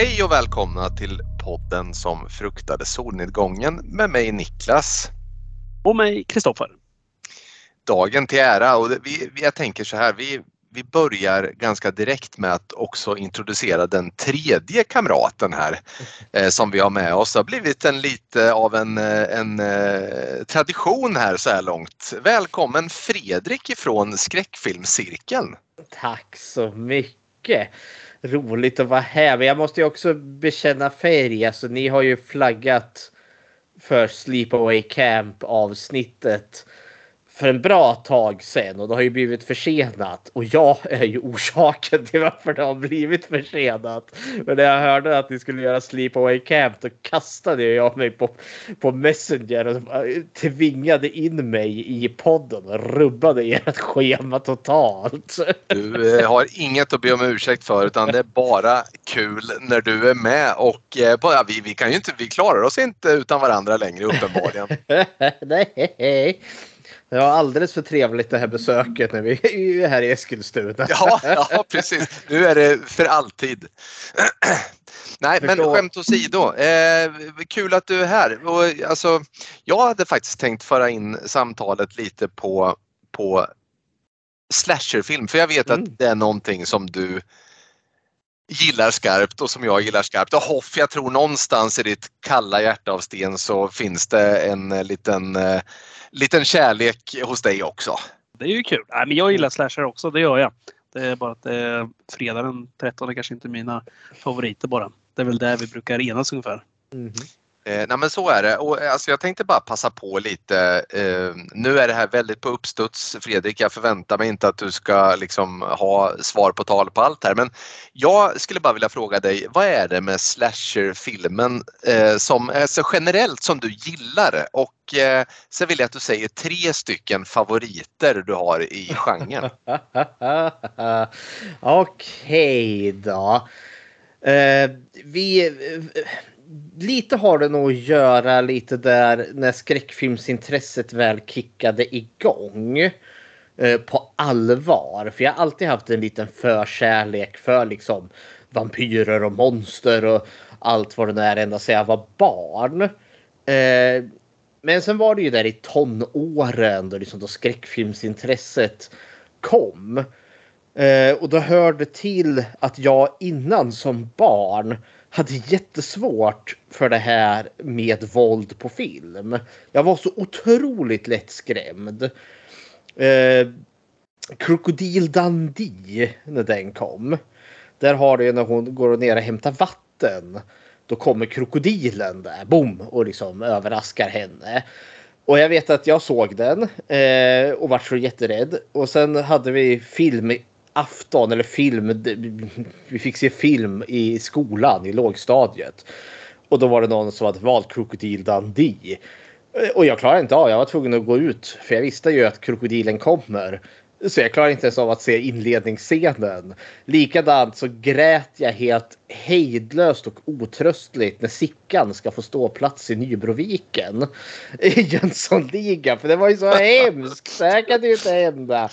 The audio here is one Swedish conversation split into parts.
Hej och välkomna till podden som fruktade solnedgången med mig Niklas. Och mig Kristoffer. Dagen till ära och vi, jag tänker så här, vi, vi börjar ganska direkt med att också introducera den tredje kamraten här eh, som vi har med oss. Det har blivit en lite av en, eh, en eh, tradition här så här långt. Välkommen Fredrik ifrån Skräckfilmscirkeln. Tack så mycket. Roligt att vara här. Men jag måste ju också bekänna färg. Alltså, ni har ju flaggat för Sleepaway Camp avsnittet för en bra tag sen och det har ju blivit försenat. Och jag är ju orsaken till varför det har blivit försenat. Men när jag hörde att ni skulle göra Sleepaway Camp då kastade jag mig på, på Messenger och tvingade in mig i podden och rubbade ert schema totalt. Du eh, har inget att be om ursäkt för utan det är bara kul när du är med och eh, ja, vi, vi kan ju inte, vi klarar oss inte utan varandra längre uppenbarligen. Nej. Det var alldeles för trevligt det här besöket när vi är här i Eskilstuna. Ja, ja precis. Nu är det för alltid. Nej, men skämt åsido. Eh, kul att du är här. Och, alltså, jag hade faktiskt tänkt föra in samtalet lite på, på slasherfilm för jag vet mm. att det är någonting som du gillar skarpt och som jag gillar skarpt. Och Hoff, jag tror någonstans i ditt kalla hjärta av sten så finns det en liten eh, liten kärlek hos dig också. Det är ju kul. Nej, men jag gillar slasher också, det gör jag. Det är bara att det är fredag den 13 är kanske inte mina favoriter bara. Det är väl där vi brukar enas ungefär. Mm. Eh, nej men så är det och eh, alltså jag tänkte bara passa på lite. Eh, nu är det här väldigt på uppstuds Fredrik. Jag förväntar mig inte att du ska liksom ha svar på tal på allt här men jag skulle bara vilja fråga dig vad är det med slasherfilmen eh, som alltså generellt som du gillar och eh, sen vill jag att du säger tre stycken favoriter du har i genren. Okej okay, då. Uh, vi, eh, lite har det nog att göra lite där när skräckfilmsintresset väl kickade igång eh, på allvar. För jag har alltid haft en liten förkärlek för liksom vampyrer och monster och allt vad det är ända sedan jag var barn. Eh, men sen var det ju där i tonåren då, liksom då skräckfilmsintresset kom. Eh, och då hörde till att jag innan som barn hade jättesvårt för det här med våld på film. Jag var så otroligt lättskrämd. Eh, Krokodil Dundee när den kom. Där har du när hon går ner och hämtar vatten. Då kommer krokodilen där, boom, och liksom överraskar henne. Och jag vet att jag såg den eh, och var så jätterädd. Och sen hade vi film afton eller film. Vi fick se film i skolan i lågstadiet. Och då var det någon som hade valt Krokodil Dundee. Och jag klarade inte av Jag var tvungen att gå ut. För jag visste ju att krokodilen kommer. Så jag klarar inte ens av att se inledningsscenen. Likadant så grät jag helt hejdlöst och otröstligt när Sickan ska få stå plats i Nybroviken. I Jönssonligan. För det var ju så hemskt. Det här kan ju inte hända.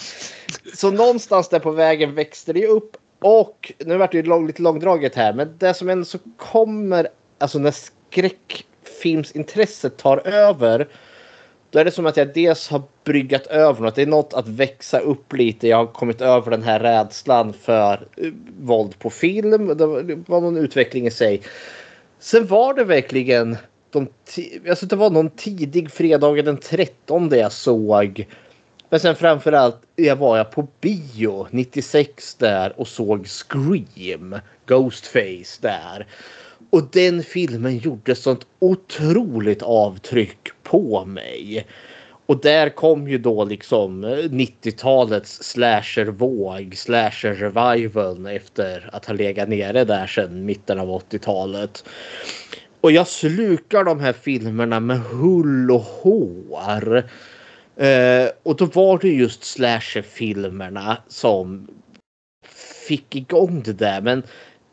Så någonstans där på vägen växte det upp. Och nu vart det ju lite långdraget här. Men det som ändå så kommer. Alltså när skräckfilmsintresset tar över då är det som att jag dels har bryggat över något. Det är något att växa upp lite. Jag har kommit över den här rädslan för eh, våld på film. Det var någon utveckling i sig. Sen var det verkligen de alltså det var någon tidig fredag den 13 jag såg. Men sen framförallt jag var jag på bio 96 där och såg Scream. Ghostface där. Och den filmen gjorde sånt otroligt avtryck på mig. Och där kom ju då liksom eh, 90-talets slashervåg, slasher revival efter att ha legat nere där sedan mitten av 80-talet. Och jag slukar de här filmerna med hull och hår. Eh, och då var det just slasherfilmerna som fick igång det där. Men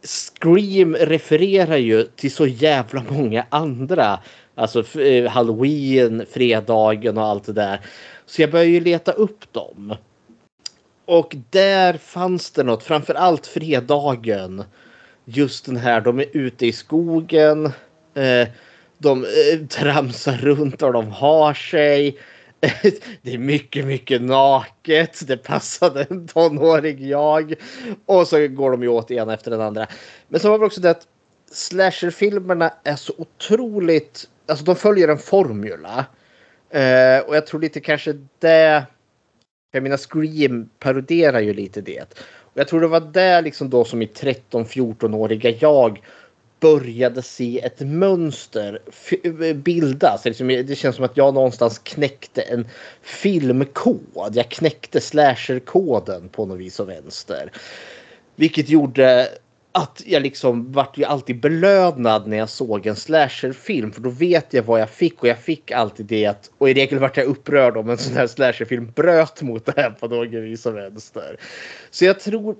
Scream refererar ju till så jävla många andra. Alltså eh, Halloween, fredagen och allt det där. Så jag började ju leta upp dem. Och där fanns det något, framförallt fredagen. just den här, de är ute i skogen. Eh, de eh, tramsar runt och de har sig. Det är mycket, mycket naket. Det passade en tonårig jag. Och så går de ju åt en efter den andra. Men så har vi också det att slasherfilmerna är så otroligt... Alltså de följer en formula. Eh, och jag tror lite kanske det... Jag menar Scream paroderar ju lite det. Och jag tror det var det liksom då som i 13-14-åriga jag började se ett mönster bildas. Liksom- det känns som att jag någonstans knäckte en filmkod. Jag knäckte slasherkoden på något vis och vänster. Vilket gjorde att jag liksom vart ju alltid belönad när jag såg en slasherfilm för då vet jag vad jag fick och jag fick alltid det att och i regel vart jag upprörd om en sån här slasherfilm bröt mot det här på något vis och vänster. Så jag tror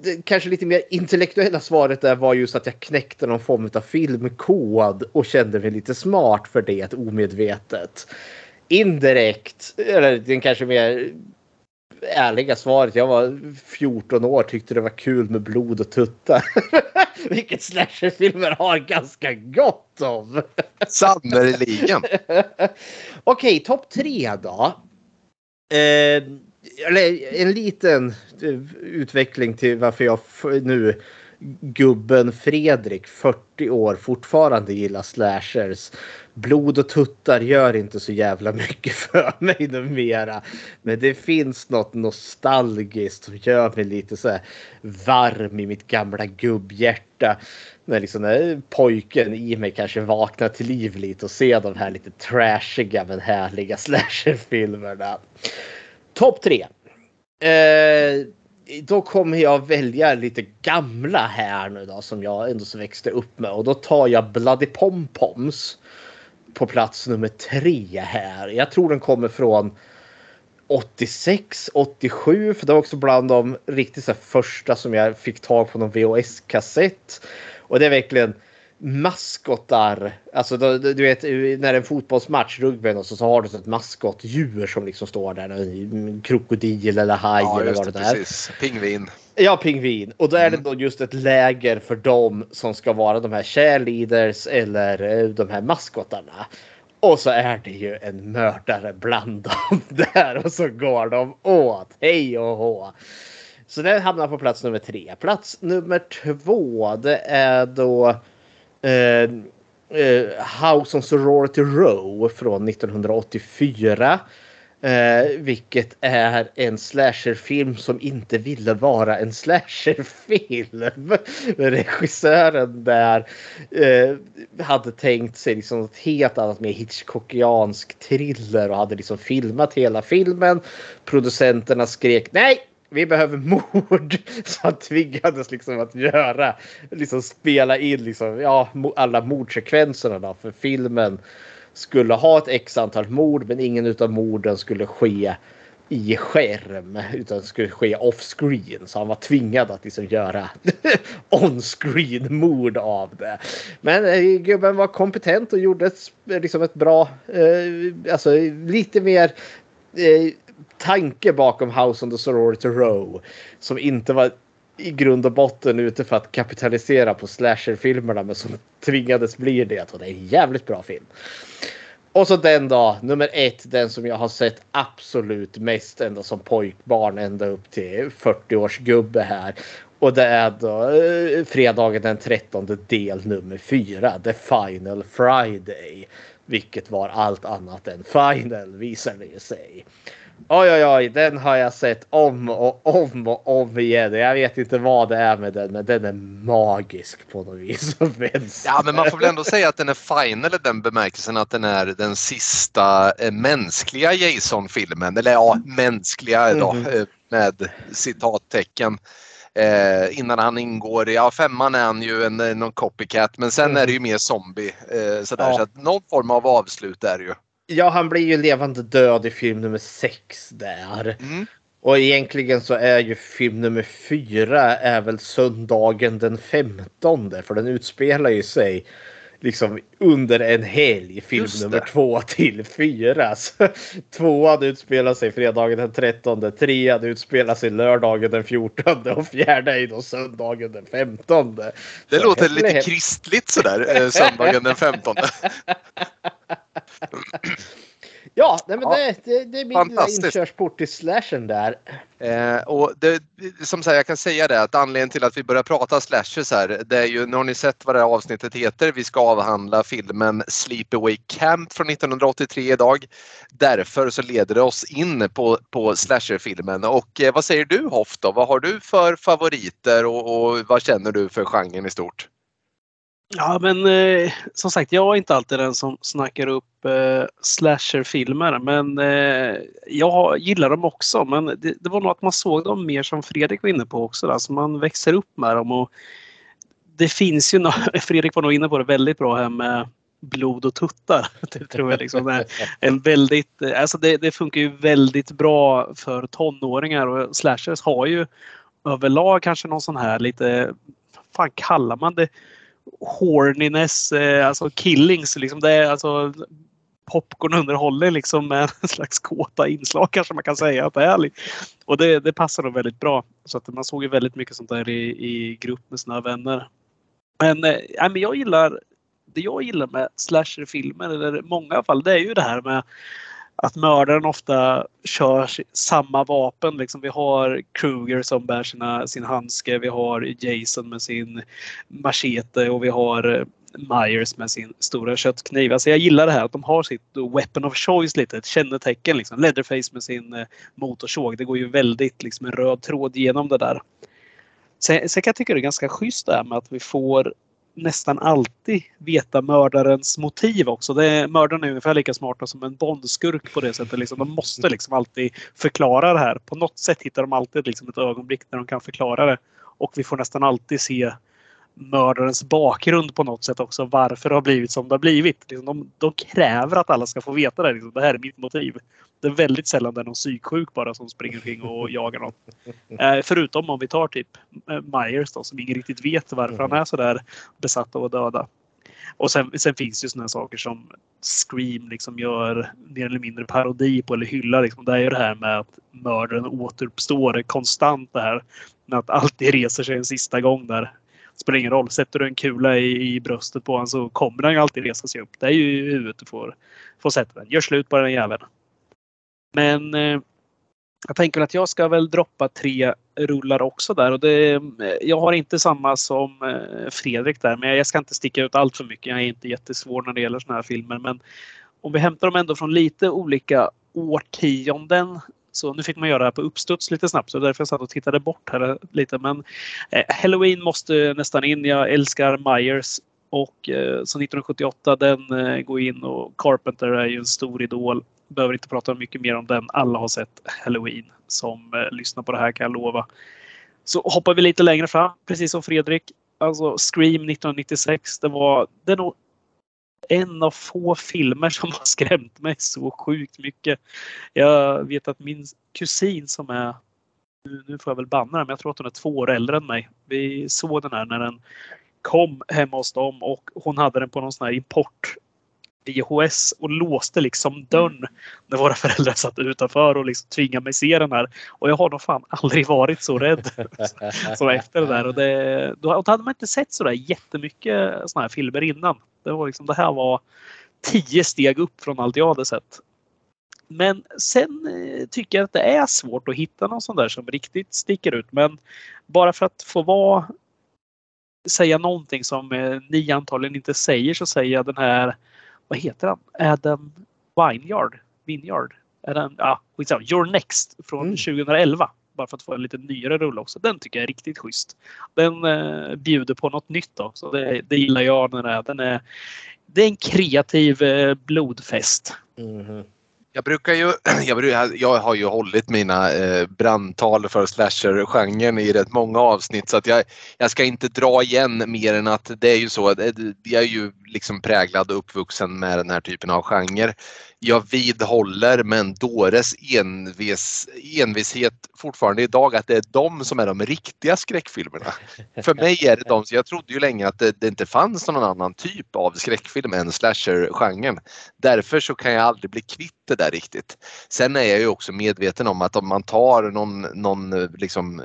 det kanske lite mer intellektuella svaret där var just att jag knäckte någon form av filmkod och kände mig lite smart för det omedvetet. Indirekt, eller den kanske mer ärliga svaret. Jag var 14 år tyckte det var kul med blod och tuttar. Vilket slasherfilmer har ganska gott om. Sannerligen. Okej, okay, topp tre då. Eh, eller en liten eh, utveckling till varför jag nu gubben Fredrik, 40 år, fortfarande gillar slashers. Blod och tuttar gör inte så jävla mycket för mig numera. Men det finns något nostalgiskt som gör mig lite så här varm i mitt gamla gubbhjärta. När liksom när pojken i mig kanske vaknar till liv lite och ser de här lite trashiga men härliga slasherfilmerna. Topp tre. Eh, då kommer jag välja lite gamla här nu då som jag ändå så växte upp med och då tar jag Bloody Pompoms på plats nummer tre här. Jag tror den kommer från 86, 87 för det var också bland de riktigt så första som jag fick tag på någon VHS-kassett. Och det är verkligen maskotar. Alltså du, du vet när en fotbollsmatch, rugby och så, så har du ett maskotdjur som liksom står där. En krokodil eller haj ja, eller vad det, det är. Precis. Pingvin. Ja, pingvin. Och då är mm. det då just ett läger för dem som ska vara de här cheerleaders eller eh, de här maskotarna. Och så är det ju en mördare bland dem där och så går de åt. Hej och hå. Så den hamnar på plats nummer tre. Plats nummer två det är då Eh, eh, House on Sorority Row från 1984. Eh, vilket är en slasherfilm som inte ville vara en slasherfilm. Regissören där eh, hade tänkt sig liksom något helt annat mer Hitchcockiansk thriller och hade liksom filmat hela filmen. Producenterna skrek nej, vi behöver mord. Så han tvingades liksom att göra, liksom spela in liksom, ja, alla mordsekvenserna då, för filmen skulle ha ett x antal mord men ingen av morden skulle ske i skärm utan skulle ske off screen. Så han var tvingad att liksom göra on screen mord av det. Men eh, gubben var kompetent och gjorde ett, liksom ett bra, eh, alltså lite mer eh, tanke bakom House on the Sorority Row. Som inte var i grund och botten ute för att kapitalisera på slasherfilmerna men som tvingades bli det. Och det är en jävligt bra film. Och så den då, nummer ett, den som jag har sett absolut mest ända som pojkbarn ända upp till 40 års gubbe här. Och det är då eh, fredagen den 13 del nummer fyra. The Final Friday. Vilket var allt annat än final visar det sig. Oj, oj, oj, den har jag sett om och om och om igen. Jag vet inte vad det är med den, men den är magisk på något vis. ja, men man får väl ändå säga att den är final i den bemärkelsen att den är den sista eh, mänskliga Jason-filmen. Eller ja, mänskliga då, mm. med citattecken. Eh, innan han ingår, ja femman är han ju en, någon copycat men sen mm. är det ju mer zombie. Eh, sådär, ja. Så att någon form av avslut är det ju. Ja, han blir ju levande död i film nummer sex där. Mm. Och egentligen så är ju film nummer fyra är väl söndagen den 15 för den utspelar ju sig liksom under en helg film nummer två till fyra. Så, tvåan utspelar sig fredagen den 13, trean utspelar sig lördagen den 14 och fjärde är då söndagen den 15. Det så låter lite kristligt sådär, eh, söndagen den 15. Ja, nej, men ja. Det, det, det är min inkörsport till slashen där. Eh, och det, som sagt, jag kan säga det att anledningen till att vi börjar prata slashers här, det är ju, nu har ni sett vad det här avsnittet heter. Vi ska avhandla filmen Sleepaway Camp från 1983 idag. Därför så leder det oss in på, på slasherfilmen. Och eh, vad säger du Hoff då? Vad har du för favoriter och, och vad känner du för genren i stort? Ja, men eh, som sagt, jag är inte alltid den som snackar upp eh, slasherfilmer, men eh, jag gillar dem också. Men det, det, var nog att man såg dem mer som Fredrik var inne på också, alltså man växer upp med dem. Och det finns ju, no Fredrik var nog inne på det väldigt bra här med blod och tuttar. Det tror jag liksom är en väldigt, eh, alltså det, det funkar ju väldigt bra för tonåringar och slashers har ju överlag kanske någon sån här lite, Vad fan kallar man det? Horniness, eh, alltså killings. Liksom det är alltså popcornunderhåller liksom med en slags kåta inslag kanske man kan säga att det är. Och det, det passar dem väldigt bra. Så att man såg ju väldigt mycket sånt där i, i grupp med sina vänner. Men, äh, men jag gillar det jag gillar med slasherfilmer, eller många i alla fall, det är ju det här med att mördaren ofta kör samma vapen. Liksom vi har Kruger som bär sina, sin handske, vi har Jason med sin machete och vi har eh, Myers med sin stora köttkniv. Alltså jag gillar det här att de har sitt weapon of choice lite, ett kännetecken. Liksom. Leatherface med sin eh, motorsåg. Det går ju väldigt liksom en röd tråd genom det där. Sen, sen kan jag tycka det är ganska schysst det här med att vi får nästan alltid veta mördarens motiv också. Det är, mördaren är ungefär lika smarta som en Bondskurk på det sättet. Liksom, de måste liksom alltid förklara det här. På något sätt hittar de alltid liksom ett ögonblick när de kan förklara det. Och vi får nästan alltid se mördarens bakgrund på något sätt också. Varför det har blivit som det har blivit. Liksom, de, de kräver att alla ska få veta det. Liksom, det här är mitt motiv. Det är väldigt sällan det är någon psyksjuk bara som springer omkring och jagar någon. Eh, förutom om vi tar typ eh, Myers då, som ingen riktigt vet varför han är så där besatt av att döda. Och sen, sen finns det ju sådana saker som Scream liksom gör mer eller mindre parodi på eller hyllar. Liksom. Det är ju det här med att mördaren återuppstår konstant det här. Med att alltid reser sig en sista gång där spelar ingen roll. Sätter du en kula i, i bröstet på honom så kommer han ju alltid resa sig upp. Det är ju i huvudet du får, får sätta den. Gör slut på den jäveln. Men eh, jag tänker att jag ska väl droppa tre rullar också där. Och det, eh, jag har inte samma som eh, Fredrik där, men jag ska inte sticka ut allt för mycket. Jag är inte jättesvår när det gäller såna här filmer. Men om vi hämtar dem ändå från lite olika årtionden så nu fick man göra det här på uppstuds lite snabbt så därför jag satt och tittade bort här lite. Men eh, Halloween måste nästan in. Jag älskar Myers och eh, så 1978 den eh, går in och Carpenter är ju en stor idol. Behöver inte prata mycket mer om den. Alla har sett Halloween som eh, lyssnar på det här kan jag lova. Så hoppar vi lite längre fram, precis som Fredrik. Alltså Scream 1996. Det var det är nog en av få filmer som har skrämt mig så sjukt mycket. Jag vet att min kusin som är, nu får jag väl banna den, men jag tror att hon är två år äldre än mig. Vi såg den här när den kom hemma hos dem och hon hade den på någon sån här import VHS och låste liksom dörren när våra föräldrar satt utanför och liksom tvingade mig se den här. Och jag har nog fan aldrig varit så rädd som efter det där. Och, det, då, hade man inte sett så där jättemycket såna här filmer innan. Det, var liksom, det här var tio steg upp från allt jag hade sett. Men sen eh, tycker jag att det är svårt att hitta någon sån där som riktigt sticker ut. Men bara för att få vara säga någonting som eh, ni antagligen inte säger så säger jag den här, vad heter han? Adam Vineyard? Vineyard? Är den, ja, skitsamma. Your Next från mm. 2011. Bara för att få en lite nyare rulle också. Den tycker jag är riktigt schysst. Den eh, bjuder på något nytt också. Det, det gillar jag när det är. Den är det är en kreativ eh, blodfest. Mm. Jag brukar ju, jag, jag har ju hållit mina eh, brandtal för slasher-genren i rätt många avsnitt så att jag, jag ska inte dra igen mer än att det är ju så, jag är ju liksom präglad och uppvuxen med den här typen av genre jag vidhåller med en dåres envis, envishet fortfarande idag att det är de som är de riktiga skräckfilmerna. För mig är det de, jag trodde ju länge att det, det inte fanns någon annan typ av skräckfilm än slasher-genren. Därför så kan jag aldrig bli kvitt det där riktigt. Sen är jag ju också medveten om att om man tar någon, någon liksom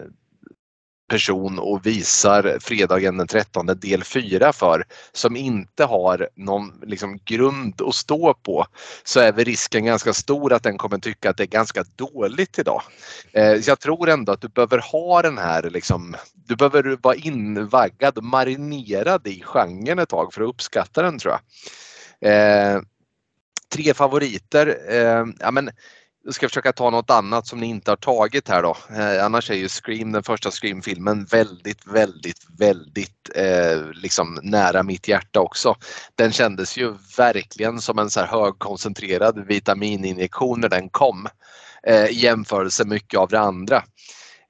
person och visar fredagen den 13 del 4 för som inte har någon liksom, grund att stå på så är väl risken ganska stor att den kommer tycka att det är ganska dåligt idag. Eh, jag tror ändå att du behöver ha den här liksom, du behöver vara invaggad och marinerad i genren ett tag för att uppskatta den tror jag. Eh, tre favoriter. Eh, ja, men, jag ska försöka ta något annat som ni inte har tagit här då. Eh, annars är ju Scream, den första Scream-filmen, väldigt, väldigt, väldigt eh, liksom nära mitt hjärta också. Den kändes ju verkligen som en så här högkoncentrerad vitamininjektion när den kom eh, i jämförelse mycket av det andra.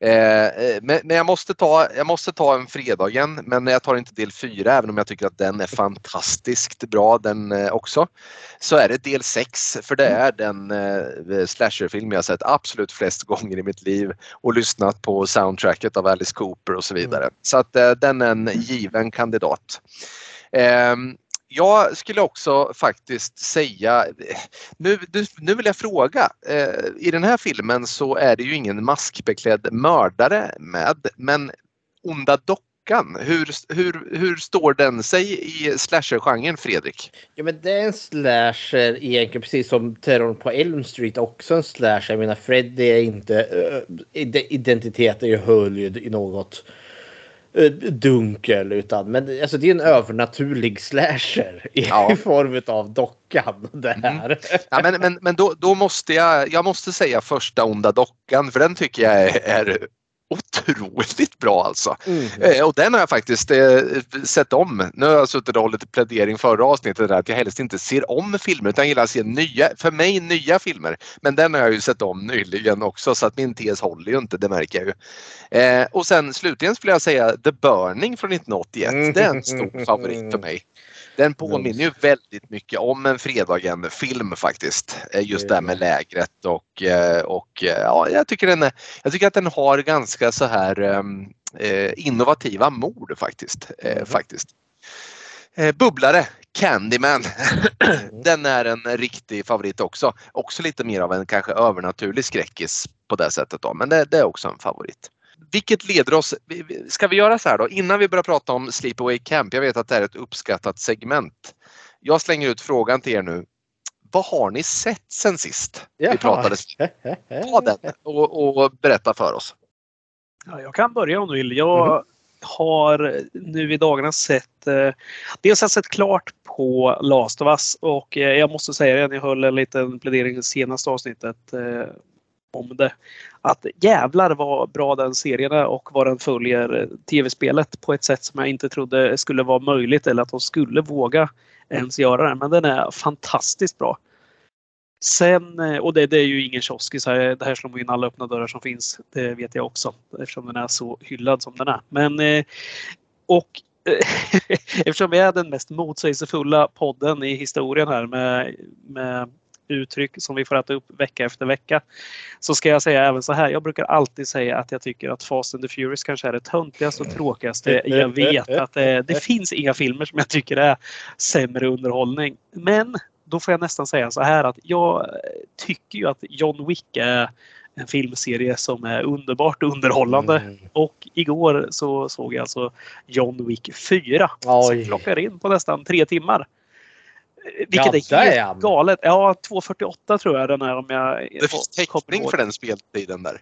Eh, eh, men, men jag, måste ta, jag måste ta en fredagen men jag tar inte del 4 även om jag tycker att den är fantastiskt bra den eh, också. Så är det del 6 för det är den eh, slasherfilm jag sett absolut flest gånger i mitt liv och lyssnat på soundtracket av Alice Cooper och så vidare. Mm. Så att eh, den är en given kandidat. Jag skulle också faktiskt säga, nu, nu vill jag fråga, eh, i den här filmen så är det ju ingen maskbeklädd mördare med, men Onda dockan, hur, hur, hur står den sig i slasher-genren Fredrik? Ja men det är en slasher egentligen precis som Terrorn på Elm Street också en slasher. Jag menar Freddy är inte, Äh, identitet är ju höljd i något dunkel utan men alltså det är en övernaturlig slasher i ja. form av dockan. Det här. Mm. Ja, men men, men då, då måste jag, jag måste säga första onda dockan för den tycker jag är, är otroligt bra alltså. Mm. Eh, och den har jag faktiskt eh, sett om. Nu har jag suttit och hållit plädering förra avsnittet där att jag helst inte ser om filmer utan gillar att se nya, för mig nya filmer. Men den har jag ju sett om nyligen också så att min tes håller ju inte, det märker jag ju. Eh, och sen slutligen skulle jag säga The Burning från 1981. Mm. Det är en stor favorit för mig. Den påminner ju väldigt mycket om en Fredagen-film faktiskt. Eh, just det här med lägret och, eh, och eh, ja, jag tycker, den, jag tycker att den har ganska så här ehm, innovativa mord faktiskt. Mm. faktiskt. Bubblare, Candyman. Mm. Den är en riktig favorit också. Också lite mer av en kanske övernaturlig skräckis på det sättet då, men det, det är också en favorit. Vilket leder oss, ska vi göra så här då, innan vi börjar prata om Sleepaway Camp, jag vet att det är ett uppskattat segment. Jag slänger ut frågan till er nu. Vad har ni sett sen sist Jaha. vi pratade? Ta den och, och, berätta för oss. Ja, jag kan börja om du vill. Jag mm. har nu i dagarna sett, eh, dels har jag sett klart på Last of Us och eh, jag måste säga det, jag höll en liten plädering i senaste avsnittet eh, om det. Att jävlar vad bra den serien är och vad den följer eh, tv-spelet på ett sätt som jag inte trodde skulle vara möjligt eller att de skulle våga ens göra det. Men den är fantastiskt bra. Sen, eh, och det, det är ju ingen kioskis här. Det här slår man in alla öppna dörrar som finns. Det vet jag också eftersom den är så hyllad som den är. Men eh, och eftersom vi är den mest motsägelsefulla podden i historien här med, med uttryck som vi får äta upp vecka efter vecka. Så ska jag säga även så här. Jag brukar alltid säga att jag tycker att Fast and the Furious kanske är det töntigaste och tråkigaste jag vet. Att det, det finns inga filmer som jag tycker är sämre underhållning. Men då får jag nästan säga så här att jag tycker ju att John Wick är en filmserie som är underbart underhållande. Mm. Och igår så såg jag alltså John Wick 4 Oj. som plockar in på nästan tre timmar. Vilket ja, är helt galet. Ja, 2.48 tror jag den är om jag... Det finns täckning för den speltiden där.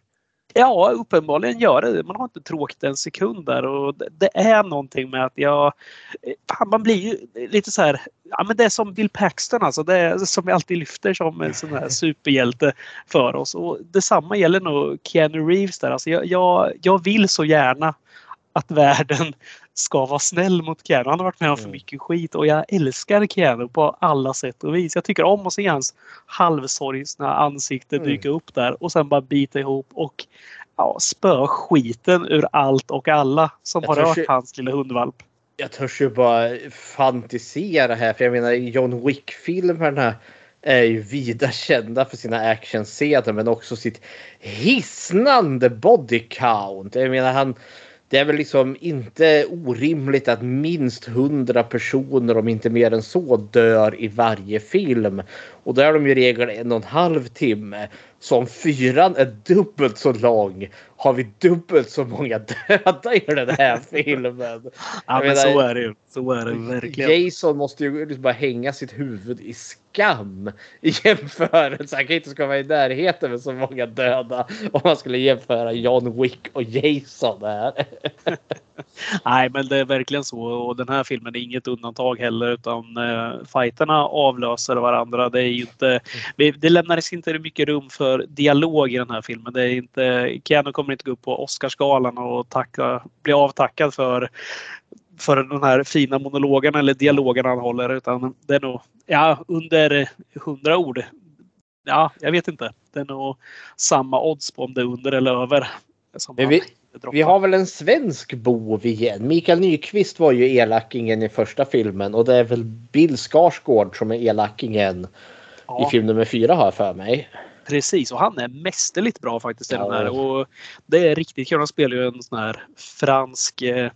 Ja, uppenbarligen gör det. Man har inte tråkigt en sekund där och det är någonting med att jag... Fan, man blir ju lite så här... Ja, men det är som Bill Paxton alltså. Det är som vi alltid lyfter som en sån här superhjälte för oss. Och detsamma gäller nog Keanu Reeves där. Alltså jag, jag, jag vill så gärna att världen ska vara snäll mot Keanu. Han har varit med om för mm. mycket skit och jag älskar Keanu på alla sätt och vis. Jag tycker om att se hans halvsorgsna ansikte mm. dyka upp där och sen bara bita ihop och ja, spö skiten ur allt och alla som jag har rört hans lilla hundvalp. Jag törs ju bara fantisera här för jag menar John Wick-filmerna är ju vida kända för sina actionscener men också sitt hisnande body count. Jag menar han det är väl liksom inte orimligt att minst hundra personer, om inte mer än så, dör i varje film. Och då är de ju i regel en och en halv timme. Så om fyran är dubbelt så lång har vi dubbelt så många döda i den här filmen. ja, men menar, så är det ju. Så är det verkligen. Jason måste ju liksom bara hänga sitt huvud i skam i jämförelse. Han kan inte ska vara i närheten med så många döda om man skulle jämföra John Wick och Jason här. Nej, men det är verkligen så och den här filmen är inget undantag heller utan uh, fighterna avlöser varandra. Det är inte. Det lämnades inte mycket rum för dialog i den här filmen. Det är inte. Keanu kommer inte gå upp på Oscarsgalan och tacka, bli avtackad för för den här fina monologen eller dialogen han håller utan det är nog ja, under hundra ord. Ja, jag vet inte. Det är nog samma odds på om det är under eller över. Vi, vi, har väl en svensk bov igen. Mikael Nyqvist var ju elakingen i första filmen och det är väl Bill Skarsgård som är elakingen ja. i film nummer fyra har jag för mig. Precis, och han är mästerligt bra faktiskt ja. den här. Och det är riktigt kul. Han spelar ju en sån här fransk eh,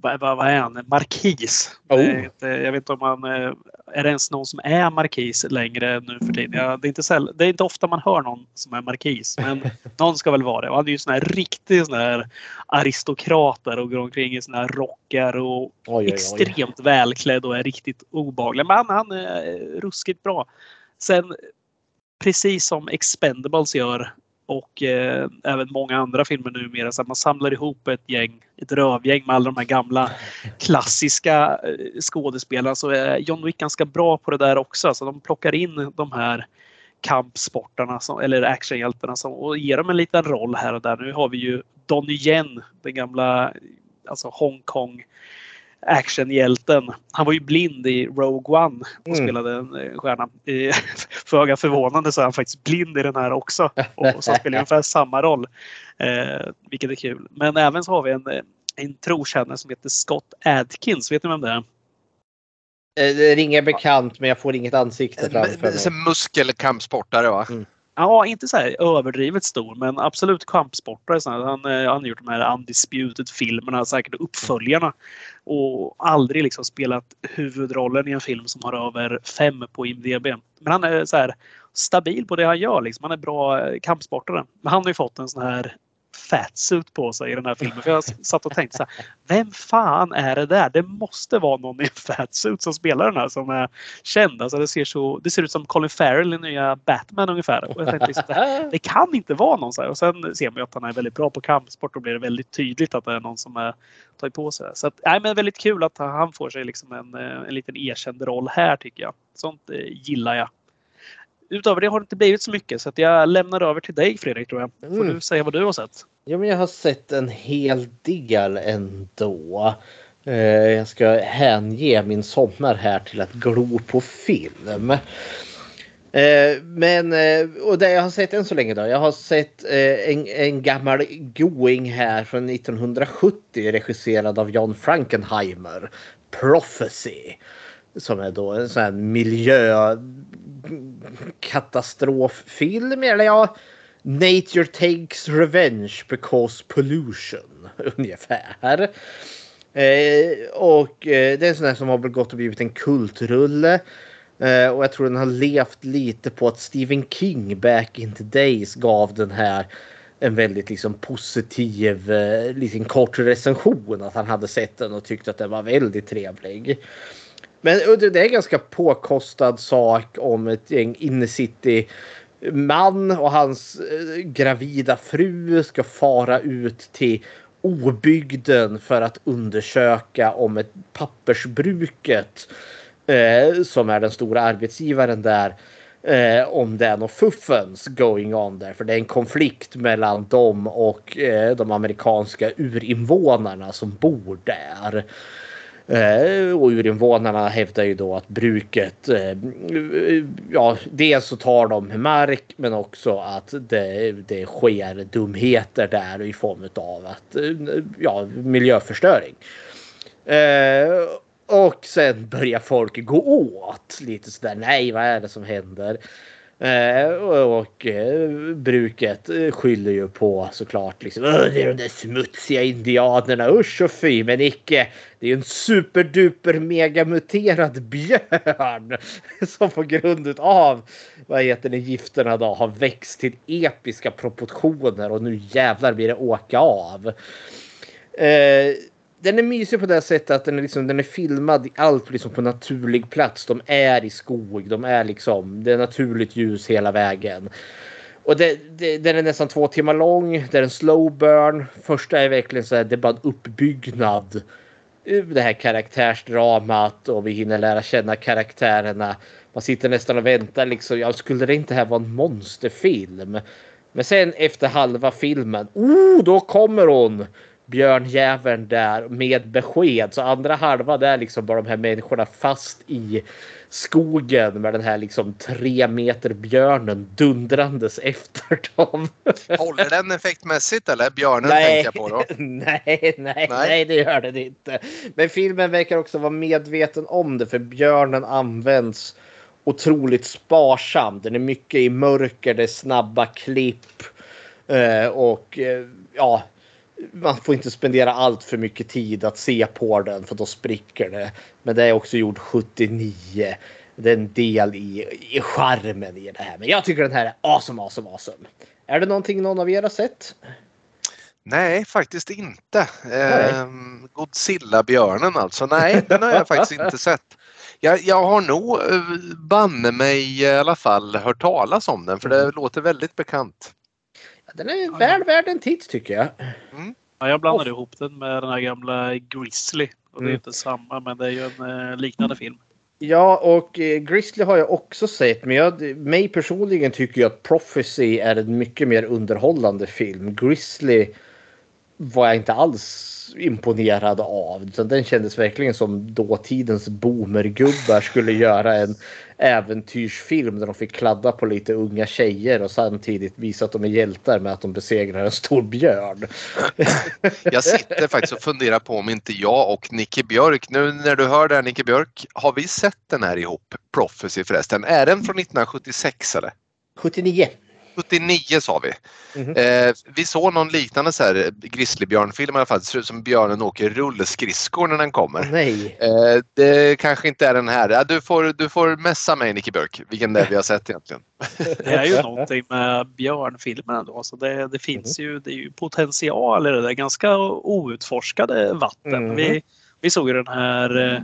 vad, vad är han? Markis. Oh. jag vet inte om han eh, är det ens någon som är markis längre nu för tiden. Ja, det, är inte säll, det är inte ofta man hör någon som är markis, men någon ska väl vara det. Och han är ju sån här riktig sån här aristokrater och går omkring i såna här rockar och oj, oj, oj. extremt välklädd och är riktigt obaglig. Men han är ruskigt bra. Sen precis som Expendables gör och eh, även många andra filmer numera. Så man samlar ihop ett gäng, ett rövgäng med alla de här gamla klassiska eh, skådespelarna. Så är John Wick ganska bra på det där också. Så de plockar in de här kampsportarna som, eller actionhjältarna som, och ger dem en liten roll här och där. Nu har vi ju Donnie Yen, den gamla alltså Hongkong actionhjälten. Han var ju blind i Rogue One och mm. spelade en eh, stjärna. Föga förvånande så är han faktiskt blind i den här också. Och så spelar ungefär samma roll. Eh, vilket är kul. Men även så har vi en, eh, en trotjänare som heter Scott Adkins. Vet ni vem det är? Eh, det ringer bekant men jag får inget ansikte framför mig. Muskelkampsportare va? Mm. Ja, inte så här överdrivet stor, men absolut kampsportare. Han, eh, han har gjort de här Undisputed-filmerna, säkert uppföljarna. Och aldrig liksom spelat huvudrollen i en film som har över fem på IMDB. Men han är så här stabil på det han gör. Liksom. Han är bra eh, kampsportare. Men han har ju fått en sån här fatsuit på sig i den här filmen. För jag satt och tänkte så här, vem fan är det där? Det måste vara någon i en fatsuit som spelar den här som är känd. Alltså det, ser så, det ser ut som Colin Farrell i nya Batman ungefär. Och jag tänkte liksom, det, det kan inte vara någon så här. Och sen ser man ju att han är väldigt bra på kampsport och blir det väldigt tydligt att det är någon som är, tar på sig det. Så att, nej, men väldigt kul att han får sig liksom en, eh, en liten erkänd roll här tycker jag. Sånt eh, gillar jag utöver det har det inte blivit så mycket så att jag lämnar över till dig Fredrik. Tror jag. Får mm. du säga vad du har sett? Ja, men jag har sett en hel del ändå. Eh, jag ska hänge min sommar här till att glo på film. Eh, men eh, och det jag har sett än så länge då. Jag har sett en, en gammal going här från 1970 regisserad av John Frankenheimer. Prophecy. Som är då en sån här miljökatastroffilm. Eller ja, Nature takes revenge because pollution. Ungefär. Eh, och eh, det är en sån här som har gått och blivit en kultrulle. Eh, och jag tror den har levt lite på att Stephen King back in the days gav den här en väldigt liksom positiv eh, liten kort recension. Att han hade sett den och tyckte att den var väldigt trevlig. Men det är en ganska påkostad sak om ett gäng innercity man och hans eh, gravida fru ska fara ut till obygden för att undersöka om ett pappersbruket eh, som är den stora arbetsgivaren där Eh, om det är något fuffens going on där. För det är en konflikt mellan dem och eh, de amerikanska urinvånarna som bor där. Eh, och urinvånarna hävdar ju då att bruket, eh, ja dels så tar de mark men också att det, det sker dumheter där i form av att, eh, ja, miljöförstöring. Och sen börjar folk gå åt lite sådär. Nej, vad är det som händer? Eh, och eh, bruket eh, skyller ju på såklart liksom. Det är de där smutsiga indianerna. Usch och fy. Men icke. Det är en superduper megamuterad björn. Som på grund av vad heter det, gifterna då har växt till episka proportioner. Och nu jävlar blir det åka av. Eh, den är mysig på det sättet att den är, liksom, den är filmad i allt liksom på naturlig plats. De är i skog, de är liksom, det är naturligt ljus hela vägen. Och det, det, den är nästan två timmar lång. Det är en slow burn. Första är verkligen så här, det är bara en uppbyggnad. Det här karaktärsdramat och vi hinner lära känna karaktärerna. Man sitter nästan och väntar liksom. Ja, skulle det inte här vara en monsterfilm? Men sen efter halva filmen, oh, då kommer hon! Björnjäveln där med besked. Så andra halva där liksom bara de här människorna fast i skogen med den här liksom tre meter björnen dundrandes efter dem. Håller den effektmässigt eller? Björnen nej, tänker jag på då. Nej, nej, nej, nej, det gör den inte. Men filmen verkar också vara medveten om det för björnen används otroligt sparsamt. Den är mycket i mörker, det är snabba klipp. Eh, och eh, ja, man får inte spendera allt för mycket tid att se på den för då spricker det. Men det är också gjort 79. Det är en del i, i charmen i det här. Men jag tycker den här är awesome, awesome, awesome. Är det någonting någon av er har sett? Nej, faktiskt inte. Eh, Godzilla-björnen alltså. Nej, den har jag faktiskt inte sett. Jag, jag har nog eh, banne mig i alla fall hört talas om den för det mm. låter väldigt bekant. Den är väl värd en titt tycker jag. Mm. Ja, jag blandade oh. ihop den med den här gamla Grizzly. Och det är mm. inte samma men det är ju en eh, liknande film. Ja, och eh, Grizzly har jag också sett. Men jag, mig personligen tycker jag att Prophecy är en mycket mer underhållande film. Grizzly var jag inte alls imponerad av. Så den kändes verkligen som dåtidens boomergubbar skulle göra en äventyrsfilm där de fick kladda på lite unga tjejer och samtidigt visa att de är hjältar med att de besegrar en stor björn. Jag sitter faktiskt och funderar på om inte jag och Nicke Björk, nu när du hör det här Nicke Björk, har vi sett den här ihop? Prophecy förresten. Är den från 1976 eller? 79. 79 sa vi. Mm -hmm. eh, vi såg någon liknande så här grizzlybjörnfilm i alla fall. Det ser ut som björnen åker rullskridskor när den kommer. Nej. Eh, det kanske inte är den här. Ja, du, får, du får mässa mig Nicky Björk vilken det är vi har sett egentligen. Det är ju någonting med björnfilmerna då. Så det, det finns mm. ju, det är ju potential i det där ganska outforskade vatten. Mm. Vi, vi såg ju den här eh,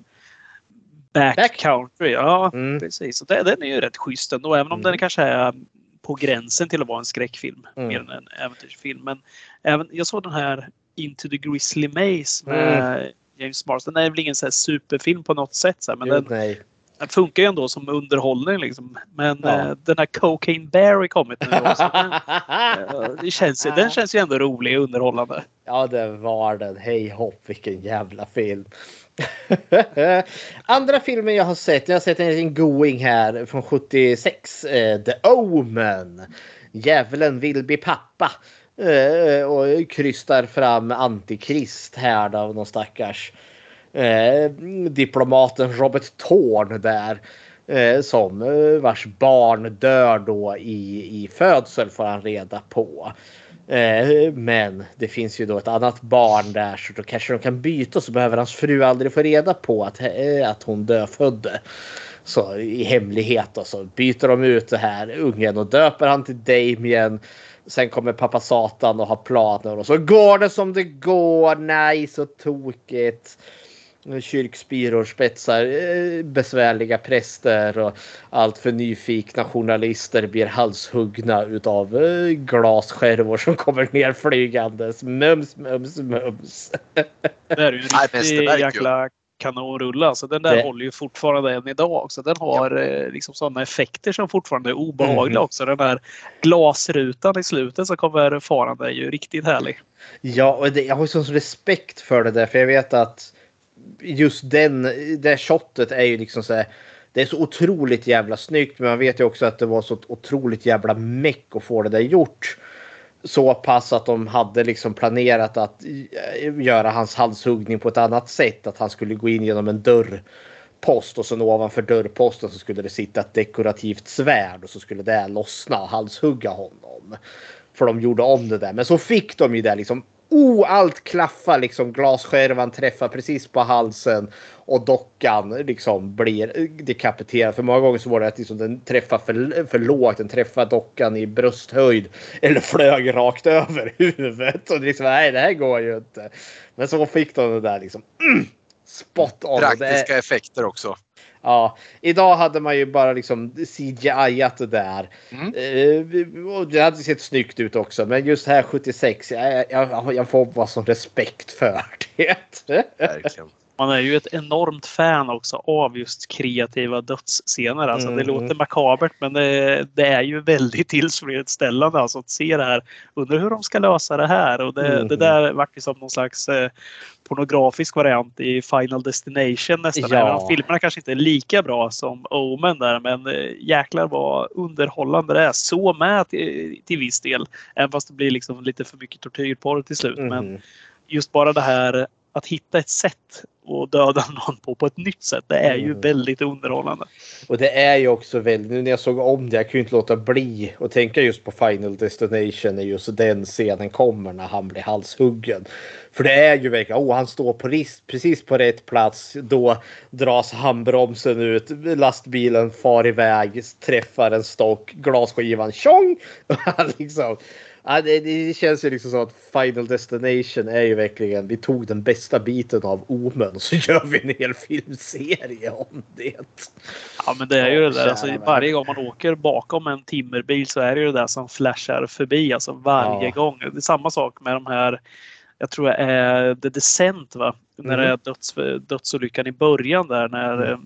Back, Back. Country. Ja, mm. precis. Det, den är ju rätt schysst ändå. Även om den mm. kanske är på gränsen till att vara en skräckfilm mm. mer än en äventyrsfilm. Men även, jag såg den här Into the Grizzly Maze med mm. James Marsden. Den är väl ingen så superfilm på något sätt. Så här, men jo, den, den, funkar ju ändå som underhållning. Liksom. Men ja. äh, den här Cocaine Bear har kommit nu. Också. den, äh, det känns, den känns ju ändå rolig och underhållande. Ja, det var den. Hej hopp vilken jävla film. Andra filmen jag har sett. Jag har sett en liten going här från 76. Eh, The Omen. Djävulen vill bli pappa. Eh, och krystar fram Antikrist här då, någon stackars eh, diplomaten Robert Thorn där. Eh, som eh, vars barn dör då i, i födsel får han reda på. Eh, men det finns ju då ett annat barn där så då kanske de kan byta så behöver hans fru aldrig få reda på att, eh, att hon dödfödde. Så i hemlighet och så byter de ut det här ungen och döper han till Damien. Sen kommer pappa Satan och har planer och så går det som det går. Nej, så tokigt kyrkspiror spetsar eh, besvärliga präster och allt för nyfikna journalister blir halshuggna utav eh, glasskärvor som kommer ner flygandes. Mums, mums, mums. Det är ju en riktig jäkla kanonrulle. Alltså den där det... håller ju fortfarande än idag också. Den har ja. eh, liksom sådana effekter som fortfarande är obehagliga mm. också. Den där glasrutan i slutet som kommer farande är ju riktigt härlig. Ja, och det, jag har sån respekt för det där för jag vet att just den, det shotet är ju liksom så här, Det är så otroligt jävla snyggt men man vet ju också att det var så otroligt jävla meck att få det där gjort så pass att de hade liksom planerat att eh, göra hans halshuggning på ett annat sätt. Att han skulle gå in genom en dörrpost och sen ovanför dörrposten så skulle det sitta ett dekorativt svärd och så skulle det lossna och halshugga honom. För de gjorde om det där. Men så fick de ju det liksom Oh, allt klaffar liksom. Glasskärvan träffar precis på halsen och dockan liksom blir dekapiterad. För många gånger så var det att liksom den träffar för, för lågt. Den träffar dockan i brösthöjd eller flög rakt över huvudet. Och liksom, nej, det här går ju inte. Men så fick de det där liksom. Mm, spot on. Praktiska det, effekter också. Ja, idag hade man ju bara liksom CGI-at det där. Mm. Eh, det hade sett snyggt ut också. Men just här 76, jag, jag, jag får bara sån respekt för det. Verkligen. Man är ju ett enormt fan också av just kreativa dödsscener. Alltså, mm. Det låter makabert men det, det är ju väldigt tillfredsställande alltså, att se det här. Undrar hur de ska lösa det här. Och det, mm. det där vart ju som någon slags eh, pornografisk variant i Final Destination nästan. Ja. Även om filmerna kanske inte är lika bra som Omen där men eh, jäklar vad underhållande det är. Så med till, till viss del. Även fast det blir liksom lite för mycket tortyrporr till slut. Mm. Men just bara det här att hitta ett sätt att döda någon på på ett nytt sätt. Det är ju mm. väldigt underhållande. Och det är ju också väldigt, nu när jag såg om det, jag kunde inte låta bli att tänka just på Final Destination när just den scenen kommer när han blir halshuggen. För det är ju verkligen, oh han står på risk, precis på rätt plats. Då dras handbromsen ut, lastbilen far iväg, träffar en stock, glasskivan tjong! liksom, Ja, det, det, känns ju liksom så att Final Destination är ju verkligen, vi tog den bästa biten av Omen så gör vi en hel filmserie om det. Ja men det är ju det där, alltså, varje gång man åker bakom en timmerbil så är det ju det där som flashar förbi alltså varje ja. gång. Det är samma sak med de här, jag tror det är The Descent va? Mm. När det är döds, dödsolyckan i början där när mm. Eh,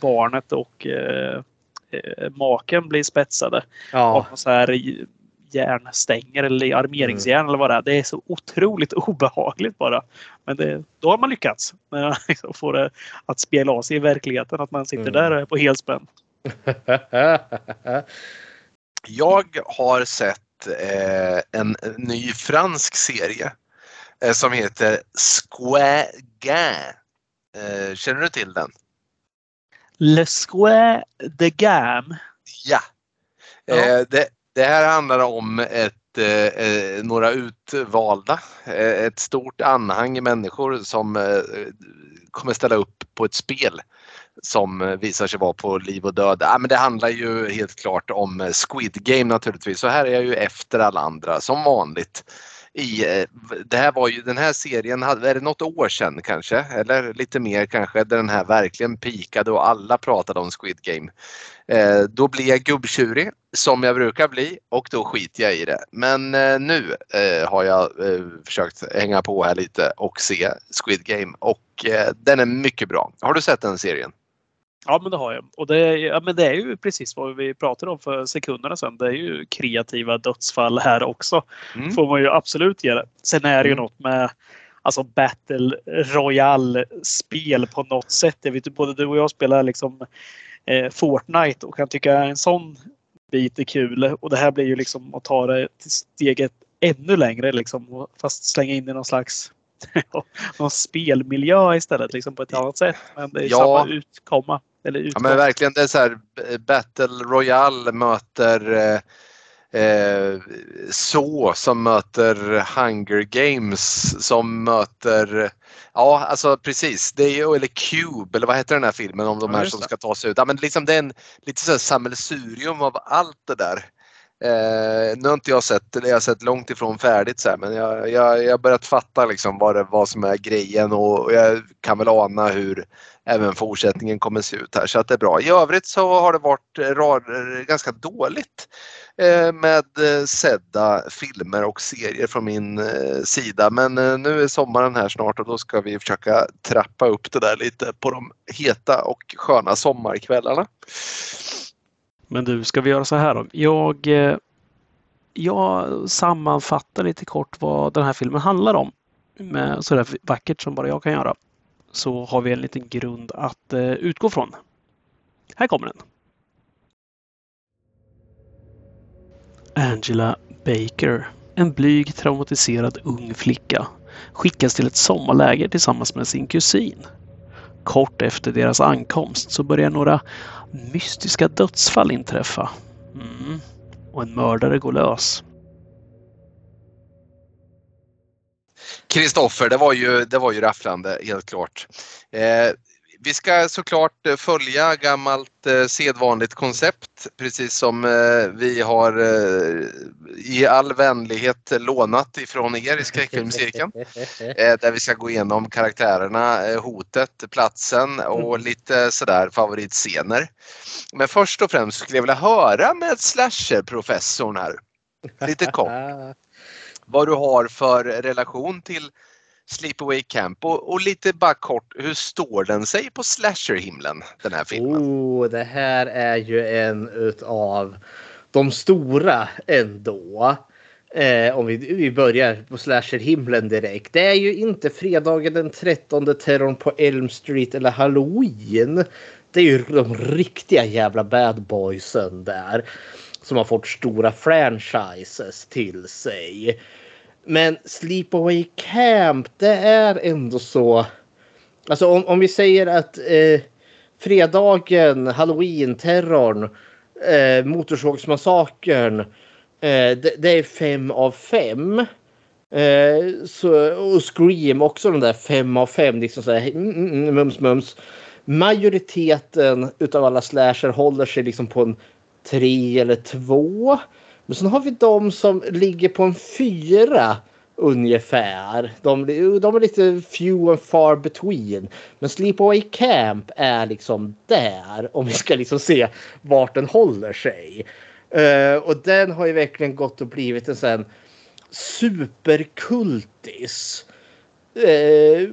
barnet och eh, eh, maken blir spetsade. Ja. Och så här järnstänger eller armeringsjärn mm. eller vad det är. Det är så otroligt obehagligt bara. Men det, då har man lyckats. När man liksom får det att spela av sig i verkligheten. Att man sitter mm. där på helspänn. Jag har sett eh, en ny fransk serie eh, som heter Square eh, Känner du till den? Le Square de Gamme. Ja. ja. Eh, det, det här handlar om ett, eh, eh några utvalda, eh, ett stort anhang människor som eh, kommer ställa upp på ett spel som visar sig vara på liv och död. Ja, men det handlar ju helt klart om Squid Game naturligtvis. Så här är jag ju efter alla andra som vanligt. I, eh, det här var ju, den här serien, är det något år sedan kanske? Eller lite mer kanske, där den här verkligen pikade och alla pratade om Squid Game. Eh, då blir jag gubbtjurig som jag brukar bli och då skiter jag i det. Men eh, nu eh, har jag eh, försökt hänga på här lite och se Squid Game och eh, den är mycket bra. Har du sett den serien? Ja, men det har jag. Och det, ja, men det är ju precis vad vi pratade om för sekunderna sedan. Det är ju kreativa dödsfall här också. Mm. Får man ju absolut ge det. Sen är det ju mm. något med alltså Battle Royale-spel på något sätt. Jag vet, både du och jag spelar liksom eh, Fortnite och kan tycka en sån bit är kul. Och det här blir ju liksom att ta det till steget ännu längre liksom. Fast slänga in i någon slags någon spelmiljö istället liksom på ett annat sätt. Men det är ja. samma utkomma. Eller ja men verkligen det är så här Battle Royale möter eh, eh, så som möter Hunger Games som möter Ja, alltså precis. Det är, eller Cube, eller vad heter den här filmen om de här som ska ta sig ut. Ja, men liksom det är en, lite så här sammelsurium av allt det där. Eh, nu har inte jag sett det, jag har sett långt ifrån färdigt så här, men jag, jag, jag har börjat fatta liksom vad, det, vad som är grejen och jag kan väl ana hur även fortsättningen kommer se ut här så att det är bra. I övrigt så har det varit rar, ganska dåligt eh, med eh, sedda filmer och serier från min eh, sida men eh, nu är sommaren här snart och då ska vi försöka trappa upp det där lite på de heta och sköna sommarkvällarna. Men du, ska vi göra så här då? Jag, eh, jag sammanfattar lite kort vad den här filmen handlar om. Med sådär vackert som bara jag kan göra. Så har vi en liten grund att uh, utgå från. Här kommer den. Angela Baker, en blyg traumatiserad ung flicka, skickas till ett sommarläger tillsammans med sin kusin. Kort efter deras ankomst så börjar några mystiska dödsfall inträffa. Mm. Och en mördare går lös. Kristoffer, det var ju, det var ju rafflande helt klart. Eh, vi ska såklart eh, följa gammalt eh, sedvanligt koncept precis som eh, vi har i all vänlighet lånat ifrån er i skräckfilmscirkeln. Där vi ska gå igenom karaktärerna, hotet, platsen och mm. lite sådär favoritscener. Men först och främst skulle jag vilja höra med slasher-professorn här, lite kort, vad du har för relation till Sleepaway Camp och, och, lite bara kort, hur står den sig på slasherhimlen den här filmen? Oh, det här är ju en utav de stora ändå. Eh, om vi, vi börjar på slasherhimlen direkt. Det är ju inte fredagen den 13 terrorn på Elm Street eller Halloween. Det är ju de riktiga jävla bad boysen där. Som har fått stora franchises till sig. Men Sleepaway Camp, det är ändå så. Alltså om, om vi säger att eh, fredagen, halloween-terrorn, eh, motorsågsmassakern. Eh, det, det, är fem av fem. Eh, så, och Scream också den där fem av fem. Liksom så här, mm, mm, mm, mums mums. Majoriteten utav alla slasher håller sig liksom på en tre eller två. Men sen har vi de som ligger på en fyra ungefär. De, de är lite few and far between. Men Sleepaway Camp är liksom där om vi ska liksom se vart den håller sig. Uh, och den har ju verkligen gått och blivit en sån superkultis. Uh,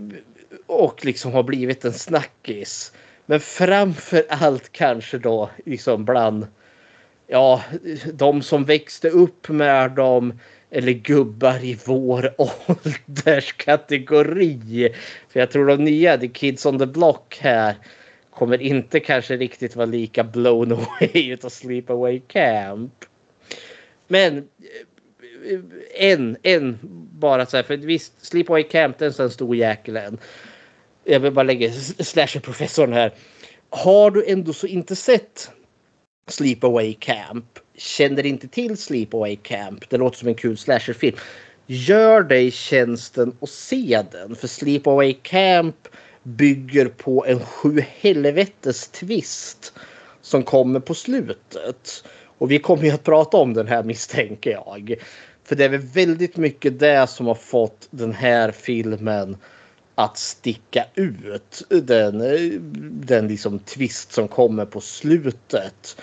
och liksom har blivit en snackis. Men framför allt kanske då liksom bland ja, de som växte upp med dem eller gubbar i vår ålderskategori. För jag tror de nya, The Kids on the Block här, kommer inte kanske riktigt vara lika blown away utav Sleepaway Camp. Men eh, en, en bara så här, för visst, Sleepaway Camp, den är en stor jäkel. Jag vill bara lägga slasher-professorn här. Har du ändå så inte sett Sleepaway Camp. Känner inte till Sleepaway Camp. Det låter som en kul slasherfilm. Gör dig tjänsten och se den. För Sleepaway Camp bygger på en sju helvetes twist som kommer på slutet. Och vi kommer ju att prata om den här misstänker jag. För det är väl väldigt mycket det som har fått den här filmen att sticka ut. Den, den liksom twist som kommer på slutet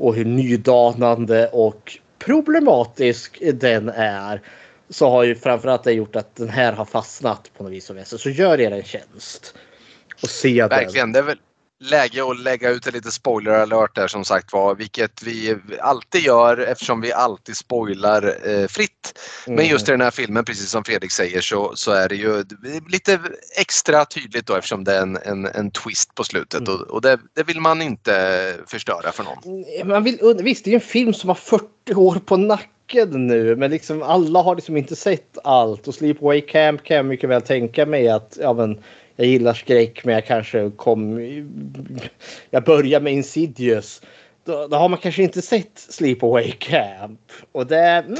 och hur nydanande och problematisk den är så har ju framförallt det gjort att den här har fastnat på något vis och vis. Så gör er en tjänst. Och se Verkligen. Den. Det är väl läge att lägga ut en lite spoiler alert där som sagt var, vilket vi alltid gör eftersom vi alltid spoilar eh, fritt. Mm. Men just i den här filmen, precis som Fredrik säger, så, så är det ju lite extra tydligt då eftersom det är en, en, en twist på slutet mm. och, och det, det, vill man inte förstöra för någon. Man vill, visst, det är en film som har 40 år på nacken nu, men liksom alla har liksom inte sett allt och Sleepaway Camp kan jag mycket väl tänka mig att ja, men, jag gillar skräck men jag kanske kom... Jag börjar med Insidious. Då, då har man kanske inte sett Sleepaway Camp. Och det, mm,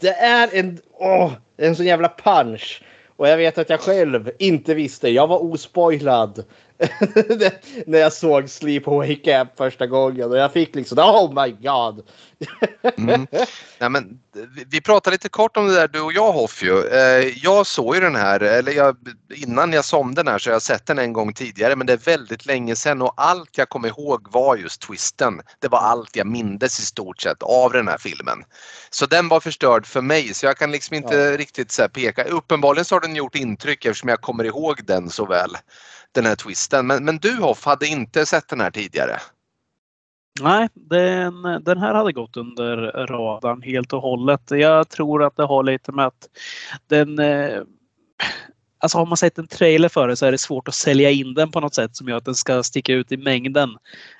det är en, åh, en sån jävla punch. Och jag vet att jag själv inte visste. Jag var ospoilad när jag såg Sleep Wake Up första gången och jag fick liksom oh my god. mm. Nej, men, vi pratade lite kort om det där du och jag Hoff ju. Eh, jag såg ju den här, eller jag, innan jag som den här så har jag sett den en gång tidigare men det är väldigt länge sedan och allt jag kommer ihåg var just twisten. Det var allt jag mindes i stort sett av den här filmen. Så den var förstörd för mig så jag kan liksom inte ja. riktigt så peka. Uppenbarligen så har den gjort intryck eftersom jag kommer ihåg den så väl den här twisten. Men, men du Hoff hade inte sett den här tidigare? Nej, den, den här hade gått under radarn helt och hållet. Jag tror att det har lite med att den eh, Alltså har man sett en trailer för det så är det svårt att sälja in den på något sätt som gör att den ska sticka ut i mängden.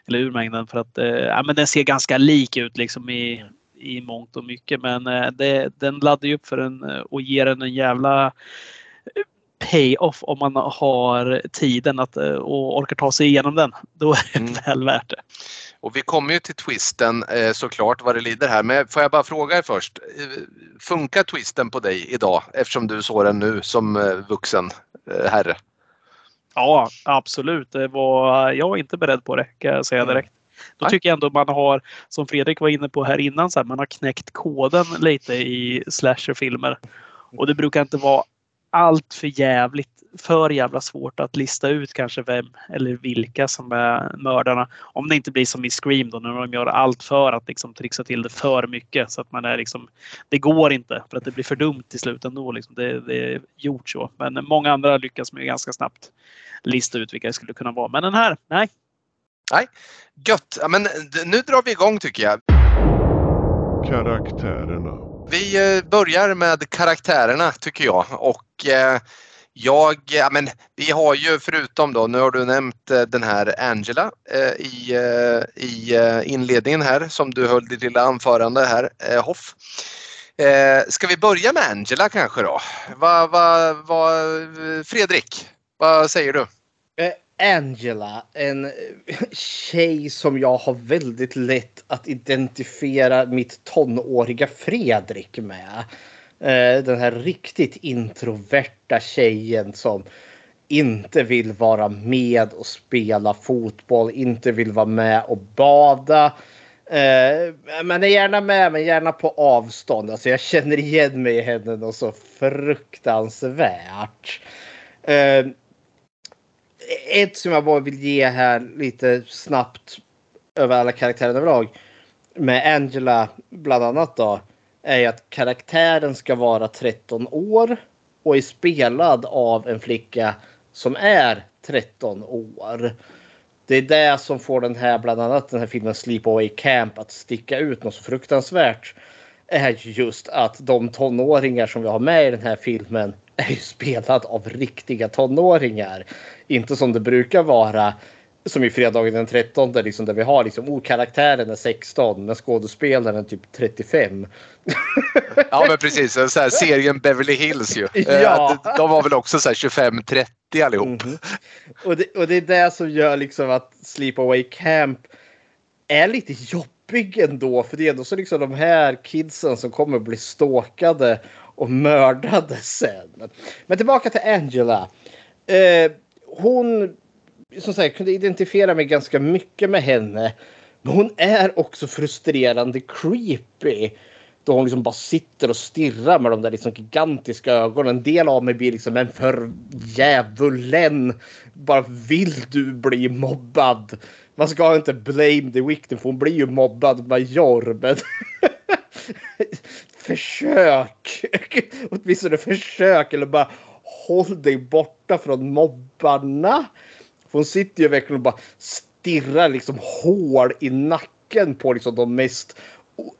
Eller ur mängden för att eh, ja, men den ser ganska lik ut liksom i, i mångt och mycket. Men eh, det, den laddar ju upp för en eh, och ger den en jävla eh, pay-off om man har tiden att, eh, och orkar ta sig igenom den. Då är det mm. väl värt det. Och vi kommer ju till twisten eh, såklart vad det lider här. Men får jag bara fråga er först. Eh, funkar twisten på dig idag eftersom du såg den nu som vuxen herre? Ja, absolut. Det var, jag var inte beredd på det kan jag säga mm. direkt. Då tycker jag ändå man har, som Fredrik var inne på här innan, så här, man har knäckt koden lite i slasherfilmer. Och det brukar inte vara allt för jävligt, för jävla svårt att lista ut kanske vem eller vilka som är mördarna. Om det inte blir som i Scream då när de gör allt för att liksom trixa till det för mycket så att man är liksom. Det går inte för att det blir för dumt till slut ändå. Liksom. Det, det är gjort så. Men många andra lyckas med ganska snabbt lista ut vilka det skulle kunna vara. Men den här, nej. Nej, gött. Ja, men nu drar vi igång tycker jag. Karaktärerna. Vi eh, börjar med karaktärerna tycker jag och eh, jag, ja, men vi har ju förutom då, nu har du nämnt eh, den här Angela eh, i, i inledningen här som du höll ditt lilla anförande här, Hoff. Ska vi börja med Angela kanske då? Va, va, va, Fredrik, vad säger du? Angela, en tjej som jag har väldigt lätt att identifiera mitt tonåriga Fredrik med. Eh, den här riktigt introverta tjejen som inte vill vara med och spela fotboll, inte vill vara med och bada. Eh, men är gärna med, men gärna på avstånd. Alltså jag känner igen mig i henne något så fruktansvärt. Eh, ett som jag bara vill ge här lite snabbt över alla karaktärer överlag. Med Angela bland annat då. Är ju att karaktären ska vara 13 år och är spelad av en flicka som är 13 år. Det är det som får den här, bland annat den här filmen Sleepaway Camp att sticka ut något så fruktansvärt. Är just att de tonåringar som vi har med i den här filmen är ju spelad av riktiga tonåringar. Inte som det brukar vara som i fredagen den 13 liksom, där vi har liksom, oh, karaktären är 16 men skådespelaren är typ 35. ja men precis, så här, serien Beverly Hills ju. Ja. Eh, de var väl också 25-30 allihop. Mm och, det, och det är det som gör liksom att Sleepaway Camp är lite jobbig ändå. För det är ändå så liksom de här kidsen som kommer bli stalkade och mördade sen. Men tillbaka till Angela. Eh, hon som sagt kunde identifiera mig ganska mycket med henne. Men hon är också frustrerande creepy. Då hon liksom bara sitter och stirrar med de där liksom gigantiska ögonen. En del av mig blir liksom en för djävulen. Bara vill du bli mobbad? Man ska inte blame the victim för hon blir ju mobbad med Jorben. försök. Åtminstone försök eller bara håll dig borta från mobbarna. För hon sitter ju verkligen och bara stirrar liksom hål i nacken på liksom de mest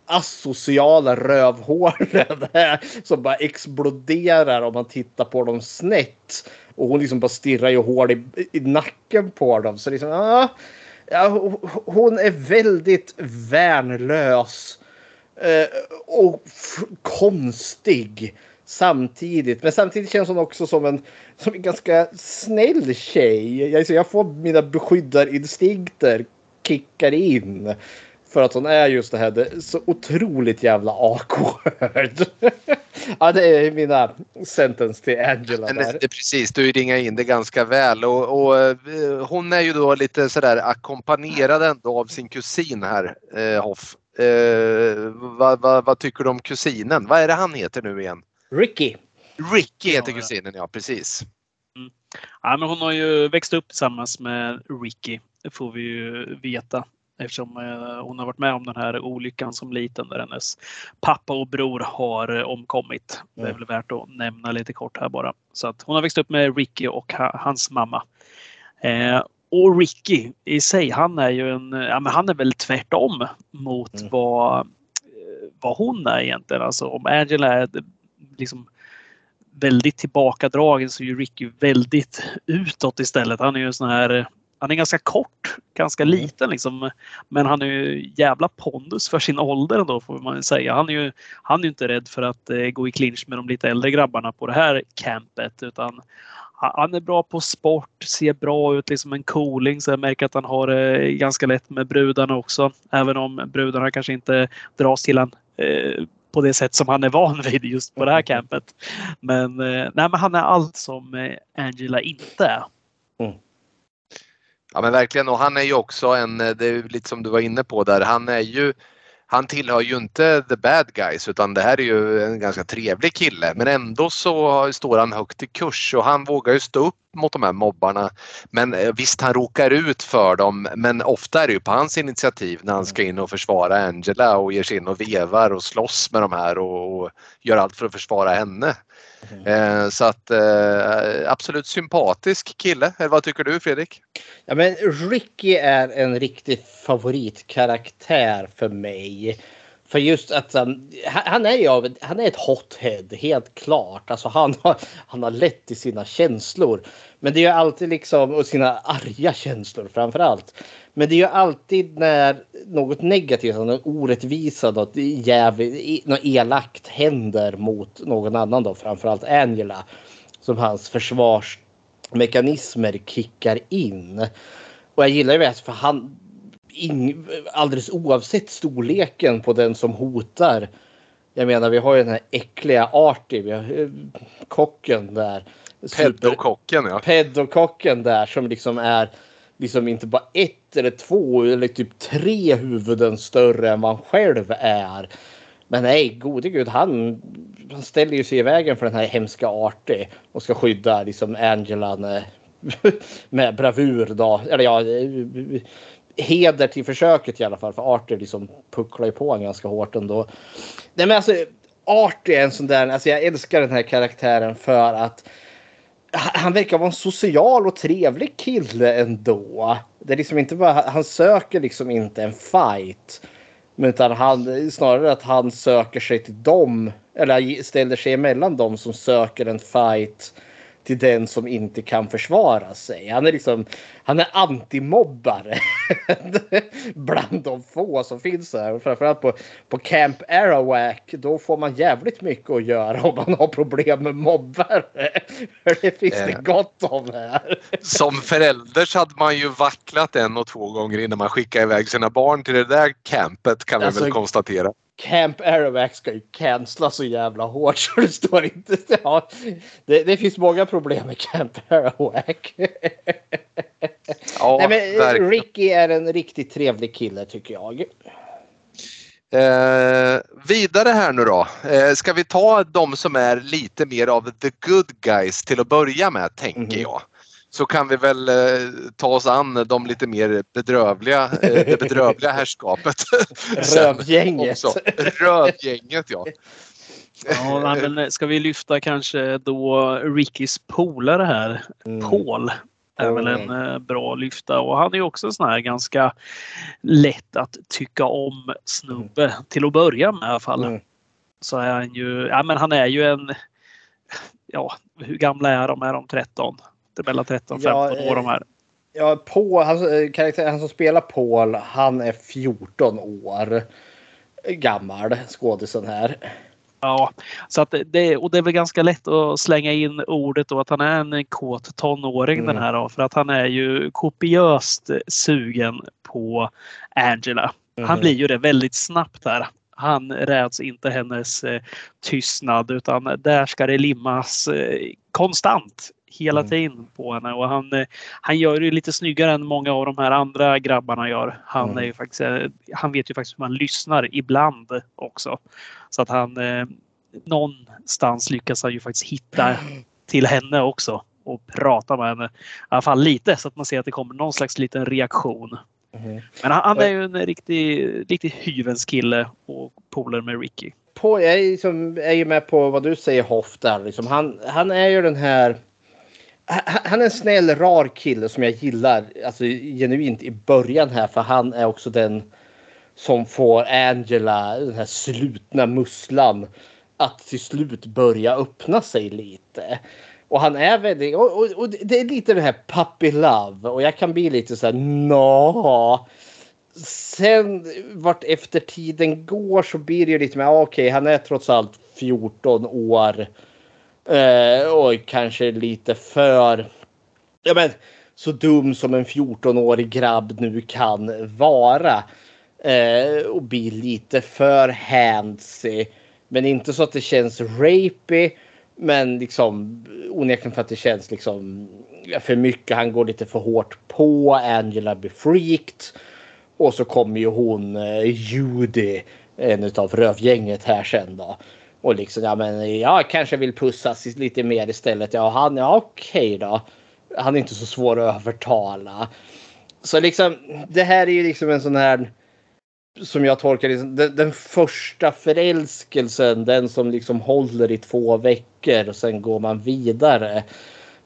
asociala rövhålen som bara exploderar om man tittar på dem snett. Och hon liksom bara stirrar ju hål i, i nacken på dem. Så liksom, ah, ja, hon är väldigt värnlös. Eh, och konstig samtidigt. Men samtidigt känns hon också som en, som en ganska snäll tjej. Jag, jag får mina beskyddarinstinkter kickar in. För att hon är just det här det så otroligt jävla awkward. ja, det är mina sentence till Angela. Men där. det, precis, du ringar in det ganska väl och, och eh, hon är ju då lite sådär ackompanjerad ändå av sin kusin här, eh, Hoff. Eh, vad, vad, vad tycker du om kusinen? Vad är det han heter nu igen? Ricky. Ricky heter Ja, kusinen, ja precis. Ja, men hon har ju växt upp tillsammans med Ricky. Det får vi ju veta. Eftersom eh, hon har varit med om den här olyckan som liten där hennes pappa och bror har eh, omkommit. Det är Mm. väl värt att nämna lite kort här bara. Så att hon har växt upp med Ricky och ha, hans mamma. Eh, och Ricky i sig, han är ju en, ja men han är väl tvärtom mot Mm. vad, eh, vad hon är egentligen. Alltså om Angela är liksom väldigt tillbakadragen så är ju Ricky väldigt utåt istället. Han är ju en sån här han är ganska kort, ganska Mm. liten liksom. Men han är ju jävla pondus för sin ålder ändå får man säga. Han är ju, han är ju inte rädd för att eh, gå i clinch med de lite äldre grabbarna på det här campet utan han- är bra på sport, ser bra ut, liksom en cooling. Så jag märker att han har det ganska lätt med brudarna också. Även om brudarna kanske inte dras till han eh, på det sätt som han är van vid just på det här campet. Men, eh, nej, men han är allt som eh, Angela inte är. Ja men verkligen och han är ju också en, eh, det är lite som du var inne på där, han är ju han tillhör ju inte the bad guys utan det här är ju en ganska trevlig kille men ändå så står han högt i kurs och han vågar ju stå upp mot de här mobbarna. Men eh, visst han råkar ut för dem men ofta är det ju på hans initiativ när han ska in och försvara Angela och ger sig in och vevar och slåss med de här och, och gör allt för att försvara henne. Mm. Eh, så att eh, absolut sympatisk kille. Eller vad tycker du Fredrik? Ja, men Ricky är en riktig favoritkaraktär för mig. För just att um, han är ju av, han är ett hothead, helt klart. Alltså han har, han har lätt i sina känslor. Men det är ju alltid liksom, och sina arga känslor framför allt. Men det är ju alltid när något negativt, alltså något orättvisa, något jävligt, något elakt händer mot någon annan då, framförallt Angela. Som hans försvarsmekanismer kickar in. Och jag gillar ju det för han, ing, alldeles oavsett storleken på den som hotar. Jag menar vi har ju den här äckliga Artie, vi har eh, kocken där. Peddokocken ja. pedokocken där som liksom är liksom inte bara ett eller två eller typ tre huvuden större än vad han själv är. Men nej, gode gud, han, han ställer ju sig i vägen för den här hemska Artie och ska skydda liksom Angela med, med bravur då. Eller ja, heder till försöket i alla fall. För Arthur liksom pucklar ju på honom ganska hårt ändå. Nej men alltså, Arthur är en sån där, alltså jag älskar den här karaktären för att han verkar vara en social och trevlig kille ändå. Det är liksom inte bara, han söker liksom inte en fight. Utan han, snarare att han söker sig till dem. Eller ställer sig emellan dem som söker en fight. Till den som inte kan försvara sig. Han är liksom, han är antimobbare. Bland de få som finns här. Framförallt på, på Camp Arawak. Då får man jävligt mycket att göra om man har problem med mobbare. För det finns det Eh. gott om här. Som förälder så hade man ju vacklat en och två gånger innan man skickade iväg sina barn till det där campet kan vi Alltså, väl konstatera. Camp Arawak ska ju cancella så jävla hårt så det står inte. Ja, det, det finns många problem med Camp Arawak. Ja, Nej, men. Ricky är en riktigt trevlig kille tycker jag. Eh, vidare här nu då. Eh, ska vi ta de som är lite mer av the good guys till att börja med tänker Mhm. jag. Så kan vi väl eh, ta oss an de lite mer bedrövliga, eh, det bedrövliga herrskapet. Rövgänget. också. Rövgänget ja. Ja, men ska vi lyfta kanske då Rickys polare här, Mm. Paul. är väl en eh, bra lyfta och han är ju också en sån här ganska lätt att tycka om snubbe till att börja med i alla fall. Mm. Så är han ju, ja men han är ju en, ja hur gamla är de? Är de 13? Det är mellan 13 och 15 Ja, år de här. Ja, Paul, han, eh, karaktär, han som spelar Paul, han är 14 år gammal, skådisen här. Ja, så att det- och det är väl ganska lätt att slänga in ordet då att han är en kåt tonåring Mm. den här då, för att han är ju kopiöst sugen på Angela. Mm. Han blir ju det väldigt snabbt där. Han räds inte hennes eh, tystnad utan där ska det limmas eh, konstant hela mm. tiden på henne och han, eh, han gör det lite snyggare än många av de här andra grabbarna gör. Han, mm. är ju faktiskt, eh, han vet ju faktiskt hur man lyssnar ibland också. Så att han eh, någonstans lyckas han ju faktiskt hitta till henne också och prata med henne. I alla fall lite så att man ser att det kommer någon slags liten reaktion. Mm. Men han, han, är ju en riktig, riktig hyvens kille och polare med Ricky. På, jag är, liksom, är ju med på vad du säger Hoff där. Liksom. Han, han är ju den här han är en snäll, rar kille som jag gillar alltså, genuint i början här. För han är också den som får Angela, den här slutna musslan, att till slut börja öppna sig lite. Och han är väldigt, och, och, och det är lite det här puppy love och jag kan bli lite så här nå. Sen vart efter tiden går så blir det ju lite mer ah, okej, okay, han är trots allt 14 år Eh, och kanske lite för... Ja, men, så dum som en 14-årig grabb nu kan vara. Eh, och bli lite för handsy. Men inte så att det känns rapey. Men liksom onekligen för att det känns liksom för mycket. Han går lite för hårt på. Angela blir freaked. Och så kommer ju hon eh, Judy, en av rövgänget här sen då. Och liksom, ja men jag kanske vill pussas lite mer istället. Ja, han, ja okej då. Han är inte så svår att övertala. Så liksom, det här är ju liksom en sån här som jag tolkar det, den, den, första förälskelsen, den som liksom håller i två veckor och sen går man vidare.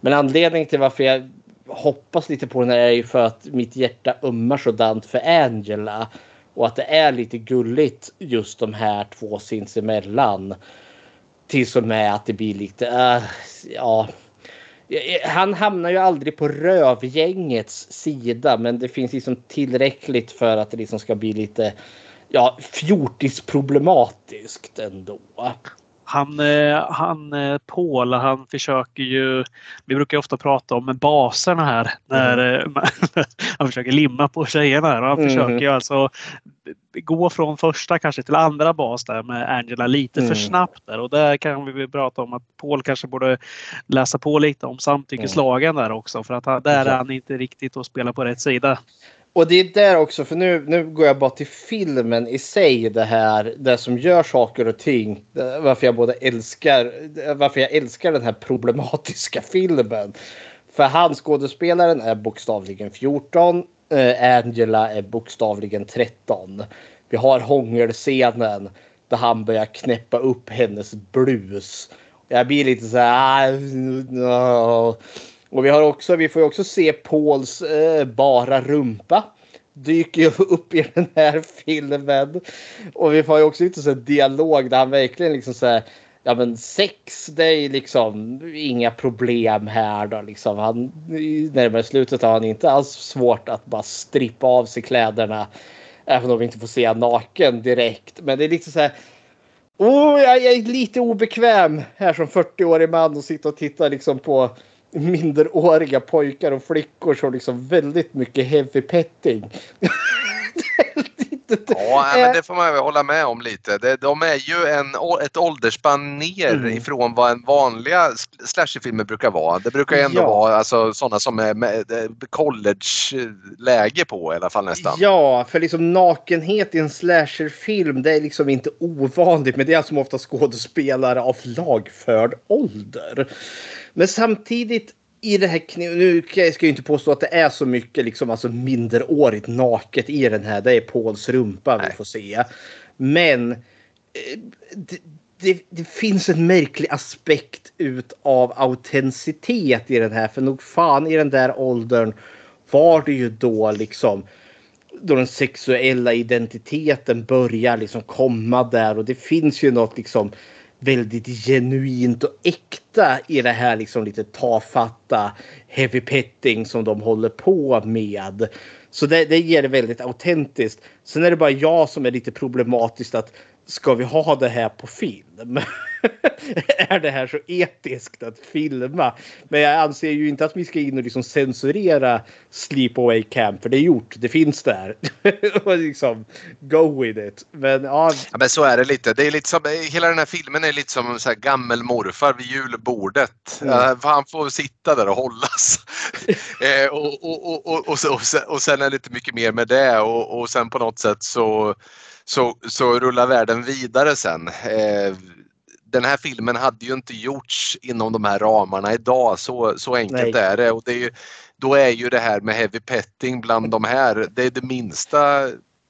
Men anledningen till varför jag hoppas lite på den här är ju för att mitt hjärta ömmar sådant för Angela. Och att det är lite gulligt just de här två sinsemellan. Tills och med att det blir lite, uh, ja. Eh, eh, han hamnar ju aldrig på rövgängets sida men det finns liksom tillräckligt för att det liksom ska bli lite ja, fjortisproblematiskt ändå. Han, eh, han eh, Paul, han försöker ju, vi brukar ofta prata om baserna här, när mm. han försöker limma på tjejerna. Här. Han mm. försöker ju alltså gå från första kanske till andra bas där med Angela lite mm. för snabbt där och där kan vi prata om att Paul kanske borde läsa på lite om samtyckeslagen mm. där också för att han, där är han inte riktigt att spela på rätt sida. Och det är där också, för nu, nu går jag bara till filmen i sig det här, det som gör saker och ting. Varför jag både älskar, varför jag älskar den här problematiska filmen. För han skådespelaren är bokstavligen 14. Eh, Angela är bokstavligen 13. Vi har hångelscenen där han börjar knäppa upp hennes blus. Jag blir lite så här... Ah, och vi har också, vi får också se Pauls eh, bara rumpa. Dyker ju upp i den här filmen. Och vi får ju också lite så dialog där han verkligen liksom så här, Ja men sex det är liksom inga problem här då liksom. Han, närmare slutet har han inte alls svårt att bara strippa av sig kläderna. Även om vi inte får se naken direkt. Men det är liksom så här. Oh, jag är lite obekväm här som 40-årig man och sitta och titta liksom på minderåriga pojkar och flickor som liksom väldigt mycket heavy petting. Ja, men det får man väl hålla med om lite. De är ju en, ett åldersspann ner mm. ifrån vad en vanliga slasherfilmer brukar vara. Det brukar ju ändå ja. vara alltså, sådana som är college-läge på i alla fall nästan. Ja, för liksom nakenhet i en slasherfilm det är liksom inte ovanligt. Men det är som ofta skådespelare av lagförd ålder. Men samtidigt i det här nu ska jag inte påstå att det är så mycket liksom alltså minderårigt naket i den här. Det är Pauls rumpa vi får se. Men eh, det, det, det, finns en märklig aspekt ut av autenticitet i den här. För nog fan i den där åldern var det ju då liksom då den sexuella identiteten börjar liksom komma där och det finns ju något liksom väldigt genuint och äkta i det här liksom lite tafatta heavy petting som de håller på med. Så det, det ger det väldigt autentiskt. Sen är det bara jag som är lite problematiskt att ska vi ha det här på film? är det här så etiskt att filma? Men jag anser ju inte att vi ska in och liksom censurera Sleepaway Camp, för det är gjort. Det finns där. och liksom go with it. Men, ja. ja. men så är det lite. Det är lite som, hela den här filmen är lite som en gammelmorfar vid julbordet. Mm. Uh, han får sitta där och hållas. eh, och, och, och, och, och, och, sen är det lite mycket mer med det och, och sen på något sätt så så, så rullar världen vidare sen. Eh, den här filmen hade ju inte gjorts inom de här ramarna idag, så, så enkelt Nej. är det. Och det är ju, då är ju det här med heavy petting bland de här, det är det minsta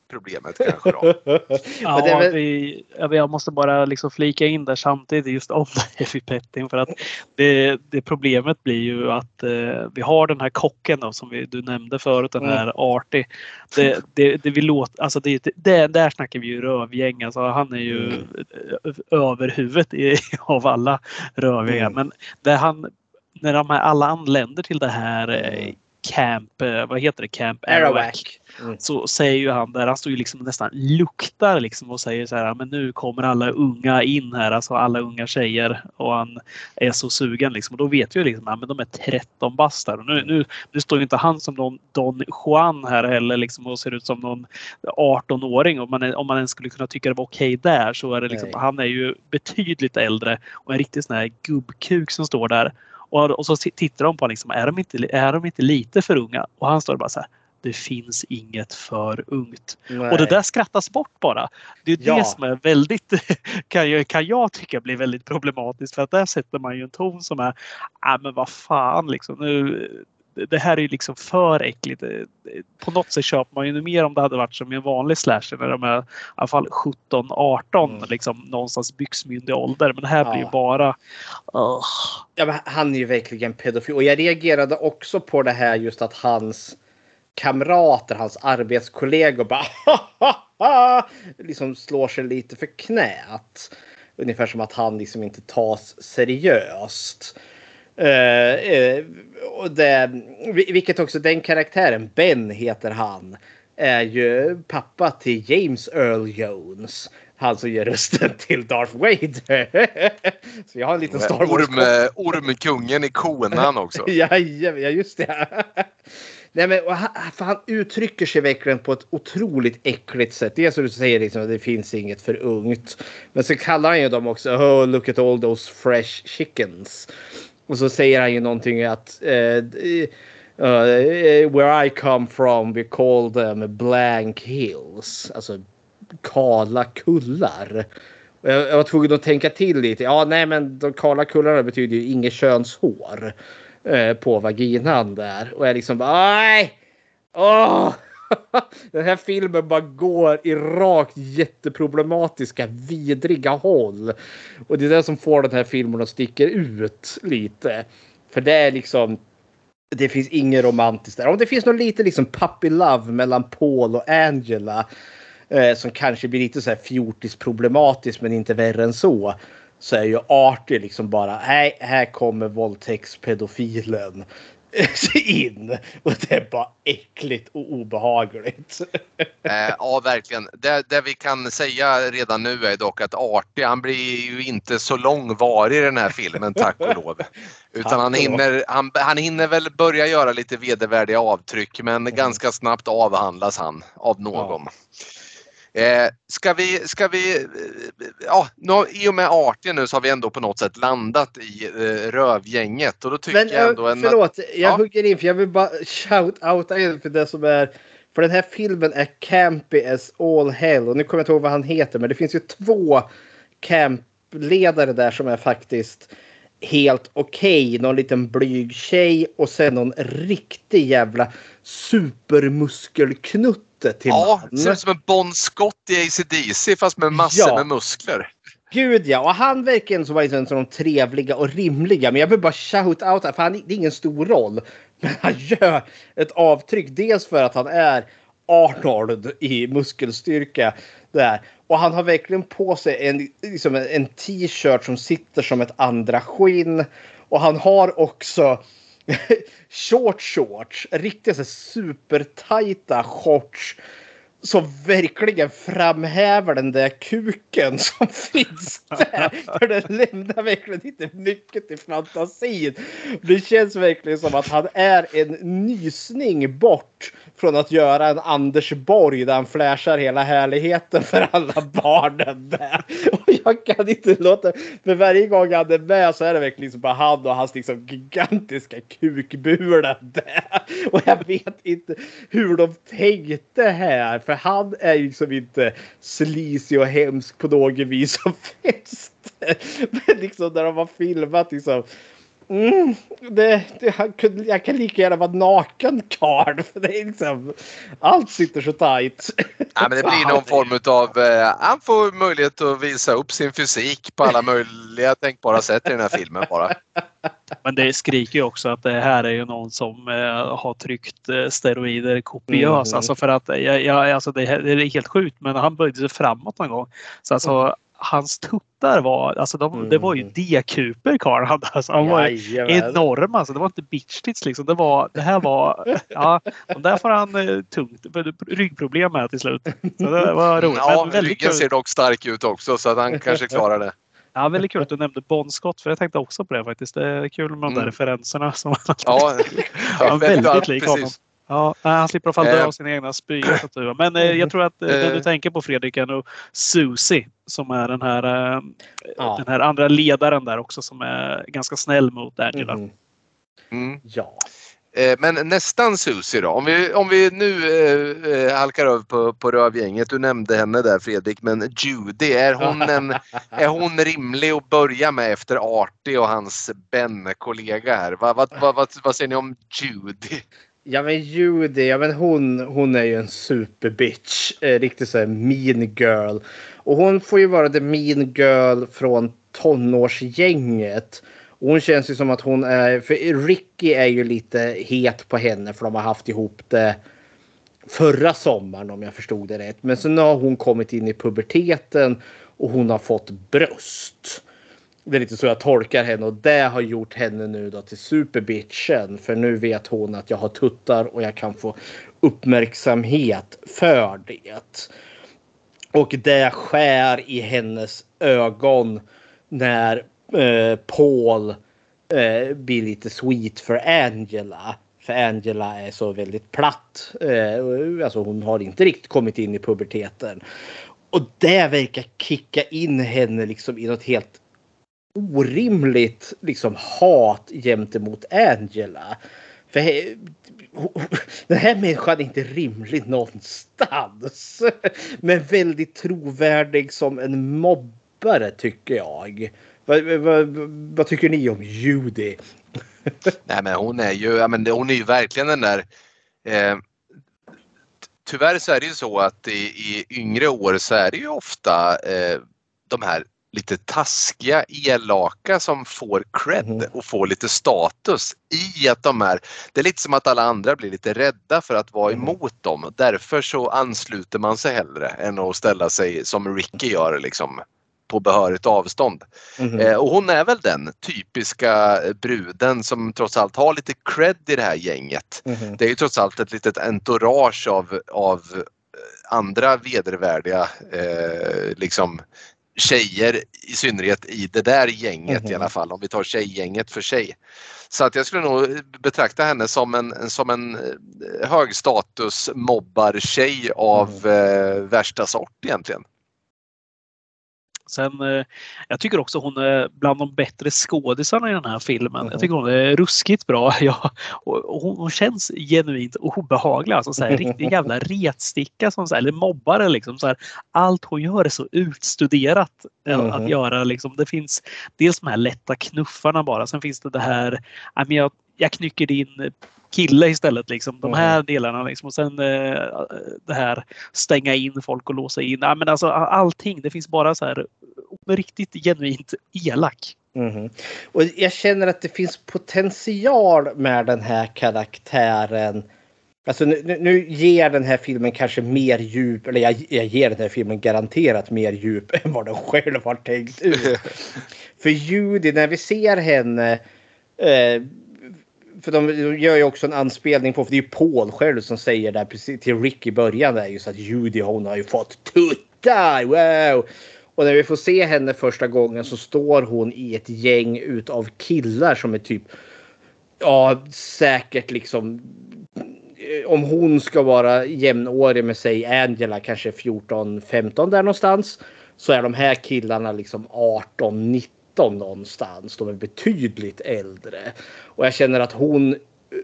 problemet kanske då. ja, väl... vi, jag måste bara liksom flika in där samtidigt just om heavy petting för att det, det problemet blir ju att eh, vi har den här kocken då, som vi, du nämnde förut, den här mm. Arty. Det, det, det, vi låter, alltså det, det, där snackar vi ju rövgäng. Alltså han är ju mm. överhuvudet i, av alla rövgängar. Mm. Men där han, när de här, alla anländer till det här eh, Camp, eh, vad heter det, Camp Arawak. Mm. Så säger ju han där, han står ju liksom nästan luktar liksom och säger så här, men nu kommer alla unga in här, alltså alla unga tjejer och han är så sugen liksom. Och då vet vi ju liksom, ja, men de är 13 bast. Och nu, nu, nu står ju inte han som någon Don Juan här heller liksom och ser ut som någon 18-åring. Om man, om man ens skulle kunna tycka det var okej okay där så är det liksom, Nej. han är ju betydligt äldre och en riktig sån här gubbkuk som står där. Och, och så tittar de på honom, liksom, är, de inte, är de inte lite för unga? Och han står bara så här, det finns inget för ungt. Nej. Och det där skrattas bort bara. Det är ja. det som är väldigt, kan jag, kan jag tycka blir väldigt problematiskt. För att där sätter man ju en ton som är, ah, men vad fan liksom. Nu, det här är ju liksom för äckligt. På något sätt köper man ju mer om det hade varit som en vanlig slasher när de är i alla fall 17, 18 mm. liksom någonstans byxmyndig ålder. Men det här ja. blir ju bara... Uh. Ja, men han är ju verkligen pedofil och jag reagerade också på det här just att hans kamrater, hans arbetskollegor bara liksom slår sig lite för knät. Ungefär som att han liksom inte tas seriöst. Uh, uh, och det, vilket också den karaktären, Ben heter han, är ju pappa till James Earl Jones. Han som ger rösten till Darth Vader. Så jag har en liten Star Wars. Orm, ormkungen i konan också. ja, ja, just det. Nej, men, han, han uttrycker sig verkligen på ett otroligt äckligt sätt. Dels som du säger liksom, att det finns inget för ungt. Men så kallar han ju dem också oh, look at all those fresh chickens. Och så säger han ju någonting att uh, uh, where I come from we call them blank hills. Alltså kala kullar. Jag, jag var tvungen att tänka till lite. Ja, nej, men de kala kullarna betyder ju inget könshår Eh, på vaginan där. Och jag liksom bara, nej! Åh! Den här filmen bara går i rakt jätteproblematiska, vidriga håll. Och det är det som får den här filmen att sticka ut lite. För det är liksom det finns inget romantiskt där. Om det finns något lite liksom puppy love mellan Paul och Angela. Eh, som kanske blir lite så här fjortis problematiskt men inte värre än så. Så är ju Artie liksom bara, nej, här kommer våldtäktspedofilen in. Och det är bara äckligt och obehagligt. Eh, ja, verkligen. Det, det, vi kan säga redan nu är dock att Artie, han blir ju inte så långvarig i den här filmen, tack och lov. Utan han hinner, han, han hinner väl börja göra lite vedervärdiga avtryck, men mm. ganska snabbt avhandlas han av någon. Ja. Eh, ska vi, ska vi, eh, ja, nu, i och med arten nu så har vi ändå på något sätt landat i eh, rövgänget och då tycker Men, jag ändå en... Förlåt, jag ja. hugger in för jag vill bara shout-outa in för det som är för den här filmen är campy as all hell och nu kommer jag inte ihåg vad han heter men det finns ju två campledare där som är faktiskt helt okej. Okay. Någon liten blyg tjej och sen någon riktig jävla supermuskelknutt till Ja, man. ser ut som en Bon Scott i ACDC fast med massor ja. med muskler. Gud ja, och han verkar som en av de trevliga och rimliga. Men jag vill bara shout out för han, det är ingen stor roll. Men han gör ett avtryck. Dels för att han är Arnold i muskelstyrka. Där. Och han har verkligen på sig en, liksom en t-shirt som sitter som ett andra skinn. Och han har också short shorts, riktigt supertajta shorts som verkligen framhäver den där kuken som finns där. För den lämnar verkligen inte mycket till fantasin. Det känns verkligen som att han är en nysning bort från att göra en Anders Borg där han flashar hela härligheten för alla barnen där. Och jag kan inte låta... För varje gång han är med så är det verkligen liksom bara han och hans liksom gigantiska kukbula där. Och jag vet inte hur de tänkte här. För han är ju liksom inte sleazy och hemsk på något vis som fest. Men liksom när de har filmat liksom Mm, det, det, jag kan lika gärna vara naken karl. För det är liksom, allt sitter så tajt. Ja, men det blir någon form av... Eh, han får möjlighet att visa upp sin fysik på alla möjliga tänkbara sätt i den här filmen bara. Men det skriker ju också att det här är ju någon som eh, har tryckt eh, steroider kopiöst. Mm. Alltså för att jag, jag, alltså det, det, är helt sjukt men han böjde sig framåt någon gång. Så alltså, mm hans tuttar var, alltså de, mm. det var ju mm. D-kuper Karl hade. Alltså, han var enorm alltså. Det var inte bitch tits liksom. Det, var, det här var, ja, de där får han eh, tungt, ryggproblem med till slut. Så det var roligt. Ja, ryggen kul. ser dock stark ut också så att han kanske klarar det. Ja, väldigt kul att du nämnde Bon Scott för jag tänkte också på det faktiskt. Det är kul med de där mm. referenserna. Som ja, ja, väldigt lik honom. Ja, han slipper i alla fall dö av sina egna spyor. Men eh, jag tror att eh, det du tänker på Fredrik är nog Susie som är den här, eh, ja. den här andra ledaren där också som är ganska snäll mot Angela. Mm. Mm. Ja. Men nästan Susie då. Om vi, om vi nu eh, halkar över på, på rövgänget. Du nämnde henne där Fredrik, men Judy, är hon, en, är hon rimlig att börja med efter Artie och hans Ben-kollega här? Vad, vad, vad, vad, vad säger ni om Judy? Ja men Judy, ja men hon, hon är ju en superbitch. Eh, riktigt så här mean girl. Och hon får ju vara the mean girl från tonårsgänget. Och hon känns ju som att hon är, för Ricky är ju lite het på henne för de har haft ihop det förra sommaren om jag förstod det rätt. Men sen har hon kommit in i puberteten och hon har fått bröst. Det är lite så jag tolkar henne och det har gjort henne nu då till superbitchen. För nu vet hon att jag har tuttar och jag kan få uppmärksamhet för det. Och det skär i hennes ögon när eh, Paul eh, blir lite sweet för Angela. För Angela är så väldigt platt. Eh, alltså hon har inte riktigt kommit in i puberteten. Och det verkar kicka in henne liksom i något helt orimligt liksom hat gentemot Angela. För den här människan är inte rimlig någonstans. Men väldigt trovärdig som en mobbare tycker jag. Vad, vad, vad tycker ni om Judy? Nej men hon är ju, ja, men hon är ju verkligen den där eh, Tyvärr så är det ju så att i, i yngre år så är det ju ofta eh, de här lite taskiga, elaka som får cred mm. och får lite status i att de är, det är lite som att alla andra blir lite rädda för att vara mm. emot dem. Därför så ansluter man sig hellre än att ställa sig som Ricky gör liksom på behörigt avstånd. Mm. Eh, och hon är väl den typiska bruden som trots allt har lite cred i det här gänget. Mm. Det är ju trots allt ett litet entourage av, av andra vedervärdiga eh, liksom tjejer i synnerhet i det där gänget mm. i alla fall om vi tar tjejgänget för sig. Så att jag skulle nog betrakta henne som en, som en eh, högstatus mobbar-tjej av mm. eh, värsta sort egentligen. Sen, eh, jag tycker också hon är bland de bättre skådisarna i den här filmen. Mm. Jag tycker hon är ruskigt bra. Ja, och hon, hon känns genuint obehaglig. Alltså, så här, riktig jävla retsticka, som, så här, eller mobbare. Liksom, så här, allt hon gör är så utstuderat mm. att göra. Liksom. Det finns dels de här lätta knuffarna bara. Sen finns det det här, jag, jag knycker din kille istället. Liksom. De här mm. delarna. Liksom. Och sen eh, det här stänga in folk och låsa in. Ja, men alltså, allting. Det finns bara så här riktigt genuint elak. Mm. Och jag känner att det finns potential med den här karaktären. Alltså nu, nu ger den här filmen kanske mer djup, eller jag, jag, ger den här filmen garanterat mer djup än vad den själv har tänkt ut. För Judy, när vi ser henne eh, för de gör ju också en anspelning på, för det är ju Paul själv som säger det precis till Rick i början där just att Judy hon har ju fått tuttar, wow! Och när vi får se henne första gången så står hon i ett gäng utav killar som är typ ja, säkert liksom eh, om hon ska vara jämnårig med sig Angela, kanske 14-15 där någonstans. Så är de här killarna liksom 18-19 någonstans. De är betydligt äldre. Och jag känner att hon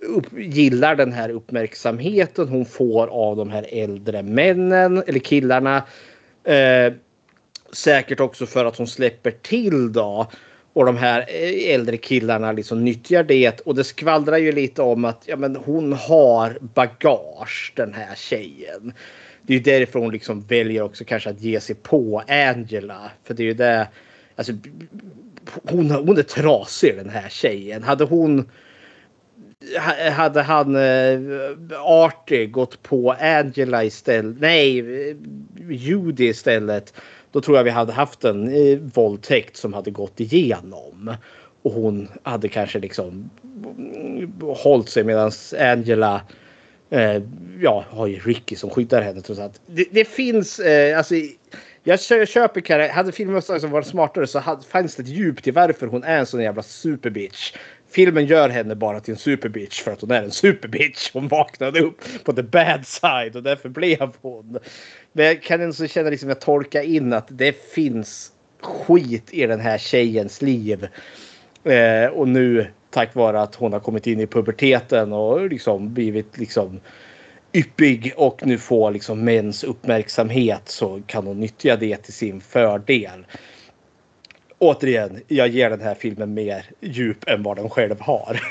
upp, gillar den här uppmärksamheten hon får av de här äldre männen eller killarna. Eh, säkert också för att hon släpper till då och de här eh, äldre killarna liksom nyttjar det. Och det skvallrar ju lite om att ja, men hon har bagage den här tjejen. Det är ju därför hon liksom väljer också kanske att ge sig på Angela. För det är ju det. Alltså, hon, hon är trasig den här tjejen. Hade hon hade han eh, Artie gått på Angela istället, nej, Judy istället då tror jag vi hade haft en eh, våldtäkt som hade gått igenom. Och hon hade kanske liksom mm, hållit sig medan Angela eh, ja, har ju Ricky som skyddar henne. Trots att det, det finns, eh, alltså jag köper karaktär. Hade filmen alltså varit smartare så hade, fanns det ett djup till varför hon är en sån jävla superbitch. Filmen gör henne bara till en superbitch för att hon är en superbitch. Hon vaknade upp på the bad side och därför blev hon. Men jag kan ändå känna liksom jag tolkar in att det finns skit i den här tjejens liv. Eh, och nu tack vare att hon har kommit in i puberteten och liksom blivit liksom yppig och nu får liksom mäns uppmärksamhet så kan hon nyttja det till sin fördel. Återigen, jag ger den här filmen mer djup än vad den själv har.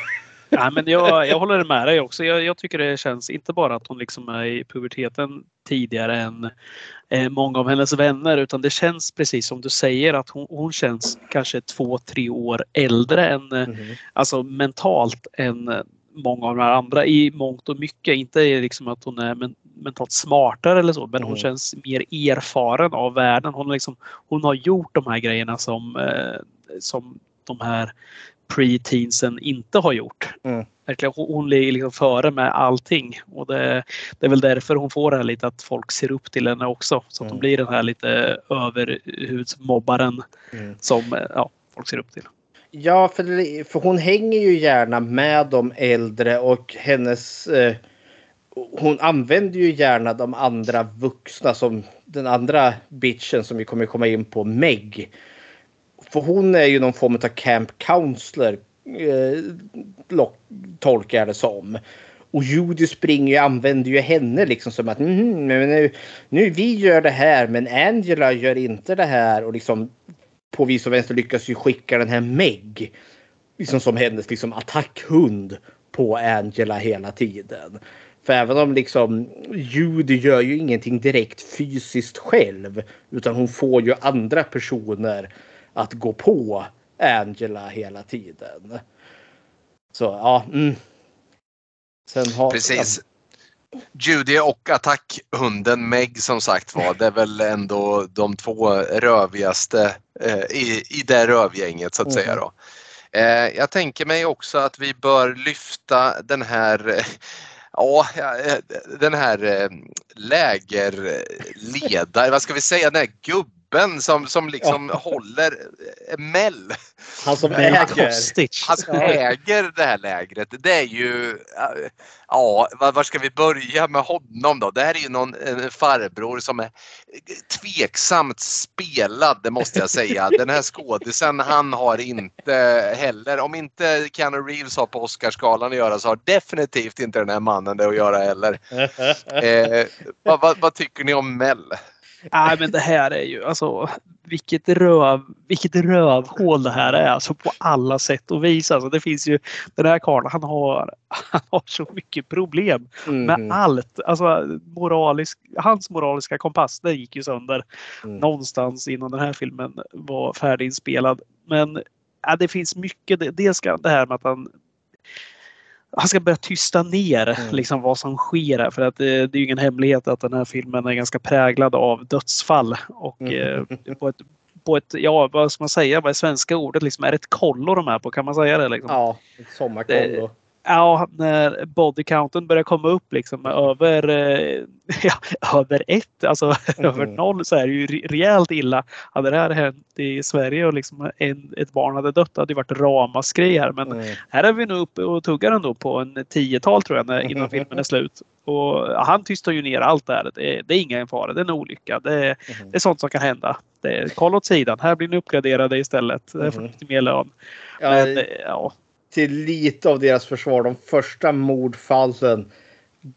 Ja, men jag, jag håller med dig också. Jag, jag, tycker det känns inte bara att hon liksom är i puberteten tidigare än eh, många av hennes vänner utan det känns precis som du säger att hon, hon känns kanske två, tre år äldre än mm. alltså mentalt än många av de här andra i mångt och mycket. Inte liksom att hon är men, mentalt smartare eller så, men hon mm. känns mer erfaren av världen. Hon, liksom, hon har gjort de här grejerna som, eh, som de här pre-teensen inte har gjort. Mm. Hon ligger liksom före med allting och det, det, är väl därför hon får det här lite att folk ser upp till henne också. Så att mm. hon blir den här lite överhudsmobbaren mm. som ja, folk ser upp till. Ja, för, för hon hänger ju gärna med de äldre och hennes... Eh, hon använder ju gärna de andra vuxna som den andra bitchen som vi kommer komma in på, Meg. För hon är ju någon form av camp counselor eh, tolkar jag det som. Och Judy springer och använder ju henne liksom som att mm, nu, nu vi gör det här men Angela gör inte det här och liksom på vis och vänster lyckas ju skicka den här Meg. Liksom som hennes liksom attackhund på Angela hela tiden. För även om liksom Judy gör ju ingenting direkt fysiskt själv utan hon får ju andra personer att gå på Angela hela tiden. Så ja. Mm. Har, Precis. Judy och attackhunden Meg som sagt var. Det är väl ändå de två rövigaste i, i det rövgänget så att mm. säga. Då. Eh, jag tänker mig också att vi bör lyfta den här Ja, eh, den här eh, lägerledaren, vad ska vi säga, den här gubben gubben som, som liksom ja. håller eh, Mell. Han som äger. Han som äger det här lägret. Det är ju, ja, var ska vi börja med honom då? Det här är ju någon farbror som är tveksamt spelad, det måste jag säga. Den här skådisen, han har inte heller, om inte Keanu Reeves har på Oscarsgalan att göra så har definitivt inte den här mannen det att göra heller. Eh, vad, vad, vad tycker ni om Mell? Nej men det här är ju alltså vilket, röv, vilket rövhål det här är alltså på alla sätt och vis. Alltså, det finns ju den här karln han har, han har så mycket problem mm. med allt. Alltså, moralisk, hans moraliska kompass den gick ju sönder mm. någonstans innan den här filmen var färdiginspelad. Men ja, det finns mycket. Dels det här med att han han ska börja tysta ner mm. liksom, vad som sker här. För att det, det är ju ingen hemlighet att den här filmen är ganska präglad av dödsfall. Och mm. eh, på, ett, på ett, ja vad ska man säga, vad är svenska ordet? Liksom, är det ett kollo de är på? Kan man säga det? Liksom? Ja, ett sommarkollo. Ja, när bodycounten börjar komma upp liksom över, eh, ja, över ett, alltså mm. över noll så är det ju rejält illa. Hade det här hänt i Sverige och liksom en, ett barn hade dött hade det varit ramaskri här. Men mm. här är vi nu uppe och tuggar ändå på en tiotal tror jag när, innan filmen är slut. Och ja, han tystar ju ner allt det här. Det, det är ingen fara, det är en olycka. Det, mm. det är sånt som kan hända. Det, kolla åt sidan, här blir ni uppgraderade istället. Mm. får lite mer lön. Ja, Men, ja till lite av deras försvar. De första mordfallen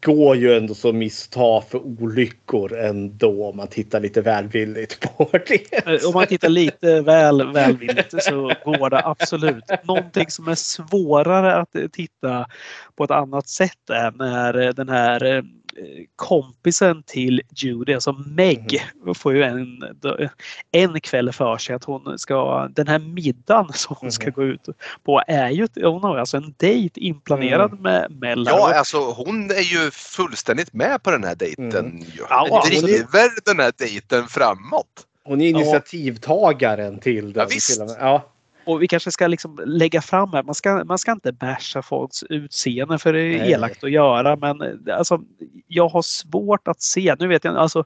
går ju ändå som misstag för olyckor ändå om man tittar lite välvilligt på det. Eh, om man tittar lite väl välvilligt så går det absolut. Någonting som är svårare att titta på ett annat sätt är när den här eh, kompisen till Judy, alltså Meg, mm. får ju en, en kväll för sig att hon ska, den här middagen som hon ska mm. gå ut på är ju, hon har alltså en dejt inplanerad mm. med Mel. Ja, alltså hon är ju fullständigt med på den här dejten. Mm. Ja, driver är... den här dejten framåt. Hon är initiativtagaren till den. Ja, visst. Ja. Och vi kanske ska liksom lägga fram här, man ska, man ska inte basha folks utseende för det är Nej. elakt att göra men alltså, jag har svårt att se, nu vet jag alltså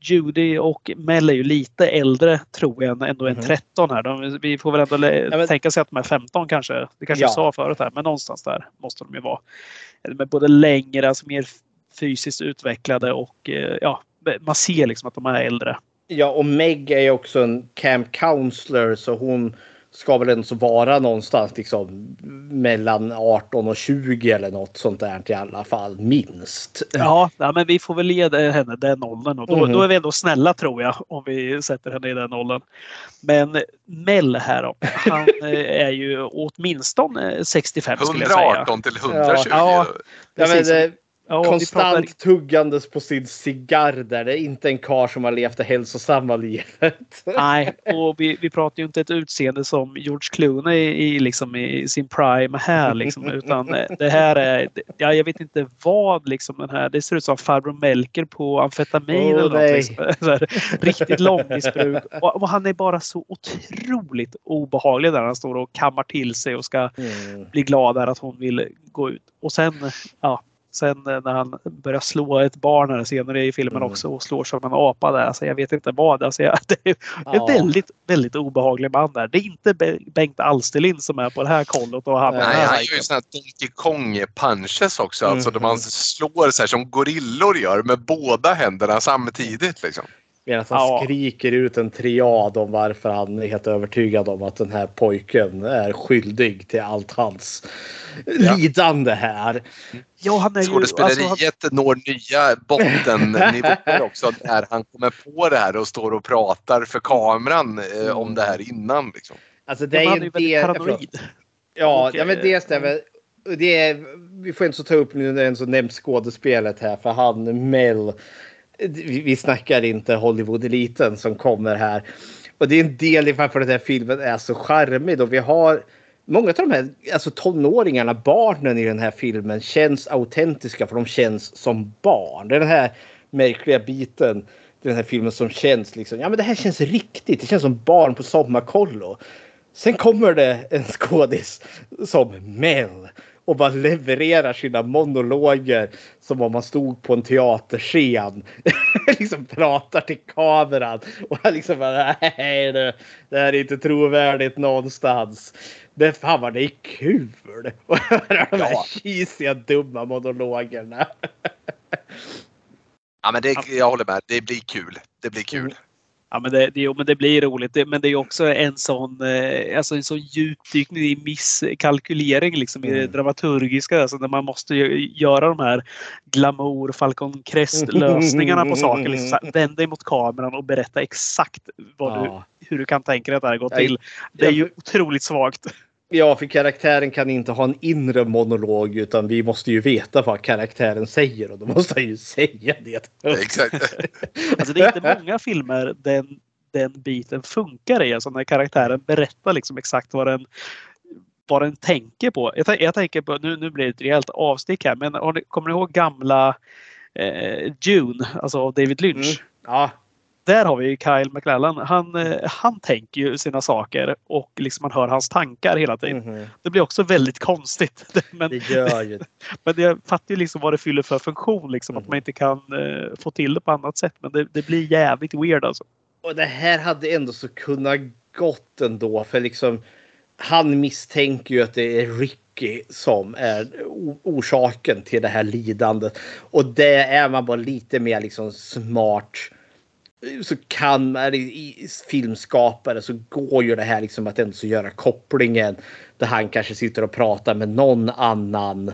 Judy och Mel är ju lite äldre tror jag ändå mm. än 13 här. De, vi får väl ändå ja, men... tänka sig att de är 15 kanske. Det kanske ja. jag sa förut här men någonstans där måste de ju vara. Är både längre, alltså mer fysiskt utvecklade och eh, ja, man ser liksom att de är äldre. Ja och Meg är ju också en camp counselor så hon ska väl ändå vara någonstans liksom mellan 18 och 20 eller något sånt där i alla fall minst. Ja, ja men vi får väl ge henne den åldern och då, mm. då är vi ändå snälla tror jag om vi sätter henne i den åldern. Men Mell här då, han är ju åtminstone 65 skulle jag säga. 118 till 120. Ja, ja, men, Ja, Konstant pratar... tuggandes på sin cigarr där. Det är inte en kar som har levt det hälsosamma livet. Nej, och vi, vi pratar ju inte ett utseende som George Clooney i, liksom, i sin prime här liksom, utan det här är, ja, jag vet inte vad liksom den här, det ser ut som farbror Melker på amfetamin oh, eller något. Liksom. Riktigt långmissbruk. Och, och, han är bara så otroligt obehaglig där han står och kammar till sig och ska mm. bli glad där att hon vill gå ut. Och sen, ja, Sen eh, när han börjar slå ett barn här senare i filmen mm. också och slår som en apa där. Alltså jag vet inte vad. Alltså jag, det är en ja. väldigt, väldigt obehaglig man där. Det är inte Bengt Alsterlind som är på det här kollot. Och han, Nej, han gör ju sådana här Donkey Kong punches också. Mm. Alltså där man slår så här som gorillor gör med båda händerna samtidigt. Liksom. Medan han ja. skriker ut en triad om varför han är helt övertygad om att den här pojken är skyldig till allt hans ja. lidande här. Ja, han är Skådespeleriet ju, alltså, når nya bottennivåer också när han kommer på det här och står och pratar för kameran eh, om det här innan. Liksom. Alltså det är ju det... Paranoid. Ja, och, ja, men det stämmer. Det är, vi får inte så ta upp nu när så nämnt skådespelet här för han Mel vi snackar inte Hollywood-eliten som kommer här. Och det är en del i varför den här filmen är så charmig. Och vi har många av de här alltså tonåringarna, barnen i den här filmen känns autentiska för de känns som barn. Det är den här märkliga biten i den här filmen som känns liksom, ja men det här känns riktigt. Det känns som barn på sommarkollo. Sen kommer det en skådis som Mel och bara levererar sina monologer som om man stod på en teaterscen. liksom pratar till kameran och liksom bara nej det, det här är inte trovärdigt någonstans. Men fan vad det är kul! Och höra de här cheesiga dumma monologerna. ja men det, jag håller med, det blir kul. Det blir kul. Mm. Ja, men det, det, men det blir roligt. Det, men det är också en sån, eh, alltså en sån djupdykning i misskalkylering liksom, mm. i det mm. dramaturgiska. Alltså när man måste göra de här glamour, Falcon Crest-lösningarna på saker. Liksom, Vänd dig mot kameran och berätta exakt vad ja. du, hur du kan tänka dig att det här går till. Det är ju otroligt svagt. Ja, för karaktären kan inte ha en inre monolog utan vi måste ju veta vad karaktären säger och då måste han ju säga det. Exakt. alltså det är inte många filmer den, den biten funkar i. Alltså när karaktären berättar liksom exakt vad den, vad den tänker på. Jag, jag tänker på, nu, nu blir det ett rejält avstick här, men kommer ni ihåg gamla eh, June, alltså av David Lynch? Mm. Ja. Där har vi Kyle McLallen. Han, eh, han tänker ju sina saker och liksom man hör hans tankar hela tiden. Mm. Det blir också väldigt konstigt. Men, det gör ju Men jag fattar ju liksom vad det fyller för funktion. Liksom, mm. Att man inte kan uh, få till det på annat sätt. Men det, det, blir jävligt weird alltså. Och det här hade ändå så kunnat gått ändå. För liksom han misstänker ju att det är Ricky som är orsaken till det här lidandet. Och det är man bara lite mer liksom smart så kan man i filmskapare så går ju det här liksom att ändå göra kopplingen där han kanske sitter och pratar med någon annan.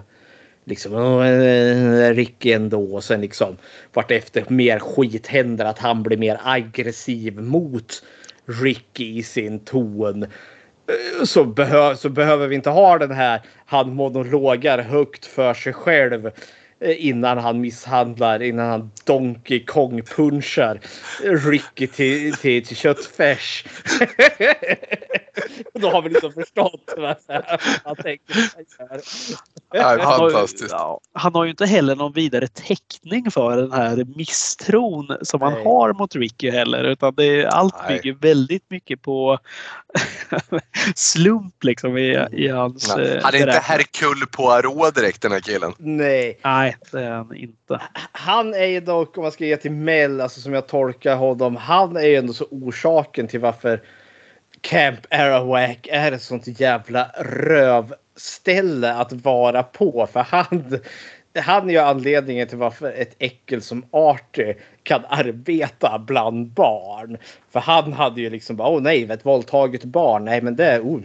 Liksom eh, Ricky ändå och sen liksom vartefter mer skit händer att han blir mer aggressiv mot Ricky i sin ton. Eh, så, behö så behöver vi inte ha den här han monologar högt för sig själv Eh, innan han misshandlar, innan han Donkey Kong punchar Ricky till, till, till köttfärs. Då har vi liksom förstått vad han tänker fantastiskt. Han har, han har ju inte heller någon vidare täckning för den här misstron som han har mot Ricky heller. Utan det är, allt Nej. bygger väldigt mycket på slump liksom i, i hans... Ja. Han är inte Hercule Poirot direkt den här killen. Nej. Nej, det är han inte. Han är ju dock, om man ska ge till Mel, alltså som jag tolkar honom, han är ju ändå så orsaken till varför Camp Arawak är ett sånt jävla rövställe att vara på. För han, han är ju anledningen till varför ett äckel som Artie kan arbeta bland barn. För han hade ju liksom bara, åh nej, ett våldtaget barn. Nej, men det, oh,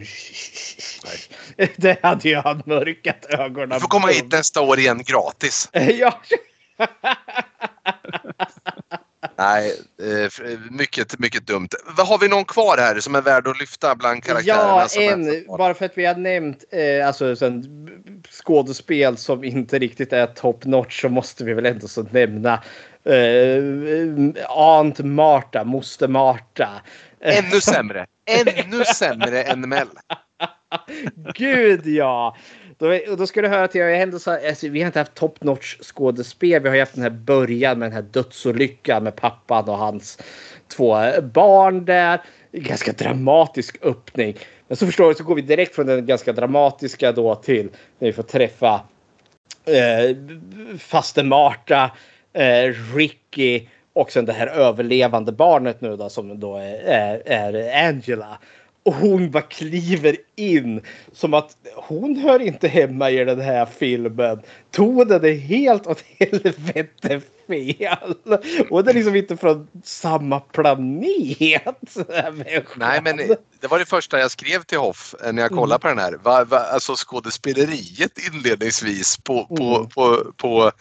det hade ju han mörkat ögonen. Du får komma hit nästa år igen gratis. ja. Nej, eh, mycket, mycket dumt. Har vi någon kvar här som är värd att lyfta bland karaktärerna? Ja, en. Bara för att vi har nämnt eh, alltså, skådespel som inte riktigt är top notch så måste vi väl ändå så nämna Aunt Marta, moster Marta. Ännu sämre. Ännu sämre än Mel. Gud ja! Då, då ska du höra till, jag ändå så, alltså, vi har inte haft top notch skådespel. Vi har haft den här början med den här dödsolyckan med pappan och hans två barn där. Ganska dramatisk öppning. Men så förstår du så går vi direkt från den ganska dramatiska då till när vi får träffa eh, faste Marta, eh, Eh, Ricky och sen det här överlevande barnet nu då som då är, är, är Angela. Och hon bara kliver in som att hon hör inte hemma i den här filmen. Tonen är helt åt helvete fel. Hon är liksom inte från samma planet. Nej, men det var det första jag skrev till Hoff när jag kollade på den här. Va, va, alltså skådespeleriet inledningsvis på, på, mm. på, på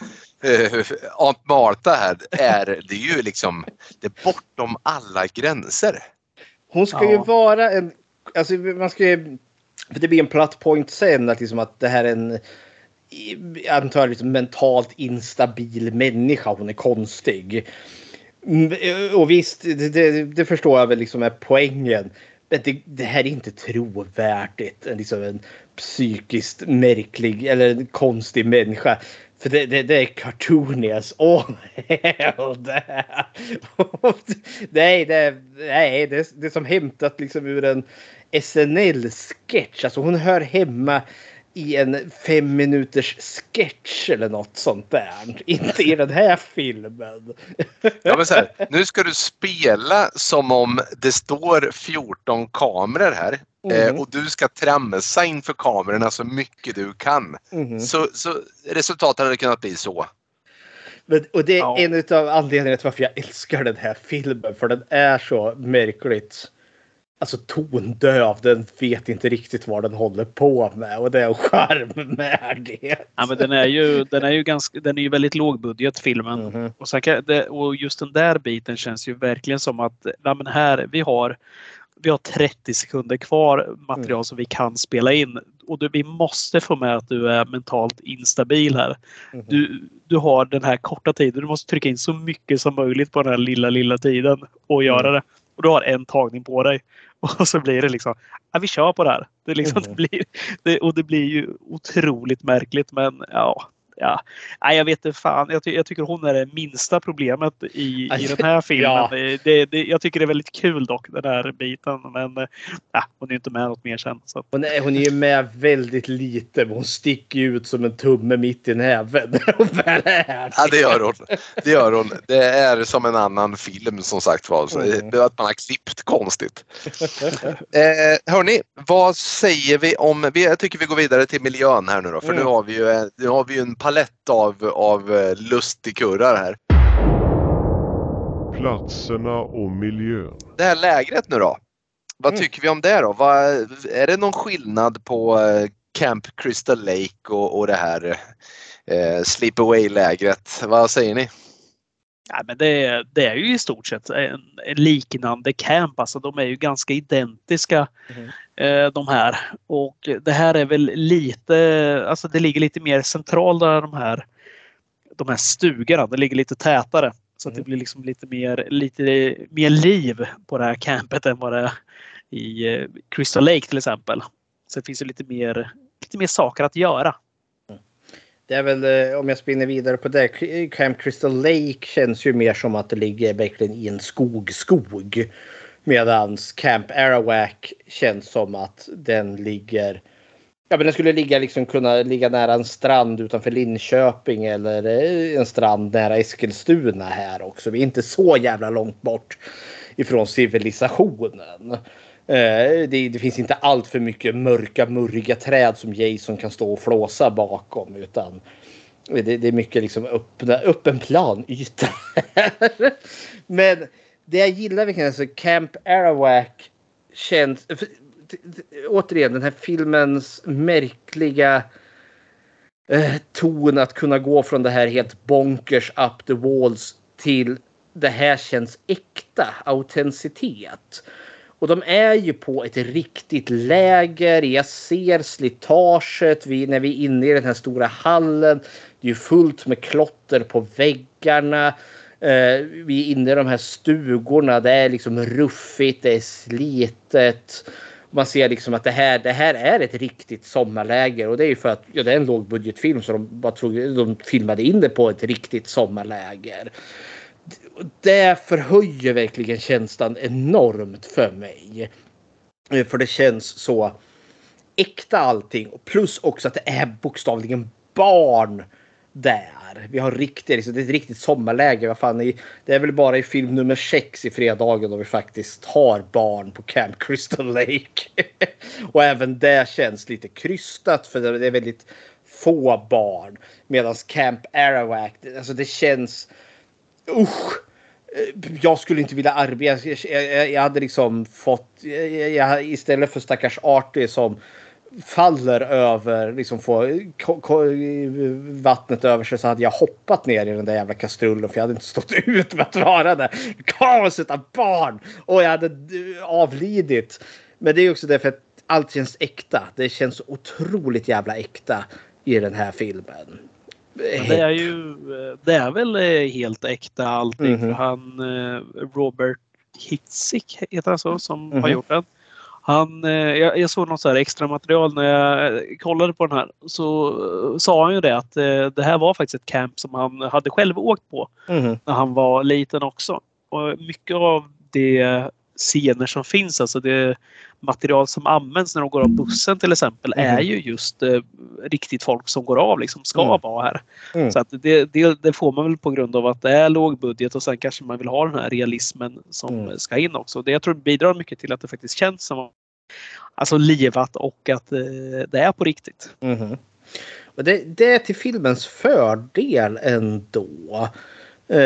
eh, Aunt Marta här är det är ju liksom det är bortom alla gränser. Hon ska ja. ju vara en... Alltså man ska ju... För det blir en platt point sen att, liksom att det här är en antar liksom mentalt instabil människa. Hon är konstig. Mm, eh, och visst, det, det, det förstår jag väl liksom är poängen. Men det, det, här är inte trovärdigt. Liksom en psykiskt märklig eller en konstig människa. För det, det, det är Cartoonias. Åh, oh, nej, det, nej, det, det är som hämtat liksom ur en SNL-sketch. Alltså hon hör hemma i en fem minuters sketch eller något sånt där. Inte i den här filmen. Ja, men så här, nu ska du spela som om det står 14 kameror här. Mm. och du ska tramsa inför kamerorna så mycket du kan. Mm. Så, så resultatet hade kunnat bli så. Men, och det är ja. en av anledningarna till varför jag älskar den här filmen. För den är så märkligt alltså tondöv. Den vet inte riktigt vad den håller på med och det är en charm med det. Ja, men den är ju, den är ju ganska, den är ju väldigt lågbudget filmen. Mm -hmm. och, sen det, och just den där biten känns ju verkligen som att ja, men här, vi har vi har 30 sekunder kvar material mm. som vi kan spela in. Och du, vi måste få med att du är mentalt instabil här. Mm. Du, du har den här korta tiden. Du måste trycka in så mycket som möjligt på den här lilla, lilla tiden och göra mm. det. Och du har en tagning på dig. Och så blir det liksom, ja, vi kör på det här. Det, liksom, mm. det blir, det, och det blir ju otroligt märkligt men ja, ja, nej, jag vet inte fan. Jag, ty jag, tycker hon är det minsta problemet i, i den här filmen. Ja. Det, det, jag tycker det är väldigt kul dock den här biten. Men ja, hon är inte med något mer sen. Så. Hon, är, hon är ju med väldigt lite. Men hon sticker ut som en tumme mitt i näven. ja, det gör hon. Det gör hon. Det är som en annan film som sagt var. Mm. Att man har klippt konstigt. eh, hörni, vad säger vi om... Jag tycker vi går vidare till miljön här nu då. För mm. nu har vi ju, nu har vi ju en palett av, av eh, lustigkurrar här. Platserna och miljön. Det här lägret nu då. Vad mm. tycker vi om det då? Vad, är det någon skillnad på eh, Camp Crystal Lake och, och det här eh, Sleepaway-lägret? Vad säger ni? Ja, men det, det, är ju i stort sett en, en liknande camp. Alltså, de är ju ganska identiska mm. eh, de här. Och det här är väl lite, alltså det ligger lite mer centralt där de här, de här stugorna. Det ligger lite tätare. Så mm. att det mm. blir liksom lite mer, lite mer liv på det här campet än vad det är i eh, Crystal Lake till exempel. Så det finns ju lite mer, lite mer saker att göra. Det är väl eh, om jag spinner vidare på det. Camp Crystal Lake känns ju mer som att det ligger verkligen i en skog-skog. Medans Camp Arawak känns som att den ligger Ja, men den skulle ligga, liksom, kunna ligga nära en strand utanför Linköping eller eh, en strand nära Eskilstuna här också. Vi är inte så jävla långt bort ifrån civilisationen. Eh, det, det, finns inte allt för mycket mörka, murriga träd som Jason kan stå och flåsa bakom. Utan det, det är mycket liksom öppna, öppen planyta. Men det jag gillar verkligen, alltså Camp Arawak känns... Eh, för, återigen, den här filmens märkliga eh, ton att kunna gå från det här helt bonkers up the walls till det här känns äkta, autenticitet. Och de är ju på ett riktigt läger. Jag ser slitaget vi, när vi är inne i den här stora hallen. Det är ju fullt med klotter på väggarna. Eh, vi är inne i de här stugorna. Det är liksom ruffigt, det är slitet. Man ser liksom att det här, det här är ett riktigt sommarläger och det är ju för att ja, det är en lågbudgetfilm så de, bara tog, de filmade in det på ett riktigt sommarläger det förhöjer verkligen känslan enormt för mig. Eh, för det känns så äkta allting. Plus också att det är bokstavligen barn där. Vi har riktigt, liksom, det är ett riktigt sommarläge. Vad fan, det är väl bara i film nummer sex i fredagen då vi faktiskt har barn på Camp Crystal Lake. och även det känns lite krystat för det är väldigt få barn. Medan Camp Arawak, alltså det känns usch. Eh, jag skulle inte vilja arbeta. Jag, jag hade liksom fått jag, istället för stackars Artie som faller över, liksom får vattnet över sig så hade jag hoppat ner i den där jävla kastrullen för jag hade inte stått ut med att vara där. Kaos av barn! Och jag hade eh, avlidit. Men det är också därför att allt känns äkta. Det känns otroligt jävla äkta i den här filmen. Det är ju det är väl eh, helt äkta allting. Mm -hmm. Han eh, Robert Hitzik heter han så som mm -hmm. har mhm. gjort den. Han, eh, jag, jag, såg något så här extra material när jag kollade på den här. Så sa han ju det att det här var faktiskt ett camp som han hade själv åkt på mm -hmm. när han var liten också. Och mycket av det scener som finns, alltså det material som används när de går av bussen till exempel mm. är ju just eh, riktigt folk som går av liksom ska mm. vara här. Mm. Så att det, det, det, får man väl på grund av att det är låg budget och sen kanske man vill ha den här realismen som mm. ska in också. Det jag tror bidrar mycket till att det faktiskt känns som alltså livat och att eh, det är på riktigt. Mm-hmm. Det, det är till filmens fördel ändå. Uh,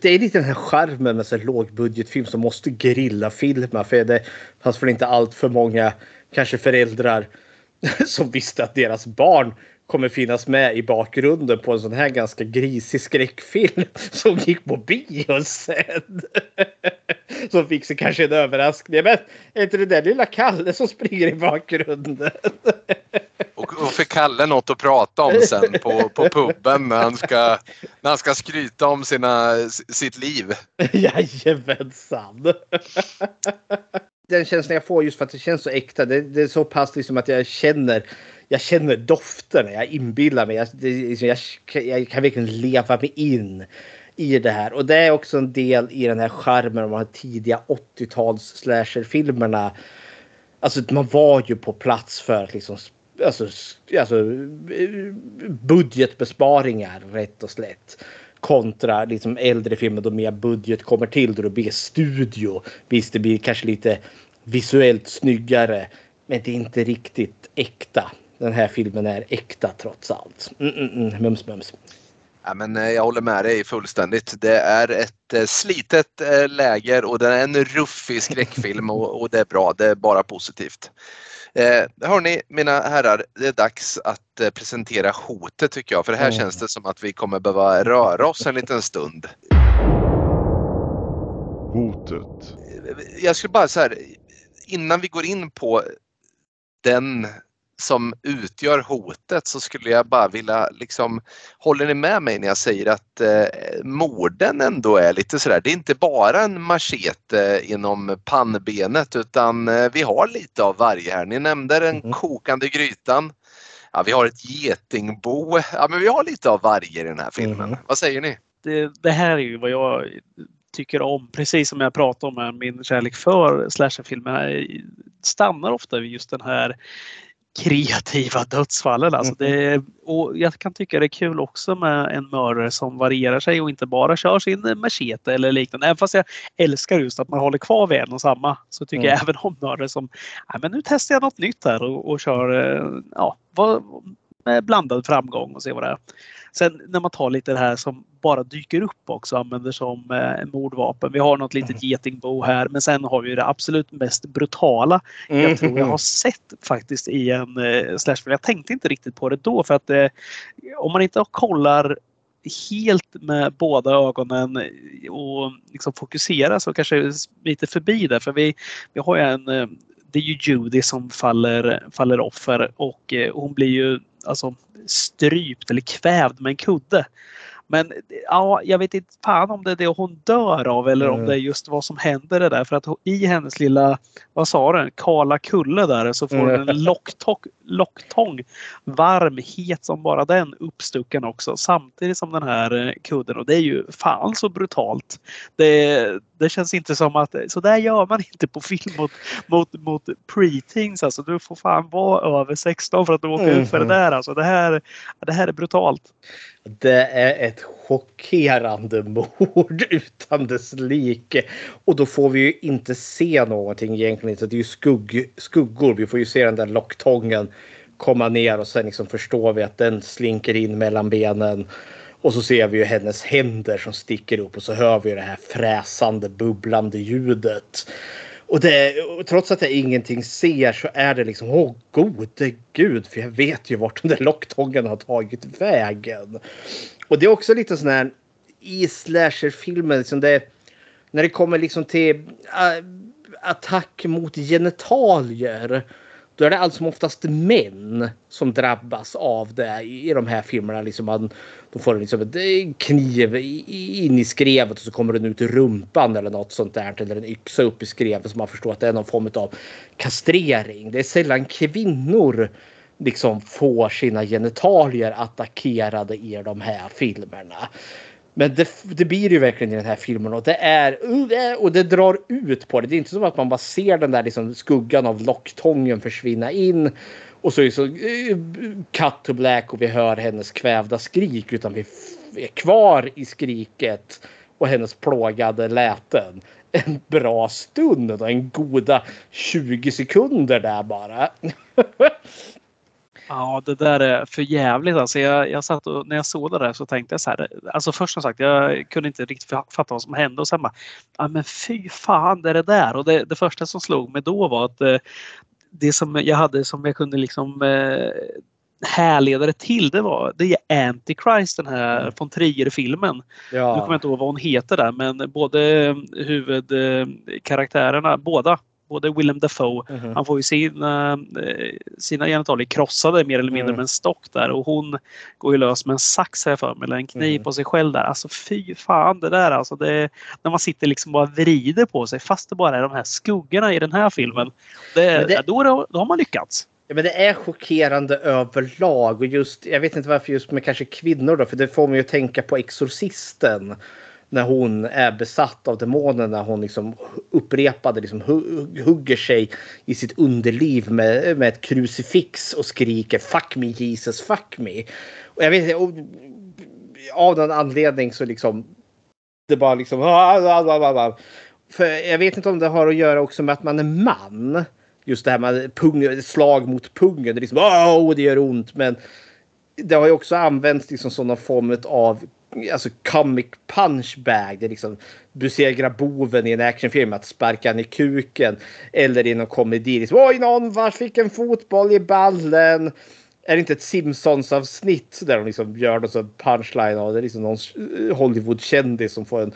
det är lite den här charmen med så här lågbudgetfilm som måste grilla filma för det fanns väl inte allt för många kanske föräldrar som visste att deras barn kommer finnas med i bakgrunden på en sån här ganska grisig skräckfilm som gick på bio sen. Som fick sig kanske en överraskning. Men är inte det där lilla Kalle som springer i bakgrunden? Och, och för Kalle något att prata om sen på, på puben när han, ska, när han ska skryta om sina, sitt liv. Jajamensan. Den känslan jag får just för att det känns så äkta. Det, det är så pass liksom att jag känner jag känner dofterna, jag inbillar mig. Jag, det, liksom, jag, jag kan verkligen leva mig in i det här. Och det är också en del i den här charmen av de här tidiga 80-tals slasherfilmerna. Alltså man var ju på plats för att liksom alltså, alltså budgetbesparingar rätt och slätt. Kontra liksom äldre filmer då mer budget kommer till då det blir studio. Visst det blir kanske lite visuellt snyggare. Men det är inte riktigt äkta. Den här filmen är äkta trots allt. Mm, mm, mm. Mums, mums. Ja, men eh, jag håller med dig fullständigt. Det är ett eh, slitet eh, läger och det är en ruffig skräckfilm och, och det är bra. Det är bara positivt. Eh, hörni, mina herrar, det är dags att presentera hotet tycker jag. För här mm. känns det som att vi kommer behöva röra oss en liten stund. Hotet. Jag skulle bara så här, innan vi går in på den som utgör hotet så skulle jag bara vilja liksom, håller ni med mig när jag säger att eh, morden ändå är lite sådär, det är inte bara en machete inom pannbenet utan eh, vi har lite av varje här. Ni nämnde den mm. kokande grytan. Ja, vi har ett getingbo. Ja, men vi har lite av varje i den här filmen. Mm. Vad säger ni? Det, det här är ju vad jag tycker om, precis som jag pratade om med min kärlek för slasherfilmer, stannar ofta vid just den här kreativa dödsfallen. Alltså mm. det, och jag kan tycka det är kul också med en mördare som varierar sig och inte bara kör sin machete eller liknande. Även fast jag älskar just att man håller kvar vid en och samma så tycker mm. jag även om mördare som men nu testar jag något nytt här och, och kör eh, ja, med blandad framgång och ser vad det är. Sen när man tar lite det här som bara dyker upp också använder som eh, mordvapen. Vi har något litet mm. getingbo här men sen har vi det absolut mest brutala mm. jag tror jag har sett faktiskt i en eh, slashfilm. Jag tänkte inte riktigt på det då för att eh, om man inte kollar helt med båda ögonen och liksom fokusera så kanske lite förbi det. För vi, vi har ju en eh, det är ju Judy som faller, faller offer och eh, hon blir ju alltså strypt eller kvävd med en kudde. Men ja, jag vet inte fan om det är det hon dör av eller mm. om det är just vad som händer det där. För att i hennes lilla, vad sa den, kala kulle där så får hon mm. en locktång, locktång, varm, het som bara den, uppstucken också. Samtidigt som den här eh, kudden och det är ju fan så brutalt. Det, det känns inte som att så där gör man inte på film mot, mot, mot pre-teens. Alltså, du får fan vara över 16 för att åka mm. ut för det mm. där. Alltså, det, här, det här är brutalt. Det är ett chockerande mord utan dess like. Och då får vi ju inte se någonting egentligen. Så det är ju skugg, skuggor. Vi får ju se den där locktången komma ner och sen liksom förstår vi att den slinker in mellan benen. Och så ser vi ju hennes händer som sticker upp och så hör vi det här fräsande bubblande ljudet. Och, det, och trots att jag ingenting ser så är det liksom, åh gode gud, för jag vet ju vart den där locktången har tagit vägen. Och det är också lite sån här i slasherfilmen, liksom det, när det kommer liksom till äh, attack mot genitalier då är det allt som oftast män som drabbas av det i de här filmerna. Liksom man, de får liksom en eh, kniv in i skrevet och så kommer den ut i rumpan eller något sånt där. Eller en yxa upp i skrevet så man förstår att det är någon form av kastrering. Det är sällan kvinnor liksom får sina genitalier attackerade i de här filmerna. Men det, det blir ju verkligen i den här filmen och det är uh, och det drar ut på det. Det är inte som att man bara ser den där liksom skuggan av locktången försvinna in och så är så eh, cut to black och vi hör hennes kvävda skrik utan vi är kvar i skriket och hennes plågade läten en bra stund och en goda 20 sekunder där bara. Ja, det där är för jävligt. Alltså jag, jag satt och, när jag såg det där så tänkte jag så här. Alltså först som sagt, jag kunde inte riktigt fatta vad som hände och sen bara, ja men fy fan, det är det där. Och det, det första som slog mig då var att eh, det som jag hade som jag kunde liksom eh, härleda det till det var det är Antichrist den här mm. von Trier-filmen. Ja. Nu kommer jag inte ihåg vad hon heter där men både huvudkaraktärerna, båda både Willem Dafoe, mm -hmm. han får ju sina, eh, sina genitalier krossade mer eller mindre mm. med en stock där och hon går ju lös med en sax här för mig, eller en kniv mm. på sig själv där. Alltså fy fan det där alltså. Det, när man sitter liksom bara vrider på sig fast det bara är de här skuggorna i den här filmen. Det, det... Då, då har man lyckats. Ja, men det är chockerande överlag och just, jag vet inte varför just med kanske kvinnor då, för det får mig att tänka på Exorcisten. När hon är besatt av demonen när hon liksom upprepade liksom hugger sig i sitt underliv med, med ett krucifix och skriker Fuck me Jesus, fuck me. Och jag vet och, av någon anledning så liksom det bara liksom för jag vet inte om det har att göra också med att man är man just det här med pung, slag mot pungen. Det liksom oh, det gör ont. Men det har ju också använts liksom som någon form av alltså comic punch bag. Det är liksom besegra boven i en actionfilm att sparka i kuken. Eller i någon komedi. Liksom, Oj, någon var fick en fotboll i ballen. Är det inte ett Simpsons avsnitt där de liksom gör någon punchline av det? är liksom någon Hollywood-kändis som får en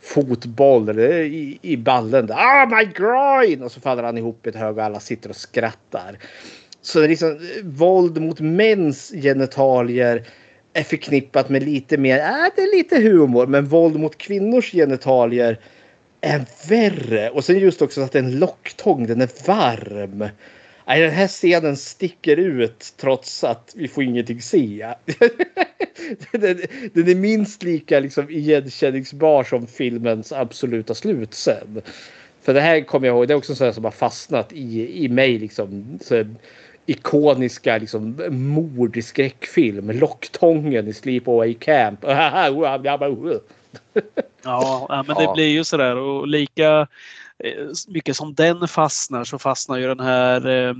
fotboll eller i, i ballen. Ah, my groin! Och så faller han ihop i ett hög och alla sitter och skrattar. Så det är liksom eh, våld mot mäns genitalier är förknippat med lite mer, äh, det är lite humor, men våld mot kvinnors genitalier är värre. Och sen just också att det är en locktång, den är varm. Nej, den här scenen sticker ut trots att vi får ingenting se. den, den, är minst lika liksom igenkänningsbar som filmens absoluta slut sen. För det här kommer jag ihåg, det är också en sån som har fastnat i, i mig. Liksom, så ikoniska liksom, mord i skräckfilm. Locktången i Sleepaway Camp. ja, men det blir ju sådär och lika Eh, mycket som den fastnar så fastnar ju den här eh,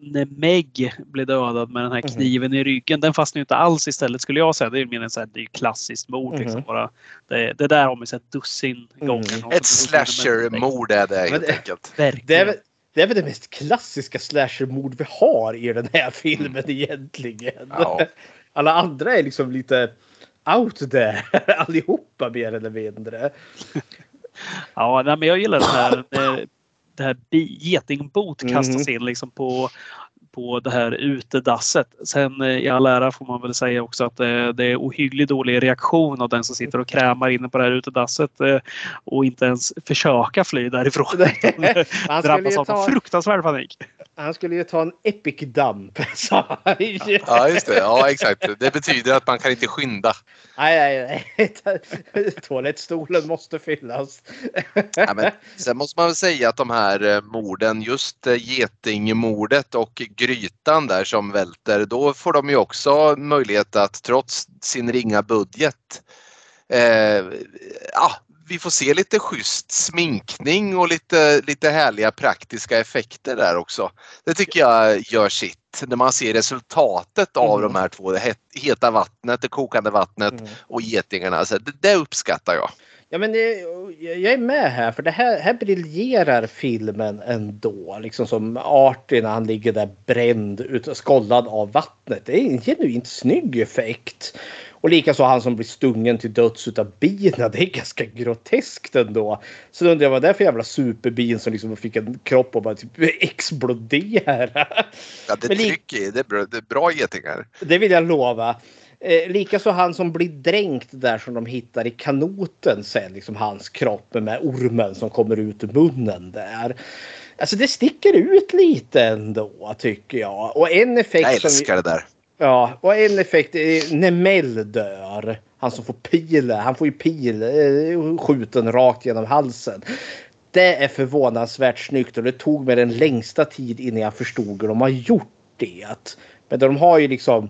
när Meg blir dödad med den här mhm. kniven mm. i ryggen. Den fastnar ju inte alls istället skulle jag säga. Det är mer så det är klassiskt mord. Mm. Liksom, bara. Det, det där har man sett dussin mm. gånger. Ett slasher-mord är det helt enkelt. Det är, det är väl det mest klassiska slasher-mord vi har i den här filmen egentligen. Ja. Alla andra är liksom lite out there allihopa mer eller mindre. Ja, nej, men jag gillar det här. Det, det här getingbot kastas mm. in liksom på på det här utedasset. Sen eh, i all ära får man väl säga också att det, det är ohyggligt dålig reaktion av den som sitter och krämar inne på det här utedasset eh, och inte ens försöka fly därifrån. Han drabbas av ta... fruktansvärd panik. Han skulle ju ta en epic dump. ja, just det. Ja, exakt. Det betyder att man kan inte skynda. Nej, nej, nej. Toalettstolen måste fyllas. ja, men sen måste man väl säga att de här eh, morden, just getingmordet och grytan där som välter, då får de ju också möjlighet att trots sin ringa budget eh, ja, vi får se lite schysst sminkning och lite, lite härliga praktiska effekter där också. Det tycker jag gör sitt när man ser resultatet av mm. de här två, det heta vattnet, det kokande vattnet mm. och getingarna. Alltså, det, det uppskattar jag. Ja, men det, jag är med här för det här, här briljerar filmen ändå. Liksom som Artie när han ligger där bränd, ut, skållad av vattnet. Det är en genuint snygg effekt. Och likaså han som blir stungen till döds utav bina. Det är ganska groteskt ändå. Så undrar jag vad det är för jävla superbin som liksom fick en kropp och bara typ explodera. Ja, det är tryck i. Det är bra, det är bra getingar. Det vill jag lova. Eh, Likaså han som blir dränkt där som de hittar i kanoten sen, liksom hans kropp med ormen som kommer ut ur munnen där. Alltså det sticker ut lite ändå tycker jag. Och en effekt jag älskar som... det där. Ja, och en effekt är när Mel dör. Han som får pil, han får ju pil eh, skjuten rakt genom halsen. Det är förvånansvärt snyggt och det tog mig den längsta tid innan jag förstod hur de har gjort det. Men de har ju liksom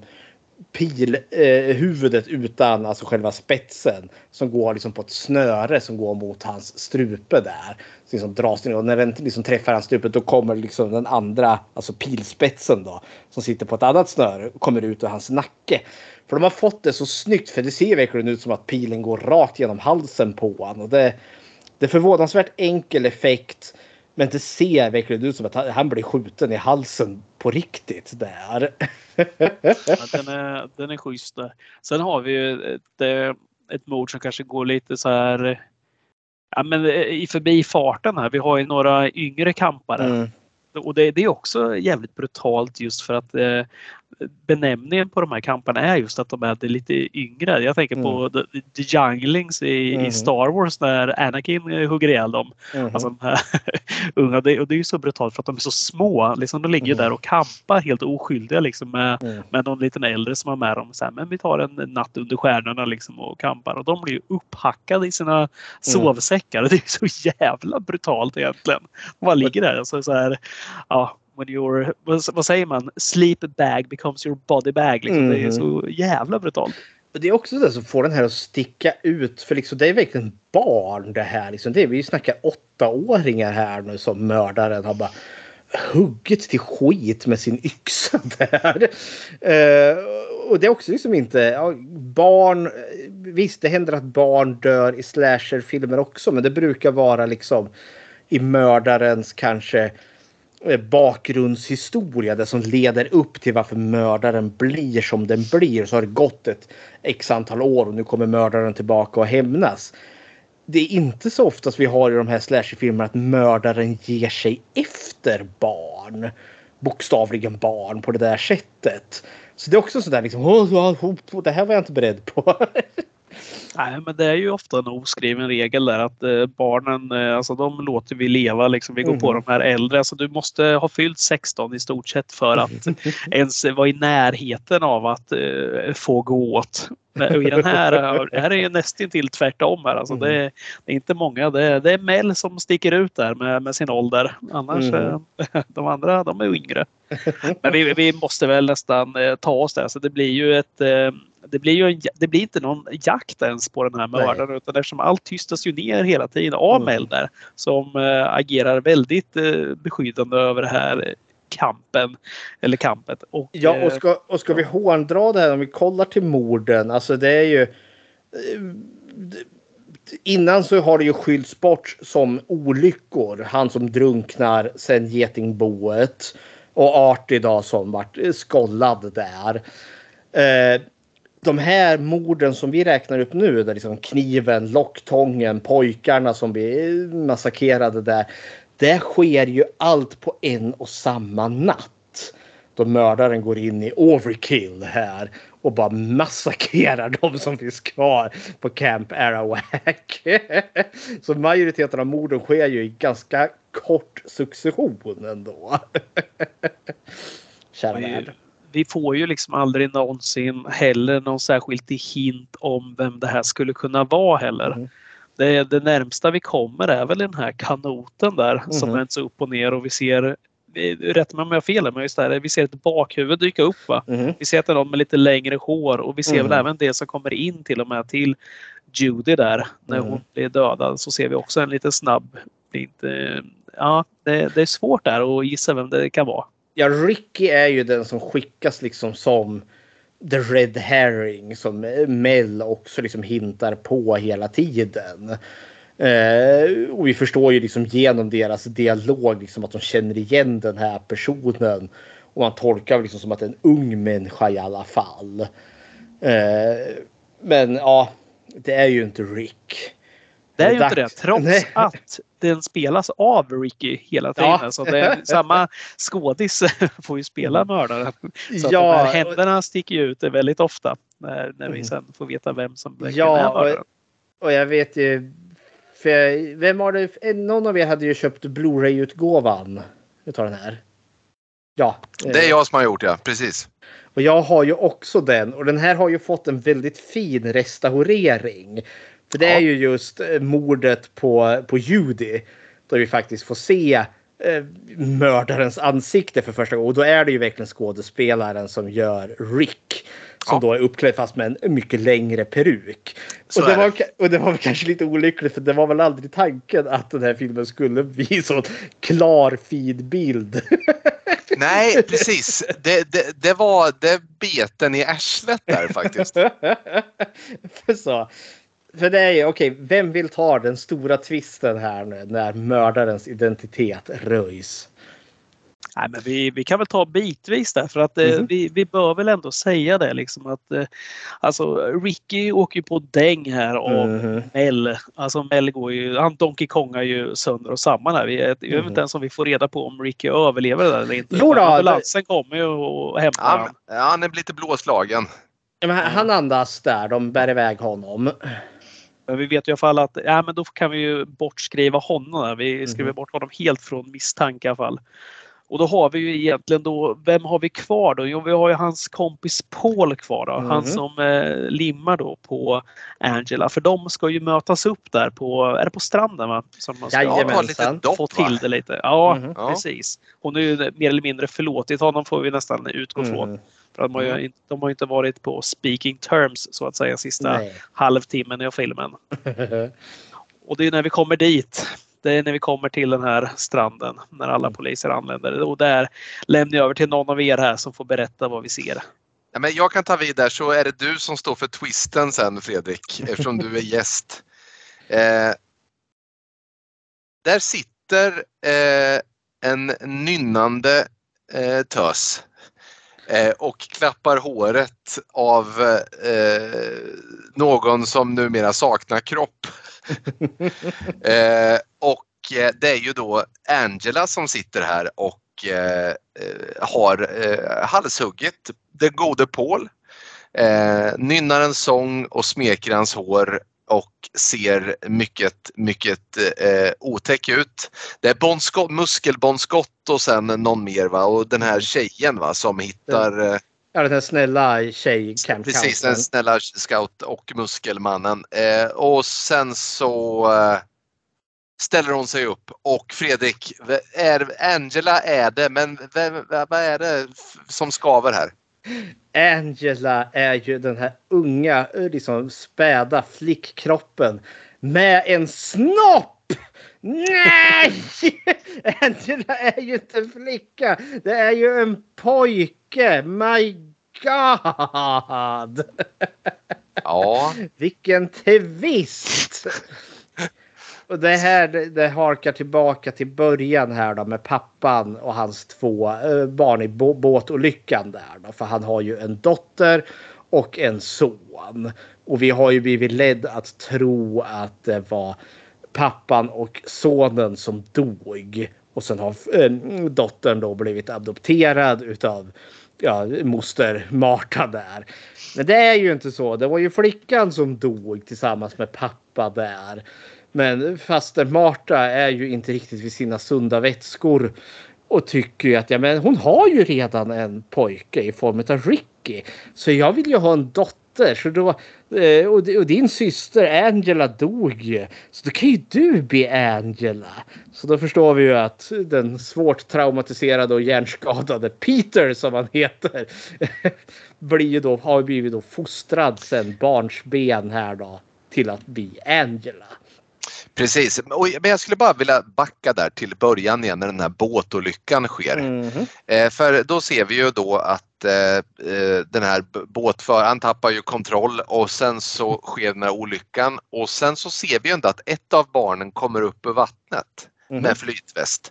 pilhuvudet eh, utan alltså själva spetsen som går liksom på ett snöre som går mot hans strupe där. Så liksom dras ner och när den liksom träffar hans strupe då kommer liksom den andra, alltså pilspetsen då som sitter på ett annat snöre kommer ut ur hans nacke. För de har fått det så snyggt för det ser verkligen ut som att pilen går rakt genom halsen på honom. Och det, det är förvånansvärt enkel effekt. Men det ser verkligen ut som att han blir skjuten i halsen på riktigt där. ja, den, är, den är schysst. Sen har vi ju ett, eh, ett mord som kanske går lite så här ja, men eh, i förbifarten här. Vi har ju några yngre kampare. Mm. Och det, det, är också jävligt brutalt just för att eh, benämningen på de här kamparna är just att de är lite yngre. Jag tänker mm. på The, The Younglings i, mm. i, Star Wars när Anakin hugger ihjäl dem. Mm. Alltså de här unga. Det, och det är ju så brutalt för att de är så små. Liksom, de ligger där och kampar helt oskyldiga liksom, med, med någon liten äldre som har med dem. Så här, men vi tar en natt under stjärnorna liksom, och kampar. Och de blir ju upphackade i sina sovsäckar. Det är så jävla brutalt egentligen. De bara ligger där. Alltså, så här, ja, when your, vad, säger man, sleep bag becomes your body bag. Liksom. Mm. Det är så jävla brutalt. Det är också det som får den här att sticka ut. För liksom, det är verkligen barn det här. Liksom. Det är, vi snackar åttaåringar här nu som mördaren har bara huggit till skit med sin yxa där. Uh, och det är också liksom inte... Ja, barn... Visst, det händer att barn dör i slasherfilmer också. Men det brukar vara liksom i mördarens kanske Eh, bakgrundshistoria det som leder upp till varför mördaren blir som den blir. Så har det gått ett x antal år och nu kommer mördaren tillbaka och hämnas. Det är inte så ofta vi har i de här slasherfilmerna att mördaren ger sig efter barn. Bokstavligen barn på det där sättet. Så det är också sådär liksom. Det här var jag inte beredd på. Nej, men det är ju ofta en oskriven regel där att eh, barnen, eh, alltså de låter vi leva liksom. Vi går mm. på de här äldre. Alltså du måste ha fyllt 16 i stort sett för att ens vara i närheten av att eh, få gå åt. Och I den här, här är det nästintill tvärtom. Här. Alltså, mm. det, är, det, är, inte många. Det är, det är Mel som sticker ut där med, med sin ålder. Annars mm. de andra de är yngre. Men vi, vi måste väl nästan ta oss där. Så det blir ju ett det blir ju en, det blir inte någon jakt ens på den här mördaren utan eftersom allt tystas ju ner hela tiden av mm. Som äh, agerar väldigt äh, beskyddande över det här kampen. Eller kampet. Och, ja, och eh, ska, och ska vi håndra det här om vi kollar till morden. Alltså det är ju... Innan så har det ju skyllts bort som olyckor. Han som drunknar, sen getingboet. Och Artie då som vart skollad där. De här morden som vi räknar upp nu, där liksom kniven, locktången, pojkarna som blir massakrerade där. Det sker ju allt på en och samma natt. Då mördaren går in i overkill här och bara massakrerar de som finns kvar på Camp Arawak. Så majoriteten av morden sker ju i ganska kort succession ändå. Kära värld vi får ju liksom aldrig någonsin heller någon särskild hint om vem det här skulle kunna vara heller. Mm. Det, det närmsta vi kommer är väl den här kanoten där mm. som vänds upp och ner och vi ser Rätta mig om jag har fel men just där, vi ser ett bakhuvud dyka upp. Va? Mm. Vi ser att det är någon med lite längre hår och vi ser mm. väl även det som kommer in till och med till Judy där när mm. hon blir dödad så ser vi också en lite snabb. Det inte, ja, det, det är svårt där att gissa vem det kan vara. Ja, Ricky är ju den som skickas liksom som the red herring som Mel också liksom hintar på hela tiden. Eh, och vi förstår ju liksom genom deras dialog liksom att de känner igen den här personen. Och man tolkar liksom som att det är en ung människa i alla fall. Eh, men ja, det är ju inte Rick. Det är ju inte det, trots Nej. att den spelas av Ricky hela tiden. Ja. Så det är samma skådis får ju spela mördaren. Så ja, de här händerna sticker ut väldigt ofta när, när vi mm. sen får veta vem som ja, är mördaren. Och, och jag vet ju, för vem var det? Någon av er hade ju köpt Blu-ray-utgåvan utav den här. Ja. Det är jag som har gjort ja, precis. Och jag har ju också den och den här har ju fått en väldigt fin restaurering. För det är ju just eh, mordet på, på Judy. Då vi faktiskt får se eh, mördarens ansikte för första gången. Och då är det ju verkligen skådespelaren som gör Rick. Som ja. då är uppklädd fast med en mycket längre peruk. och det, var, och det var kanske lite olyckligt för det var väl aldrig tanken att den här filmen skulle bli så klar fin bild. Nej, precis. Det, det, det var det beten i arslet där faktiskt. så, för det är ju okej, okay, vem vill ta den stora twisten här nu när mördarens identitet röjs? Nej, men vi, vi kan väl ta bitvis där för att mm. vi, vi bör väl ändå säga det liksom att eh, alltså Ricky åker ju på däng här av mm. Mel. Alltså Mel går ju, han Donkey Kongar ju sönder och samman här. Vi, jag vet inte mhm. ens om vi får reda på om Ricky överlever där eller inte. Jo då, Ambulansen kommer ju och hämtar ja, honom. Han är lite blåslagen. Ja, men han andas där, de bär iväg honom. Men vi vet i alla fall att ja, men då kan vi ju bortskriva honom. Vi skriver mm. bort honom helt från misstanke i alla fall. Och då har vi ju egentligen då, vem har vi kvar då? Jo, vi har ju hans kompis Paul kvar då. Mm. Han som eh, limmar då på Angela. För de ska ju mötas upp där på, är det på stranden va? Som man ska Jajamensan. få till det lite. Ja, mm. precis. Hon är ju mer eller mindre förlåtit honom får vi nästan utgå mm. från. För de har, ju, mm. de har inte varit på speaking terms så att säga sista Nej. halvtimmen i filmen. och det är när vi kommer dit det är när vi kommer till den här stranden när alla mm. poliser anländer. Och där lämnar jag över till någon av er här som får berätta vad vi ser. Ja, men jag kan ta vid där så är det du som står för twisten sen Fredrik eftersom du är gäst. Eh, där sitter eh, en nynnande eh, tös och klappar håret av eh, någon som numera saknar kropp. eh, och eh, det är ju då Angela som sitter här och eh, eh har eh, halshuggit den gode Paul. Eh, nynnar en sång och smeker hans hår och ser mycket, mycket eh, otäck ut. Det är bonskott, muskelbåndskott och sen någon mer va och den här tjejen va som hittar eh, Ja, den snälla tjej Camp Precis, den snälla scout och muskelmannen. Eh, och sen så eh, ställer hon sig upp och Fredrik, är, Angela är det, men vem, vad är det som skaver här? Angela är ju den här unga, liksom späda flickkroppen med en snopp! Nej! Angela är ju inte en flicka. Det är ju en pojke. My God! Ja. Vilken twist! Och det här det, det harkar tillbaka till början här då med pappan och hans två eh, barn i båtolyckan där då. För han har ju en dotter och en son. Och vi har ju blivit ledd att tro att det var pappan och sonen som dog. Och sen har eh, dottern då blivit adopterad utav ja, moster Marta där. Men det är ju inte så. Det var ju flickan som dog tillsammans med pappa där. Men faster Marta är ju inte riktigt vid sina sunda vätskor och tycker ju att ja, men hon har ju redan en pojke i form av Ricky. Så jag vill ju ha en dotter. Så då, eh, och, din syster Angela dog ju. Så då kan ju du bli Angela. Så då förstår vi ju att den svårt traumatiserade och hjärnskadade Peter som han heter blir ju då, har blivit då fostrad sen barnsben här då till att bli Angela. Precis, men jag skulle bara vilja backa där till början igen när den här båtolyckan sker. Mm. För då ser vi ju då att eh, eh den här båtföraren tappar ju kontroll och sen så sker den här olyckan och sen så ser vi ändå att ett av barnen kommer upp ur vattnet mm. med flytväst.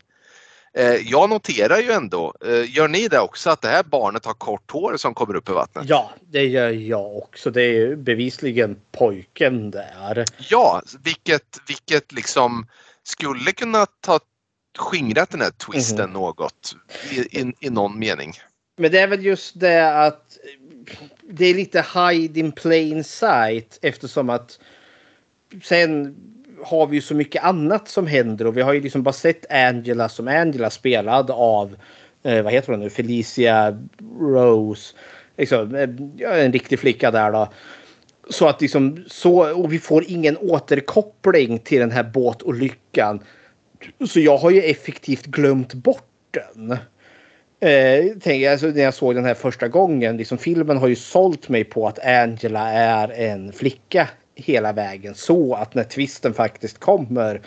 Eh, jag noterar ju ändå, eh, gör ni det också, att det här barnet har kort hår som kommer upp i vattnet? Ja, det gör jag också. Det är bevisligen pojken där. Ja, vilket, vilket liksom skulle kunna ta skingrat den här twisten mm. något i, i, i någon mening. Men det är väl just det att det är lite hide in plain sight eftersom att sen har vi ju så mycket annat som händer och vi har ju liksom bara sett Angela som Angela spelad av eh, vad heter hon nu? Felicia Rose. Liksom, eh, en riktig flicka där då. Så att liksom så och vi får ingen återkoppling till den här båtolyckan. Så jag har ju effektivt glömt bort den. Eh, tänk, alltså, när jag såg den här första gången, liksom, filmen har ju sålt mig på att Angela är en flicka hela vägen så att när twisten faktiskt kommer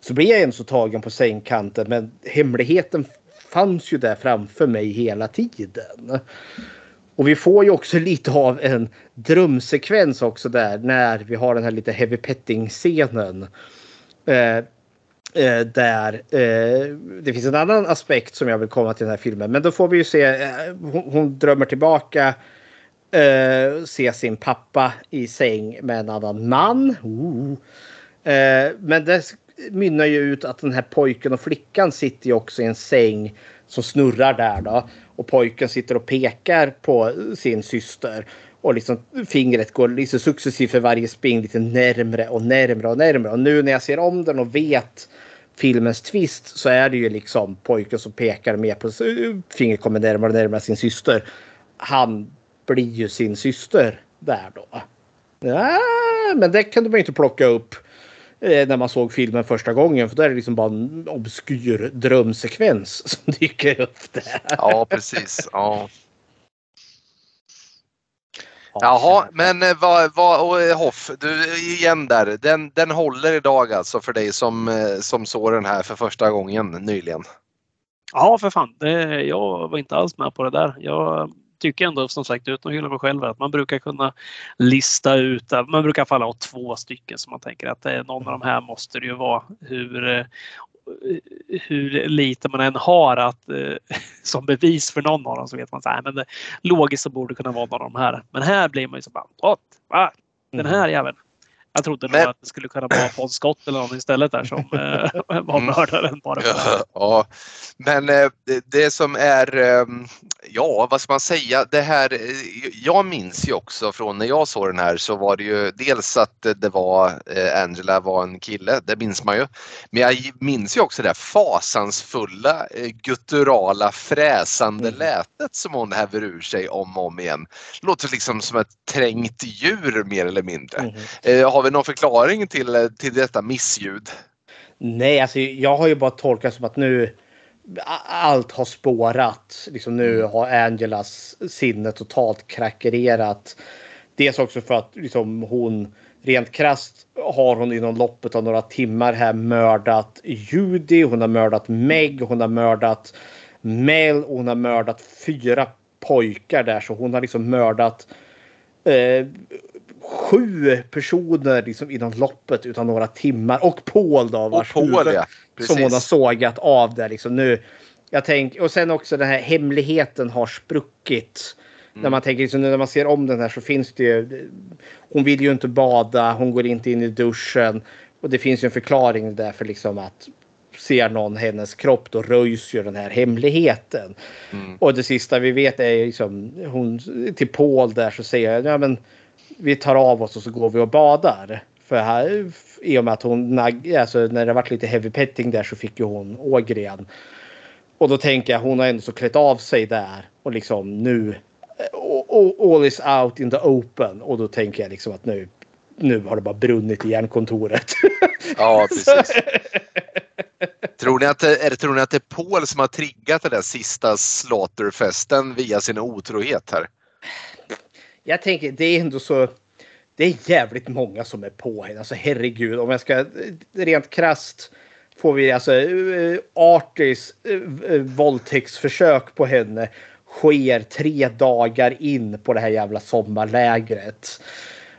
så blir jag ändå så tagen på sängkanten. Men hemligheten fanns ju där framför mig hela tiden. Och vi får ju också lite av en drömsekvens också där när vi har den här lite heavy petting scenen. Eh, Eh, där eh, det finns en annan aspekt som jag vill komma till den här filmen. Men då får vi ju se. Eh, hon, hon, drömmer tillbaka. Eh, se sin pappa i säng med en annan man. Eh, men det mynnar ju ut att den här pojken och flickan sitter ju också i en säng som snurrar där då. Och pojken sitter och pekar på sin syster. Och liksom fingret går liksom successivt för varje spring lite närmre och närmre och närmre. Och nu när jag ser om den och vet filmens twist så är det ju liksom pojken som pekar med på fingret kommer närmare och närmare sin syster. Han blir ju sin syster där då. Ja, men det kunde man inte plocka upp eh, när man såg filmen första gången. För då är det liksom bara en obskyr drömsekvens som dyker upp där. Ja, precis. Ja. Jaha, men eh, vad, vad, och eh, Hoff, du igen där. Den, den håller idag alltså för dig som, som såg den här för första gången nyligen? Ja, för fan. Det, jag var inte alls med på det där. Jag tycker ändå som sagt utan att hylla mig själv att man brukar kunna lista ut, man brukar falla ha två stycken som man tänker att är någon av de här måste det ju vara. Hur, hur lite man än har att, eh, som bevis för någon av dem så vet man att det, logiskt så borde det kunna vara någon av de här. Men här blir man ju så bara, what? Va? Den mm. här jäveln. Jag trodde men... nog att det skulle kunna vara Bon Scott eller någon istället där som eh, var mm. mördaren. Bara ja, ja, men eh, det som är, eh, ja vad ska man säga, det här, jag minns ju också från när jag såg den här så var det ju dels att det var Angela var en kille, det minns man ju. Men jag minns ju också det här fasansfulla, gutturala, fräsande mm. lätet som hon häver ur sig om och om igen. Låter liksom som ett trängt djur mer eller mindre. Mm. Har vi någon förklaring till, till detta missljud? Nej, alltså jag har ju bara tolkat som att nu allt har spårat. Liksom nu mm. har Angelas sinne totalt krackererat. Dels också för att liksom hon rent krast har hon inom loppet av några timmar här mördat Judy, hon har mördat Meg, hon har mördat Mel och hon har mördat fyra pojkar där så hon har liksom mördat eh, sju personer liksom inom loppet utan några timmar. Och Paul då. Vars och Paul, ja. Som hon har sågat av där liksom nu. Jag tänk, och sen också den här hemligheten har spruckit. Mm. När man tänker liksom, när man ser om den här så finns det ju. Hon vill ju inte bada, hon går inte in i duschen. Och det finns ju en förklaring där för liksom att ser någon hennes kropp då röjs ju den här hemligheten. Mm. Och det sista vi vet är liksom hon till Paul där så säger jag ja men vi tar av oss och så går vi och badar. För här, i och med att hon, alltså när det varit lite heavy petting där så fick ju hon ågren. Och då tänker jag hon har ändå så klätt av sig där och liksom nu eh, all is out in the open och då tänker jag liksom att nu, nu har det bara brunnit i järnkontoret. Ja, precis. tror, ni att det, är, tror ni att det är Paul som har triggat den där sista slaterfesten via sin otrohet här? Jag tänker det är ändå så. Det är jävligt många som är på henne. Alltså herregud, om jag ska rent krast får vi alltså uh, Artis uh, våldtäktsförsök på henne sker tre dagar in på det här jävla sommarlägret.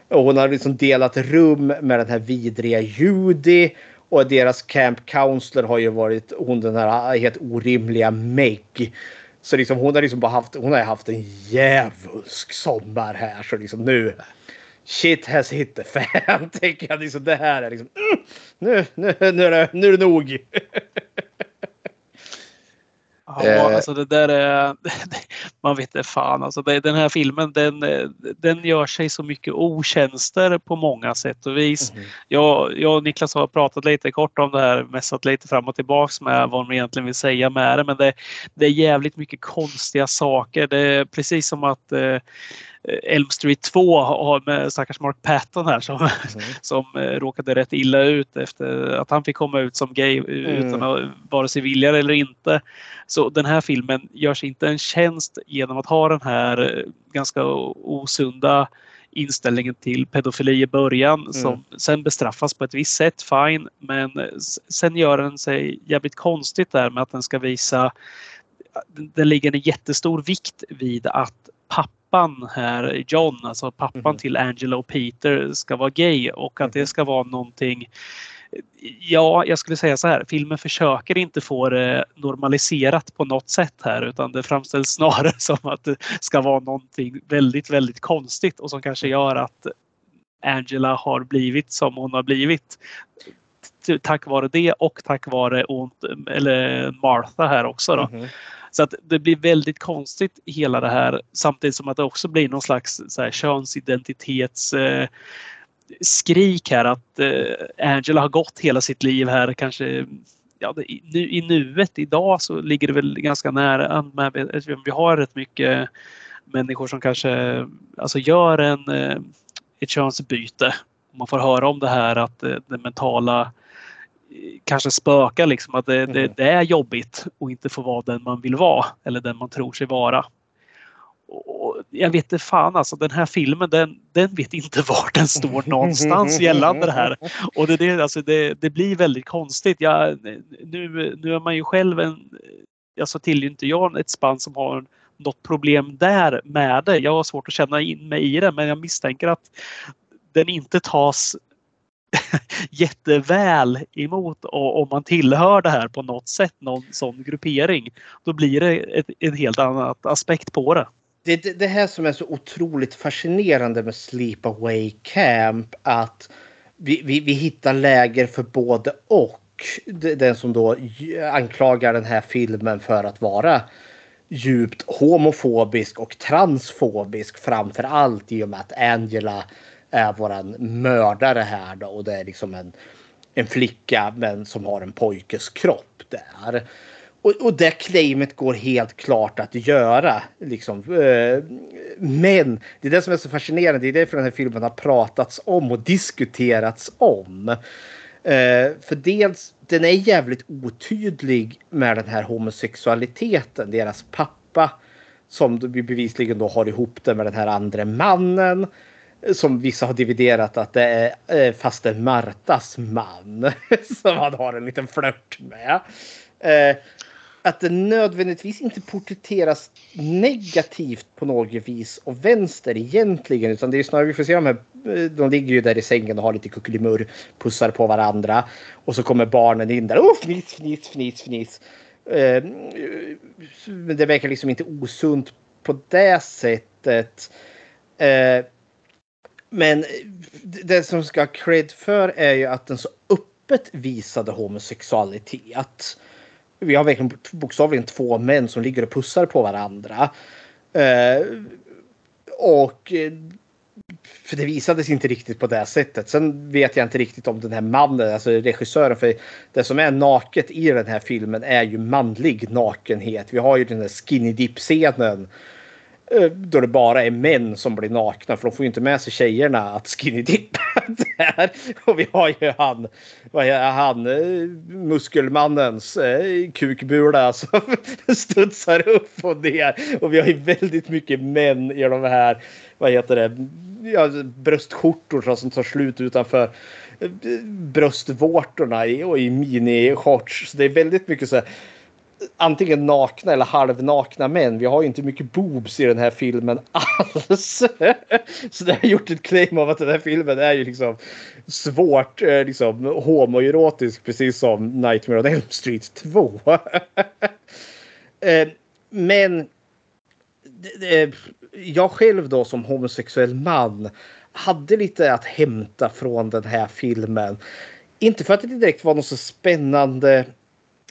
Och hon har liksom delat rum med den här vidriga Judy och deras camp counselor har ju varit hon den här helt orimliga Meg så liksom hon har liksom bara haft, hon har haft en djävulsk sommar här. Så liksom nu shit has hit the fan. Tänker jag liksom det här är liksom mm, nu, nu, nu, är det, nu är det nog. Ja, eh. alltså det där är... Man vet inte fan. Alltså den här filmen den, den gör sig så mycket otjänster på många sätt och vis. Mm. Jag, jag och Niklas har pratat lite kort om det här, mässat lite fram och tillbaks med vad man egentligen vill säga med det. Men det, det är jävligt mycket konstiga saker. Det är precis som att eh, Elm Street 2 har med stackars Mark Patton här som, mm. som eh, råkade rätt illa ut efter att han fick komma ut som gay mm. utan att vare sig vilja eller inte. Så den här filmen gör sig inte en tjänst genom att ha den här eh, ganska osunda inställningen till pedofili i början mm. som sen bestraffas på ett visst sätt, fine. Men sen gör den sig jävligt konstigt där med att den ska visa den ligger en jättestor vikt vid att pappan här, John, alltså pappan mm. till Angela och Peter ska vara gay och att det ska vara någonting Ja, jag skulle säga så här. Filmen försöker inte få det normaliserat på något sätt här utan det framställs snarare som att det ska vara någonting väldigt, väldigt konstigt och som kanske gör att Angela har blivit som hon har blivit. Tack vare det och tack vare eller Martha här också. Då. Mm -hmm. Så att det blir väldigt konstigt hela det här samtidigt som att det också blir någon slags så här, könsidentitets eh, skrik här att eh, Angela har gått hela sitt liv här kanske ja, det, nu, i nuet idag så ligger det väl ganska nära med, vi har rätt mycket människor som kanske alltså gör en, eh, ett könsbyte. Man får höra om det här att eh, det mentala kanske spökar liksom att det, det, mm. det, är jobbigt att inte få vara den man vill vara eller den man tror sig vara. Och jag vet inte fan alltså den här filmen den, den vet inte var den står någonstans gällande det här. Och det, det, alltså det, det blir väldigt konstigt. Jag, nu, nu är man ju själv en, alltså tillhör inte jag ett spann som har något problem där med det. Jag har svårt att känna in mig i det men jag misstänker att den inte tas jätteväl emot och om man tillhör det här på något sätt, någon sån gruppering, då blir det ett, en helt annan aspekt på det. Det det. det här som är så otroligt fascinerande med Sleepaway Camp. Att vi, vi, vi hittar läger för både och. Den som då anklagar den här filmen för att vara djupt homofobisk och transfobisk framför allt i och med att Angela är våran mördare här då och det är liksom en, en flicka men som har en pojkes kropp där. Och, och det claimet går helt klart att göra. Liksom. Eh, men det är det som är så fascinerande. Det är därför den här filmen har pratats om och diskuterats om. Eh, för dels, den är jävligt otydlig med den här homosexualiteten. Deras pappa som bevisligen då har ihop det med den här andra mannen som vissa har dividerat att det är eh, faster Martas man som han har en liten flört med. Eh, att det nödvändigtvis inte porträtteras negativt på något vis och vänster egentligen utan det är snarare vi får se de här eh, de ligger ju där i sängen och har lite kuckelimurr. pussar på varandra och så kommer barnen in där Oh, fniss fniss fniss fniss. Men det verkar liksom inte osunt på det sättet. Men det som ska ha cred för är ju att den så öppet visade homosexualitet. Vi har verkligen bokstavligen två män som ligger och pussar på varandra. Eh, och eh, för det visades inte riktigt på det sättet. Sen vet jag inte riktigt om den här mannen, alltså regissören, för det som är naket i den här filmen är ju manlig nakenhet. Vi har ju den där skinny dip scenen Eh, Eh, då det bara är män som blir nakna för de får ju inte med sig tjejerna att skinny dippa där. Och vi har ju han, vad är han, eh, muskelmannens eh, kukbula som studsar upp och ner. Och vi har ju väldigt mycket män i de här, vad heter det, ja, bröstskjortor som tar slut utanför eh, bröstvårtorna och i mini-shorts. Så det är väldigt mycket så här antingen nakna eller halvnakna män. Vi har ju inte mycket boobs i den här filmen alls. Så det har gjort ett claim av att den här filmen är ju liksom svårt eh, liksom homoerotisk precis som Nightmare on Elm Street 2. Eh, men eh, jag själv då som homosexuell man hade lite att hämta från den här filmen. Inte för att det direkt var något så spännande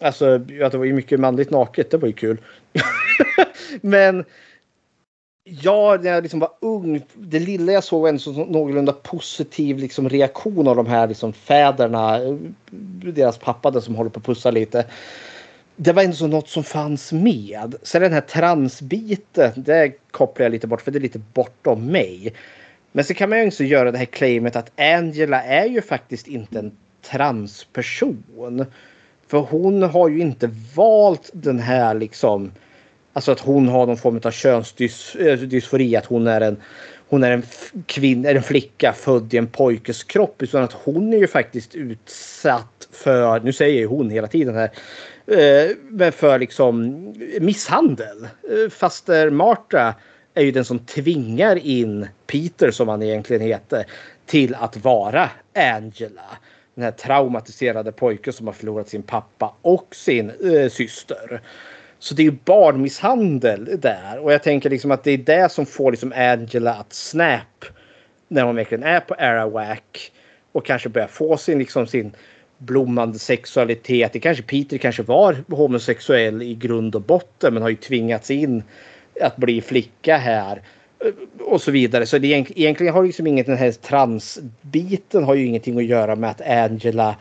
Alltså, att det var ju mycket manligt naket, det var ju kul. Men ja, när jag liksom var ung, det lilla jag såg var en så någorlunda positiv liksom, reaktion av de här liksom, fäderna, deras pappa som håller på att pussa lite. Det var ändå något som fanns med. Sen den här transbiten, det kopplar jag lite bort för det är lite bortom mig. Men så kan man ju också göra det här claimet att Angela är ju faktiskt inte en transperson. För hon har ju inte valt den här liksom. Alltså att hon har någon form av könsdysfori. Eh, att hon är en, hon är en kvinna, en flicka född i en pojkes kropp. Utan att hon är ju faktiskt utsatt för, nu säger jag hon hela tiden här. Eh, men för liksom misshandel. Eh, faster Marta är ju den som tvingar in Peter som han egentligen heter till att vara Angela den här traumatiserade pojken som har förlorat sin pappa och sin eh, syster. Så det är ju barnmisshandel där och jag tänker liksom att det är det som får liksom Angela att snap när hon verkligen är på Arawak och kanske börjar få sin liksom sin blommande sexualitet. Det kanske Peter kanske var homosexuell i grund och botten men har ju tvingats in att bli flicka här och så vidare. Så det egentligen har liksom inget den här transbiten har ju ingenting att göra med att Angela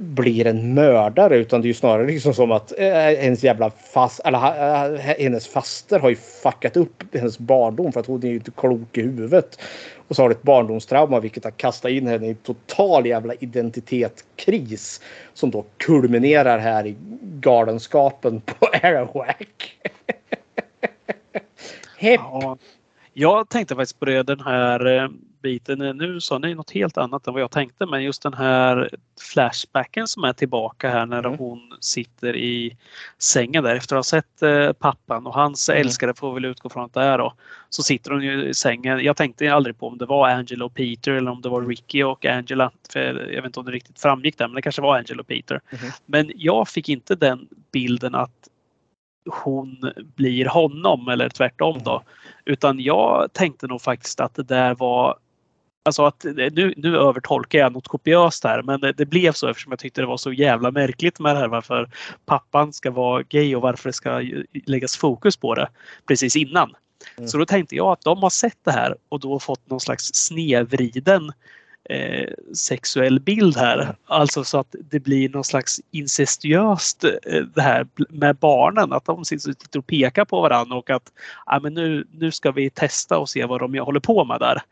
blir en mördare utan det är ju snarare liksom som att äh, hennes jävla fast, eller äh, hennes faster har ju fuckat upp hennes barndom för att hon är ju inte klok i huvudet. Och så har du ett barndomstrauma vilket har kastat in henne i total jävla identitetskris som då kulminerar här i galenskapen på Arawak. Hepp. Ja, jag tänkte faktiskt på det, den här eh, biten. Nu sa ni något helt annat än vad jag tänkte men just den här flashbacken som är tillbaka här när mm. hon sitter i sängen där efter att ha sett eh, pappan och hans mm. älskare får väl utgå från att det är då. Så sitter hon ju i sängen. Jag tänkte aldrig på om det var Angela och Peter eller om det var Ricky och Angela. För jag vet inte om det riktigt framgick där men det kanske var Angela och Peter. Mm. Men jag fick inte den bilden att hon blir honom eller tvärtom då. Utan jag tänkte nog faktiskt att det där var Alltså att nu, nu övertolkar jag något kopiöst här men det, det, blev så eftersom jag tyckte det var så jävla märkligt med det här varför pappan ska vara gay och varför det ska läggas fokus på det precis innan. Mm. Så då tänkte jag att de har sett det här och då fått någon slags snedvriden eh, sexuell bild här. Alltså så att det blir någon slags incestuöst eh, det här med barnen. Att de sitter och pekar på varandra och att ah, men nu, nu ska vi testa och se vad de håller på med där.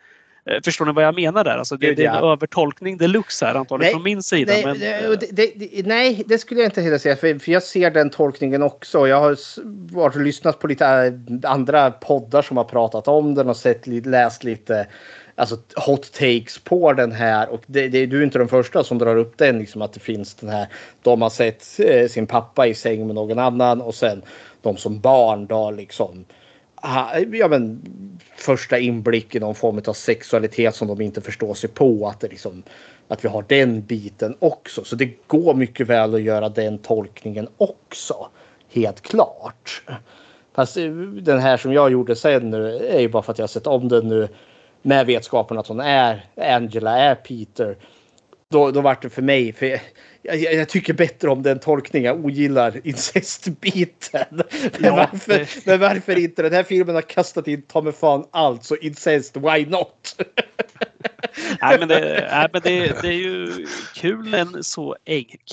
Eh, förstår ni vad jag menar där? Alltså det, det är en ja. övertolkning deluxe här antagligen från min sida. Nej, men, det, det, nej, det skulle jag inte heller säga. För, för jag ser den tolkningen också. Jag har varit och lyssnat på lite andra poddar som har pratat om den och sett, läst lite alltså, hot takes på den här. Och det, det, du är inte den första som drar upp den. Liksom, att det finns den här. De har sett eh, sin pappa i säng med någon annan och sen de som barn då liksom ja, men, första inblick i någon form av sexualitet som de inte förstår sig på. Att, det liksom, att vi har den biten också. Så det går mycket väl att göra den tolkningen också. Helt klart. Fast eh, den här som jag gjorde sen nu är ju bara för att jag har sett om den nu med vetskapen att hon är Angela, är Peter. Då, då var det för mig, för jag, jag, tycker bättre om den tolkningen. Jag ogillar incestbiten. Men, varför, men varför inte? Den här filmen har kastat in ta mig fan allt, så incest, why not? nej, men, det, nej, men det, det, är ju kul, men så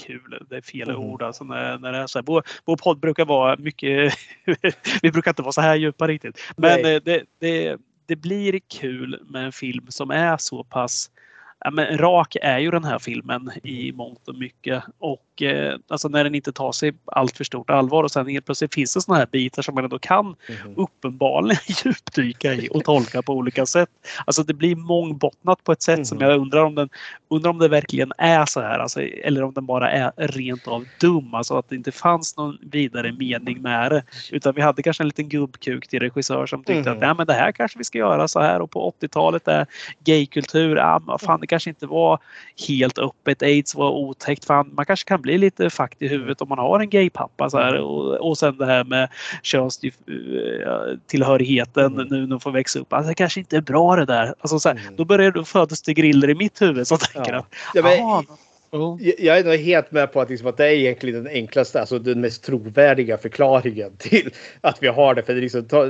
kul. Det är fel mm. ord alltså när, när det är så här. Vår, vår podd brukar vara mycket. vi brukar inte vara så här djupa riktigt, men det, det, det blir kul med en film som är så pass ja, men rak är ju den här filmen i mångt och mycket. Och eh, alltså när den inte tar sig allt för stort allvar och sen helt plötsligt finns det såna här bitar som man ändå kan mm. uppenbarligen djupdyka i och tolka på olika sätt. Alltså det blir mångbottnat på ett sätt mm. som jag undrar om den undrar om det verkligen är så här alltså, eller om den bara är rent av dum. Alltså att det inte fanns någon vidare mening med det. Utan vi hade kanske en liten gubbkuk till regissör som tyckte mm. att ja, men det här kanske vi ska göra så här och på 80-talet är gaykultur, ja, fan det kanske inte var helt öppet. Aids var otäckt. Fan, man kanske kan bli lite fakt i huvudet om man har en gaypappa. Så här. Och, och sen det här med könstillhörigheten mm. nu när de får växa upp. Alltså, det kanske inte är bra det där. Alltså, så här, mm. Då börjar det födas det griller i mitt huvud som tänker ja. att ja, men, Oh. Jag är nog helt med på att, liksom, att det är egentligen den enklaste, alltså den mest trovärdiga förklaringen till att vi har det. För det liksom, ta,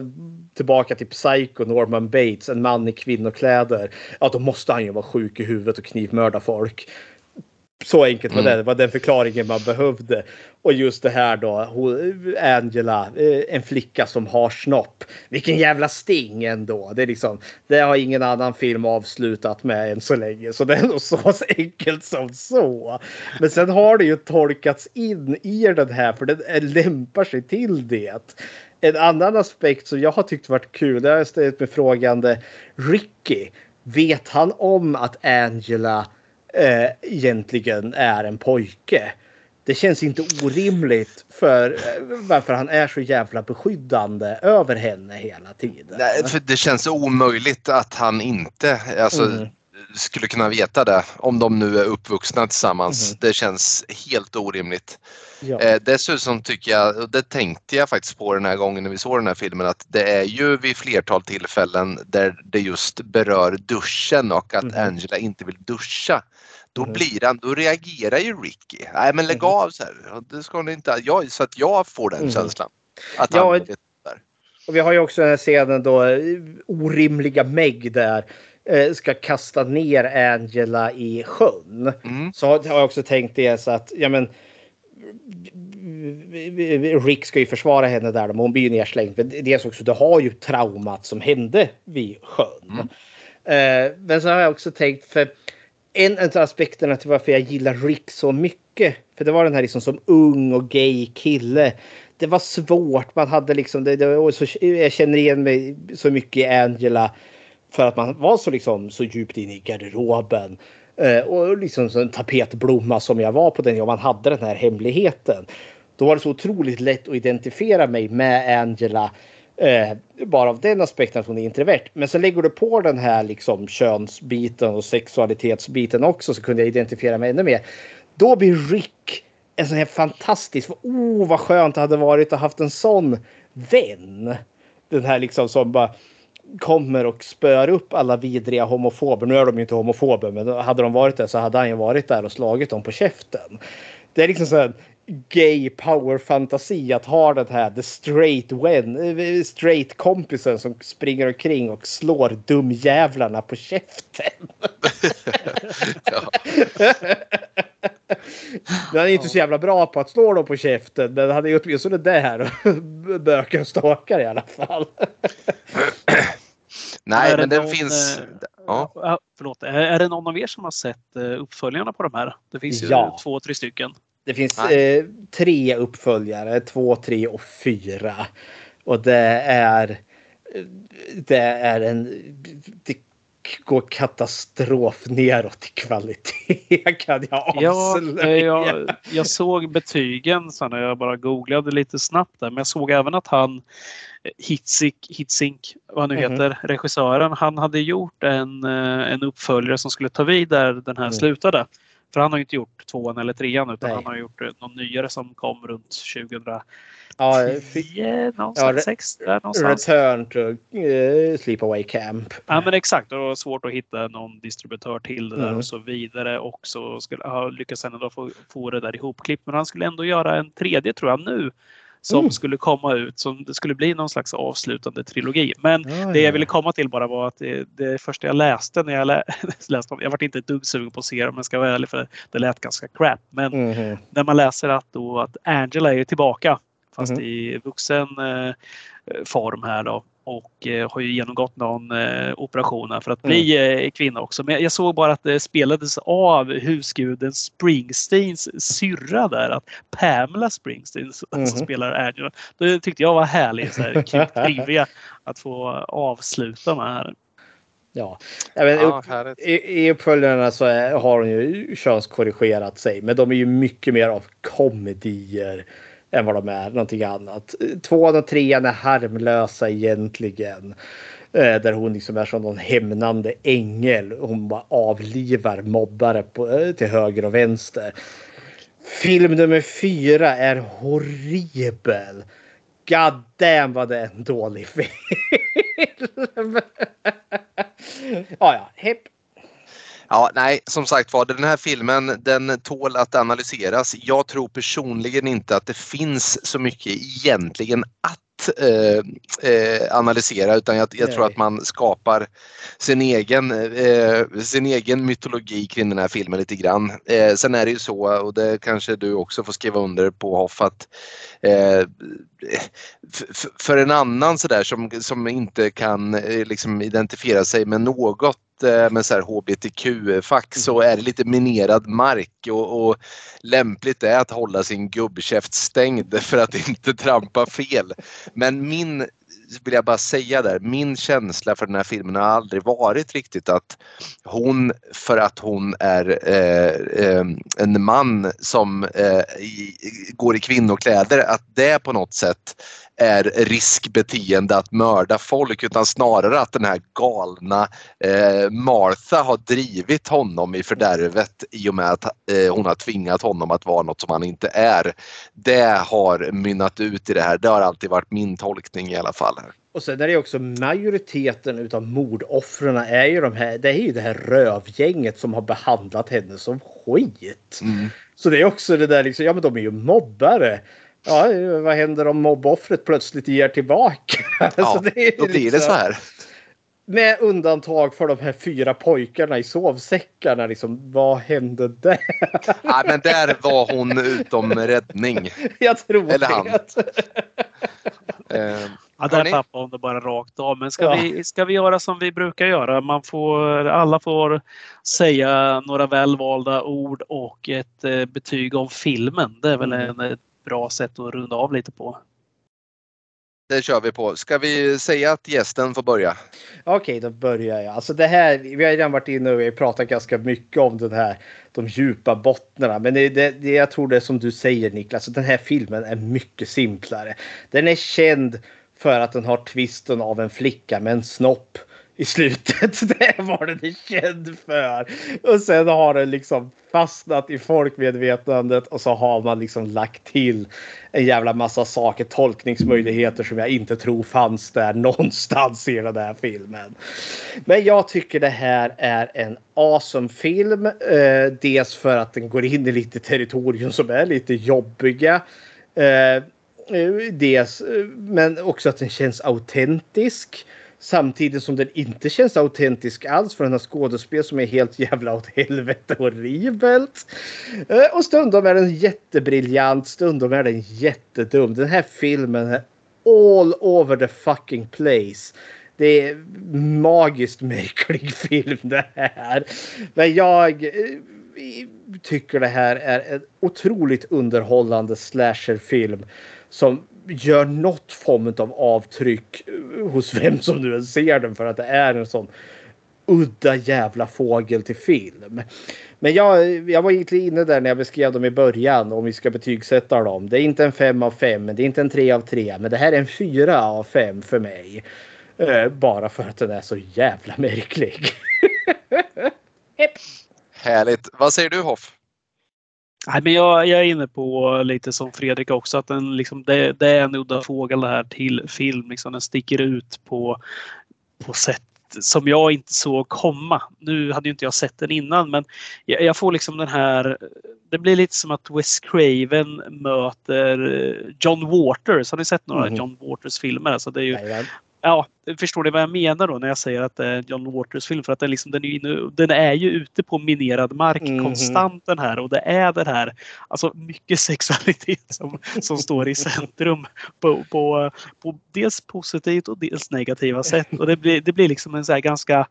tillbaka till Psycho, Norman Bates, en man i kvinnokläder. Ja, då måste han ju vara sjuk i huvudet och knivmörda folk. Så enkelt var mm. det. Var den förklaringen man behövde. Och just det här då, Angela, eh, en flicka som har snopp. Vilken jävla sting ändå. Det, är liksom, det har ingen annan film avslutat med än så länge. Så det är nog så enkelt som så. Men sen har det ju tolkats in i den här för den lämpar sig till det. En annan aspekt som jag har tyckt varit kul, det har jag ställt mig frågande. Ricky, vet han om att Angela eh, egentligen är en pojke. Det känns inte orimligt för eh, varför han är så jävla beskyddande över henne hela tiden. Nej, för det känns omöjligt att han inte, alltså, mm. skulle kunna veta det om de nu är uppvuxna tillsammans. Mm. Det känns helt orimligt. Ja. Eh, dessutom tycker jag, och det tänkte jag faktiskt på den här gången när vi såg den här filmen, att det är ju vid flertal tillfällen där det just berör duschen och att mm. Angela inte vill duscha. Då mm. blir han, då reagerar ju Ricky. Nej men lägg mm. av så här. Det ska ni inte. Jag, så att jag får den mm. känslan. Att ja, han vet där. Och vi har ju också den här scenen då orimliga Meg där eh, ska kasta ner Angela i sjön. Mm. Så har jag också tänkt det så att ja men Rick ska ju försvara henne där, men hon blir ju nerslängd. Men dels också, du har ju traumat som hände vid sjön. Mm. Eh, men så har jag också tänkt, för en av aspekterna till varför jag gillar Rick så mycket, för det var den här liksom som ung och gay kille. Det var svårt, man hade liksom, det, det så, jag känner igen mig så mycket i Angela för att man var så liksom så djupt inne i garderoben. Eh, och liksom en tapetblomma som jag var på den och man hade den här hemligheten. Då var det så otroligt lätt att identifiera mig med Angela. Eh, bara av den aspekten att hon är introvert. Men så lägger du på den här liksom könsbiten och sexualitetsbiten också så kunde jag identifiera mig ännu mer. Då blir Rick en sån här fantastisk. Oh vad skönt det hade varit att haft en sån vän. Den här liksom som bara kommer och spör upp alla vidriga homofober. Nu är de ju inte homofober, men hade de varit det så hade han ju varit där och slagit dem på käften. Det är liksom så här gay power fantasi att ha den här the straight when, straight kompisen som springer omkring och slår dumjävlarna på käften. Den är inte så jävla bra på att slå dem på käften, men han är åtminstone där och bökar och stakar i alla fall. Nej, men den någon, finns... Eh, ja. Förlåt, är det någon av er som har sett eh, uppföljarna på de här? Det finns ju ja. två, tre stycken. Det finns eh, tre uppföljare, två, tre och fyra. Och det är... Det är en... Det går katastrof neråt i kvalitet kan jag avslöja. Ja, jag, jag såg betygen så när jag bara googlade lite snabbt där. Men jag såg även att han Hitzink, Hitzink vad han nu mm. heter, regissören, han hade gjort en, eh, en uppföljare som skulle ta vid där den här mm. slutade. För han har inte gjort tvåan eller trean utan Nej. han har gjort någon nyare som kom runt 2000 Ja, någonstans, ja, sex, där någonstans. Return to uh, Sleepaway Camp. Ja men exakt, det var svårt att hitta någon distributör till det där mm. och så vidare. Och så skulle, ha lyckats ändå få, få det där ihopklippt. Men han skulle ändå göra en tredje tror jag nu som mm. skulle komma ut. Som det skulle bli någon slags avslutande trilogi. Men ah, det jag ville komma till bara var att det, det första jag läste när jag lä läste Jag var inte ett dugg sugen på att se det om jag ska vara ärlig för det lät ganska crap. Men mm. när man läser att, då, att Angela är tillbaka fast mm. i vuxen eh, form här då och eh, har ju genomgått någon eh, operation för att bli mm. eh, kvinna också. Men jag såg bara att det spelades av husguden Springsteens syrra där. Att Pamela Springsteen mm. som spelar Angela. Det tyckte jag var härligt. Så här, kul trivia att få avsluta med här. Ja, men ja, upp, i, i uppföljarna så är, har hon ju könskorrigerat sig. Men de är ju mycket mer av komedier än vad de är någonting annat. Tvåan och trean är harmlösa egentligen. Eh, där hon liksom är som någon hämnande ängel. Hon bara avlivar mobbare på, eh, till höger och vänster. Film nummer fyra är horribel. God damn vad det är en dålig film. ja, ja. Hepp. Ja, nej, som sagt var, den här filmen den tål att analyseras. Jag tror personligen inte att det finns så mycket egentligen att eh, eh, analysera utan jag, jag tror att man skapar sin egen, eh, sin egen mytologi kring den här filmen lite grann. Eh, sen är det ju så, och det kanske du också får skriva under på Hoff, att eh, för en annan sådär som, som inte kan liksom identifiera sig med något med så här hbtq-fack så är det lite minerad mark och, och lämpligt är att hålla sin gubbkäft stängd för att inte trampa fel. Men min vill jag bara säga där, min känsla för den här filmen har aldrig varit riktigt att hon, för att hon är eh, eh, en man som eh, i, går i kvinnokläder, att det på något sätt är riskbeteende att mörda folk utan snarare att den här galna eh, Martha har drivit honom i fördärvet i och med att eh, hon har tvingat honom att vara något som han inte är. Det har mynnat ut i det här. Det har alltid varit min tolkning i alla fall. Och sen är det också majoriteten utav mordoffren är ju de här. Det är ju det här rövgänget som har behandlat henne som skit. Mm. Så det är också det där liksom. Ja, men de är ju mobbare. Ja, vad händer om mobboffret plötsligt ger tillbaka? Ja, det är då blir liksom, det så här. Med undantag för de här fyra pojkarna i sovsäckarna. Liksom, vad hände där? Ja, men där var hon utom räddning. Jag tror Eller han. uh, ja, där tappade hon det bara rakt av. Men ska, ja. vi, ska vi göra som vi brukar göra? Man får, alla får säga några välvalda ord och ett eh, betyg om filmen. Det är väl mm. en bra sätt att runda av lite på. Det kör vi på. Ska vi säga att gästen får börja? Okej, då börjar jag. Alltså det här, vi har redan varit inne och pratat ganska mycket om den här, de djupa bottnarna. Men det, det, det, jag tror det är som du säger Niklas, att den här filmen är mycket simplare. Den är känd för att den har twisten av en flicka med en snopp i slutet. Det var den är känd för. Och sen har den liksom fastnat i folkmedvetandet och så har man liksom lagt till en jävla massa saker, tolkningsmöjligheter som jag inte tror fanns där någonstans i den här filmen. Men jag tycker det här är en awesome film. Eh, dels för att den går in i lite territorium som är lite jobbiga. Eh, eh dels, eh, men också att den känns autentisk. Samtidigt som den inte känns autentisk alls för den har skådespel som är helt jävla åt helvete horribelt. Eh, och stundom är den jättebriljant, stundom är den jättedum. Den här filmen är all over the fucking place. Det är magiskt märklig film det här. Men jag eh, tycker det här är en otroligt underhållande slasherfilm som gör något form av avtryck hos vem som nu än ser den för att det är en sån udda jävla fågel till film. Men jag, jag var egentligen inne där när jag beskrev dem i början om vi ska betygsätta dem. Det är inte en fem av fem, det är inte en tre av tre men det här är en fyra av fem för mig. Eh, bara för att den är så jävla märklig. Härligt. Vad säger du Hoff? Nej, men jag, jag, är inne på lite som Fredrik också att den, liksom, det, det är en udda fågel det här till film. Liksom, den sticker ut på, på sätt som jag inte såg komma. Nu hade ju inte jag sett den innan men jag, jag får liksom den här det blir lite som att Wes Craven möter John Waters. Har ni sett några mm. John Waters filmer? Alltså det är ju, ja, förstår ni vad jag menar då när jag säger att det är John Waters film? För att den, liksom, den, är, inne, den är ju ute på minerad mark mm. konstant den här och det är den här, alltså mycket sexualitet som, som står i centrum på, på, på dels positivt och dels negativa sätt. Och det blir, det blir liksom en så ganska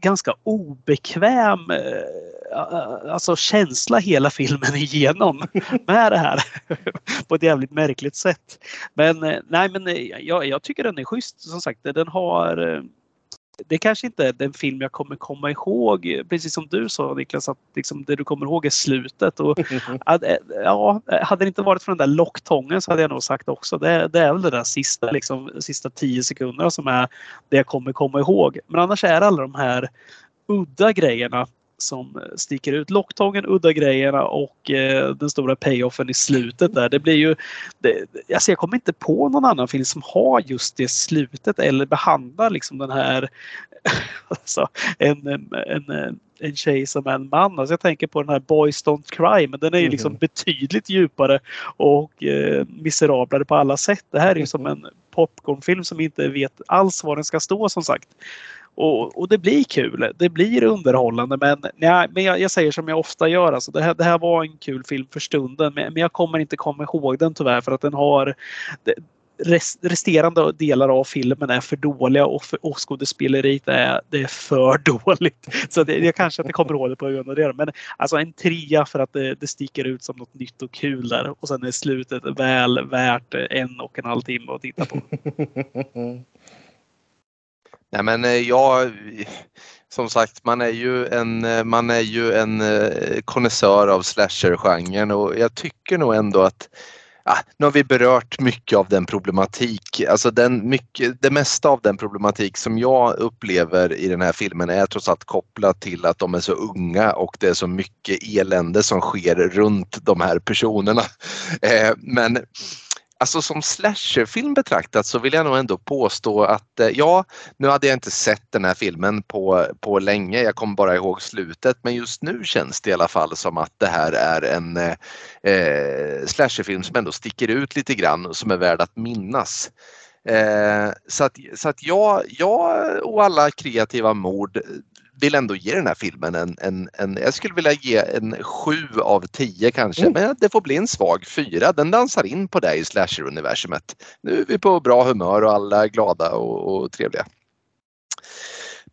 ganska obekväm eh, alltså känsla hela filmen igenom med det här på ett jävligt märkligt sätt. Men eh, nej, men eh, jag, jag tycker den är schysst. Som sagt, den har det kanske inte är den film jag kommer komma ihåg, precis som du sa Niklas, att liksom det du kommer ihåg är slutet. Och, ja, hade det inte varit för den där locktången så hade jag nog sagt också det, det är väl det där sista, liksom, sista tio sekunderna som är det jag kommer komma ihåg. Men annars är alla de här udda grejerna som sticker ut. Locktången, udda grejerna och eh, den stora payoffen i slutet där. Det blir ju... Det, alltså jag kommer inte på någon annan film som har just det slutet eller behandlar liksom den här... alltså, en, en, en, en tjej som en man. Alltså jag tänker på den här Boys Don't Cry men den är ju liksom mm. betydligt djupare och eh, miserablare på alla sätt. Det här är ju som en popcornfilm som inte vet alls var den ska stå som sagt. Och, och, det blir kul. Det blir underhållande. Men, nej, men jag, jag, säger som jag ofta gör. Alltså, det, här, det här var en kul film för stunden. Men, men jag kommer inte komma ihåg den tyvärr för att den har... Det, resterande delar av filmen är för dåliga och, för, och skådespeleriet är, det är för dåligt. Så det, jag kanske inte kommer ihåg det på grund av det. Men alltså en trea för att det, det sticker ut som något nytt och kul där. Och sen är slutet väl värt en och en halv timme att titta på. Nej men eh, jag, som sagt man är ju en, eh, man är ju en eh, konnässör av slasher-genren och jag tycker nog ändå att ja, nu har vi berört mycket av den problematik, alltså den mycket, det mesta av den problematik som jag upplever i den här filmen är trots allt kopplat till att de är så unga och det är så mycket elände som sker runt de här personerna. Eh, men Alltså som slasherfilm betraktat så vill jag nog ändå påstå att eh, ja, nu hade jag inte sett den här filmen på, på länge. Jag kommer bara ihåg slutet men just nu känns det i alla fall som att det här är en eh, eh slasherfilm som ändå sticker ut lite grann och som är värd att minnas. Eh, så att, så att jag, jag och alla kreativa mord vill ändå ge den här filmen en, en, en jag skulle vilja ge en 7 av 10 kanske, mm. men det får bli en svag 4. Den dansar in på det i slasher-universumet. Nu är vi på bra humör och alla är glada och, och trevliga.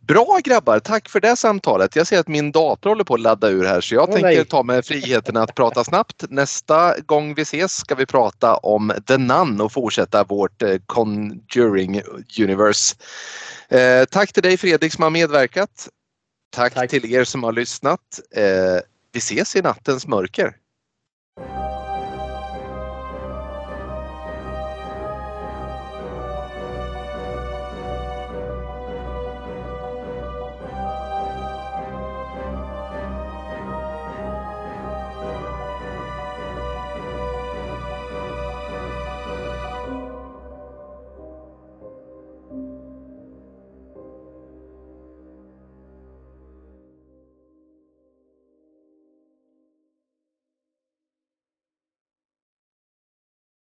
Bra grabbar, tack för det samtalet. Jag ser att min dator håller på att ladda ur här så jag oh, tänker nej. ta mig friheten att prata snabbt. Nästa gång vi ses ska vi prata om The Nun och fortsätta vårt eh, Conjuring Universe. Eh, tack till dig Fredrik som har medverkat. Tack, Tack till er som har lyssnat. Eh, vi ses i nattens mörker.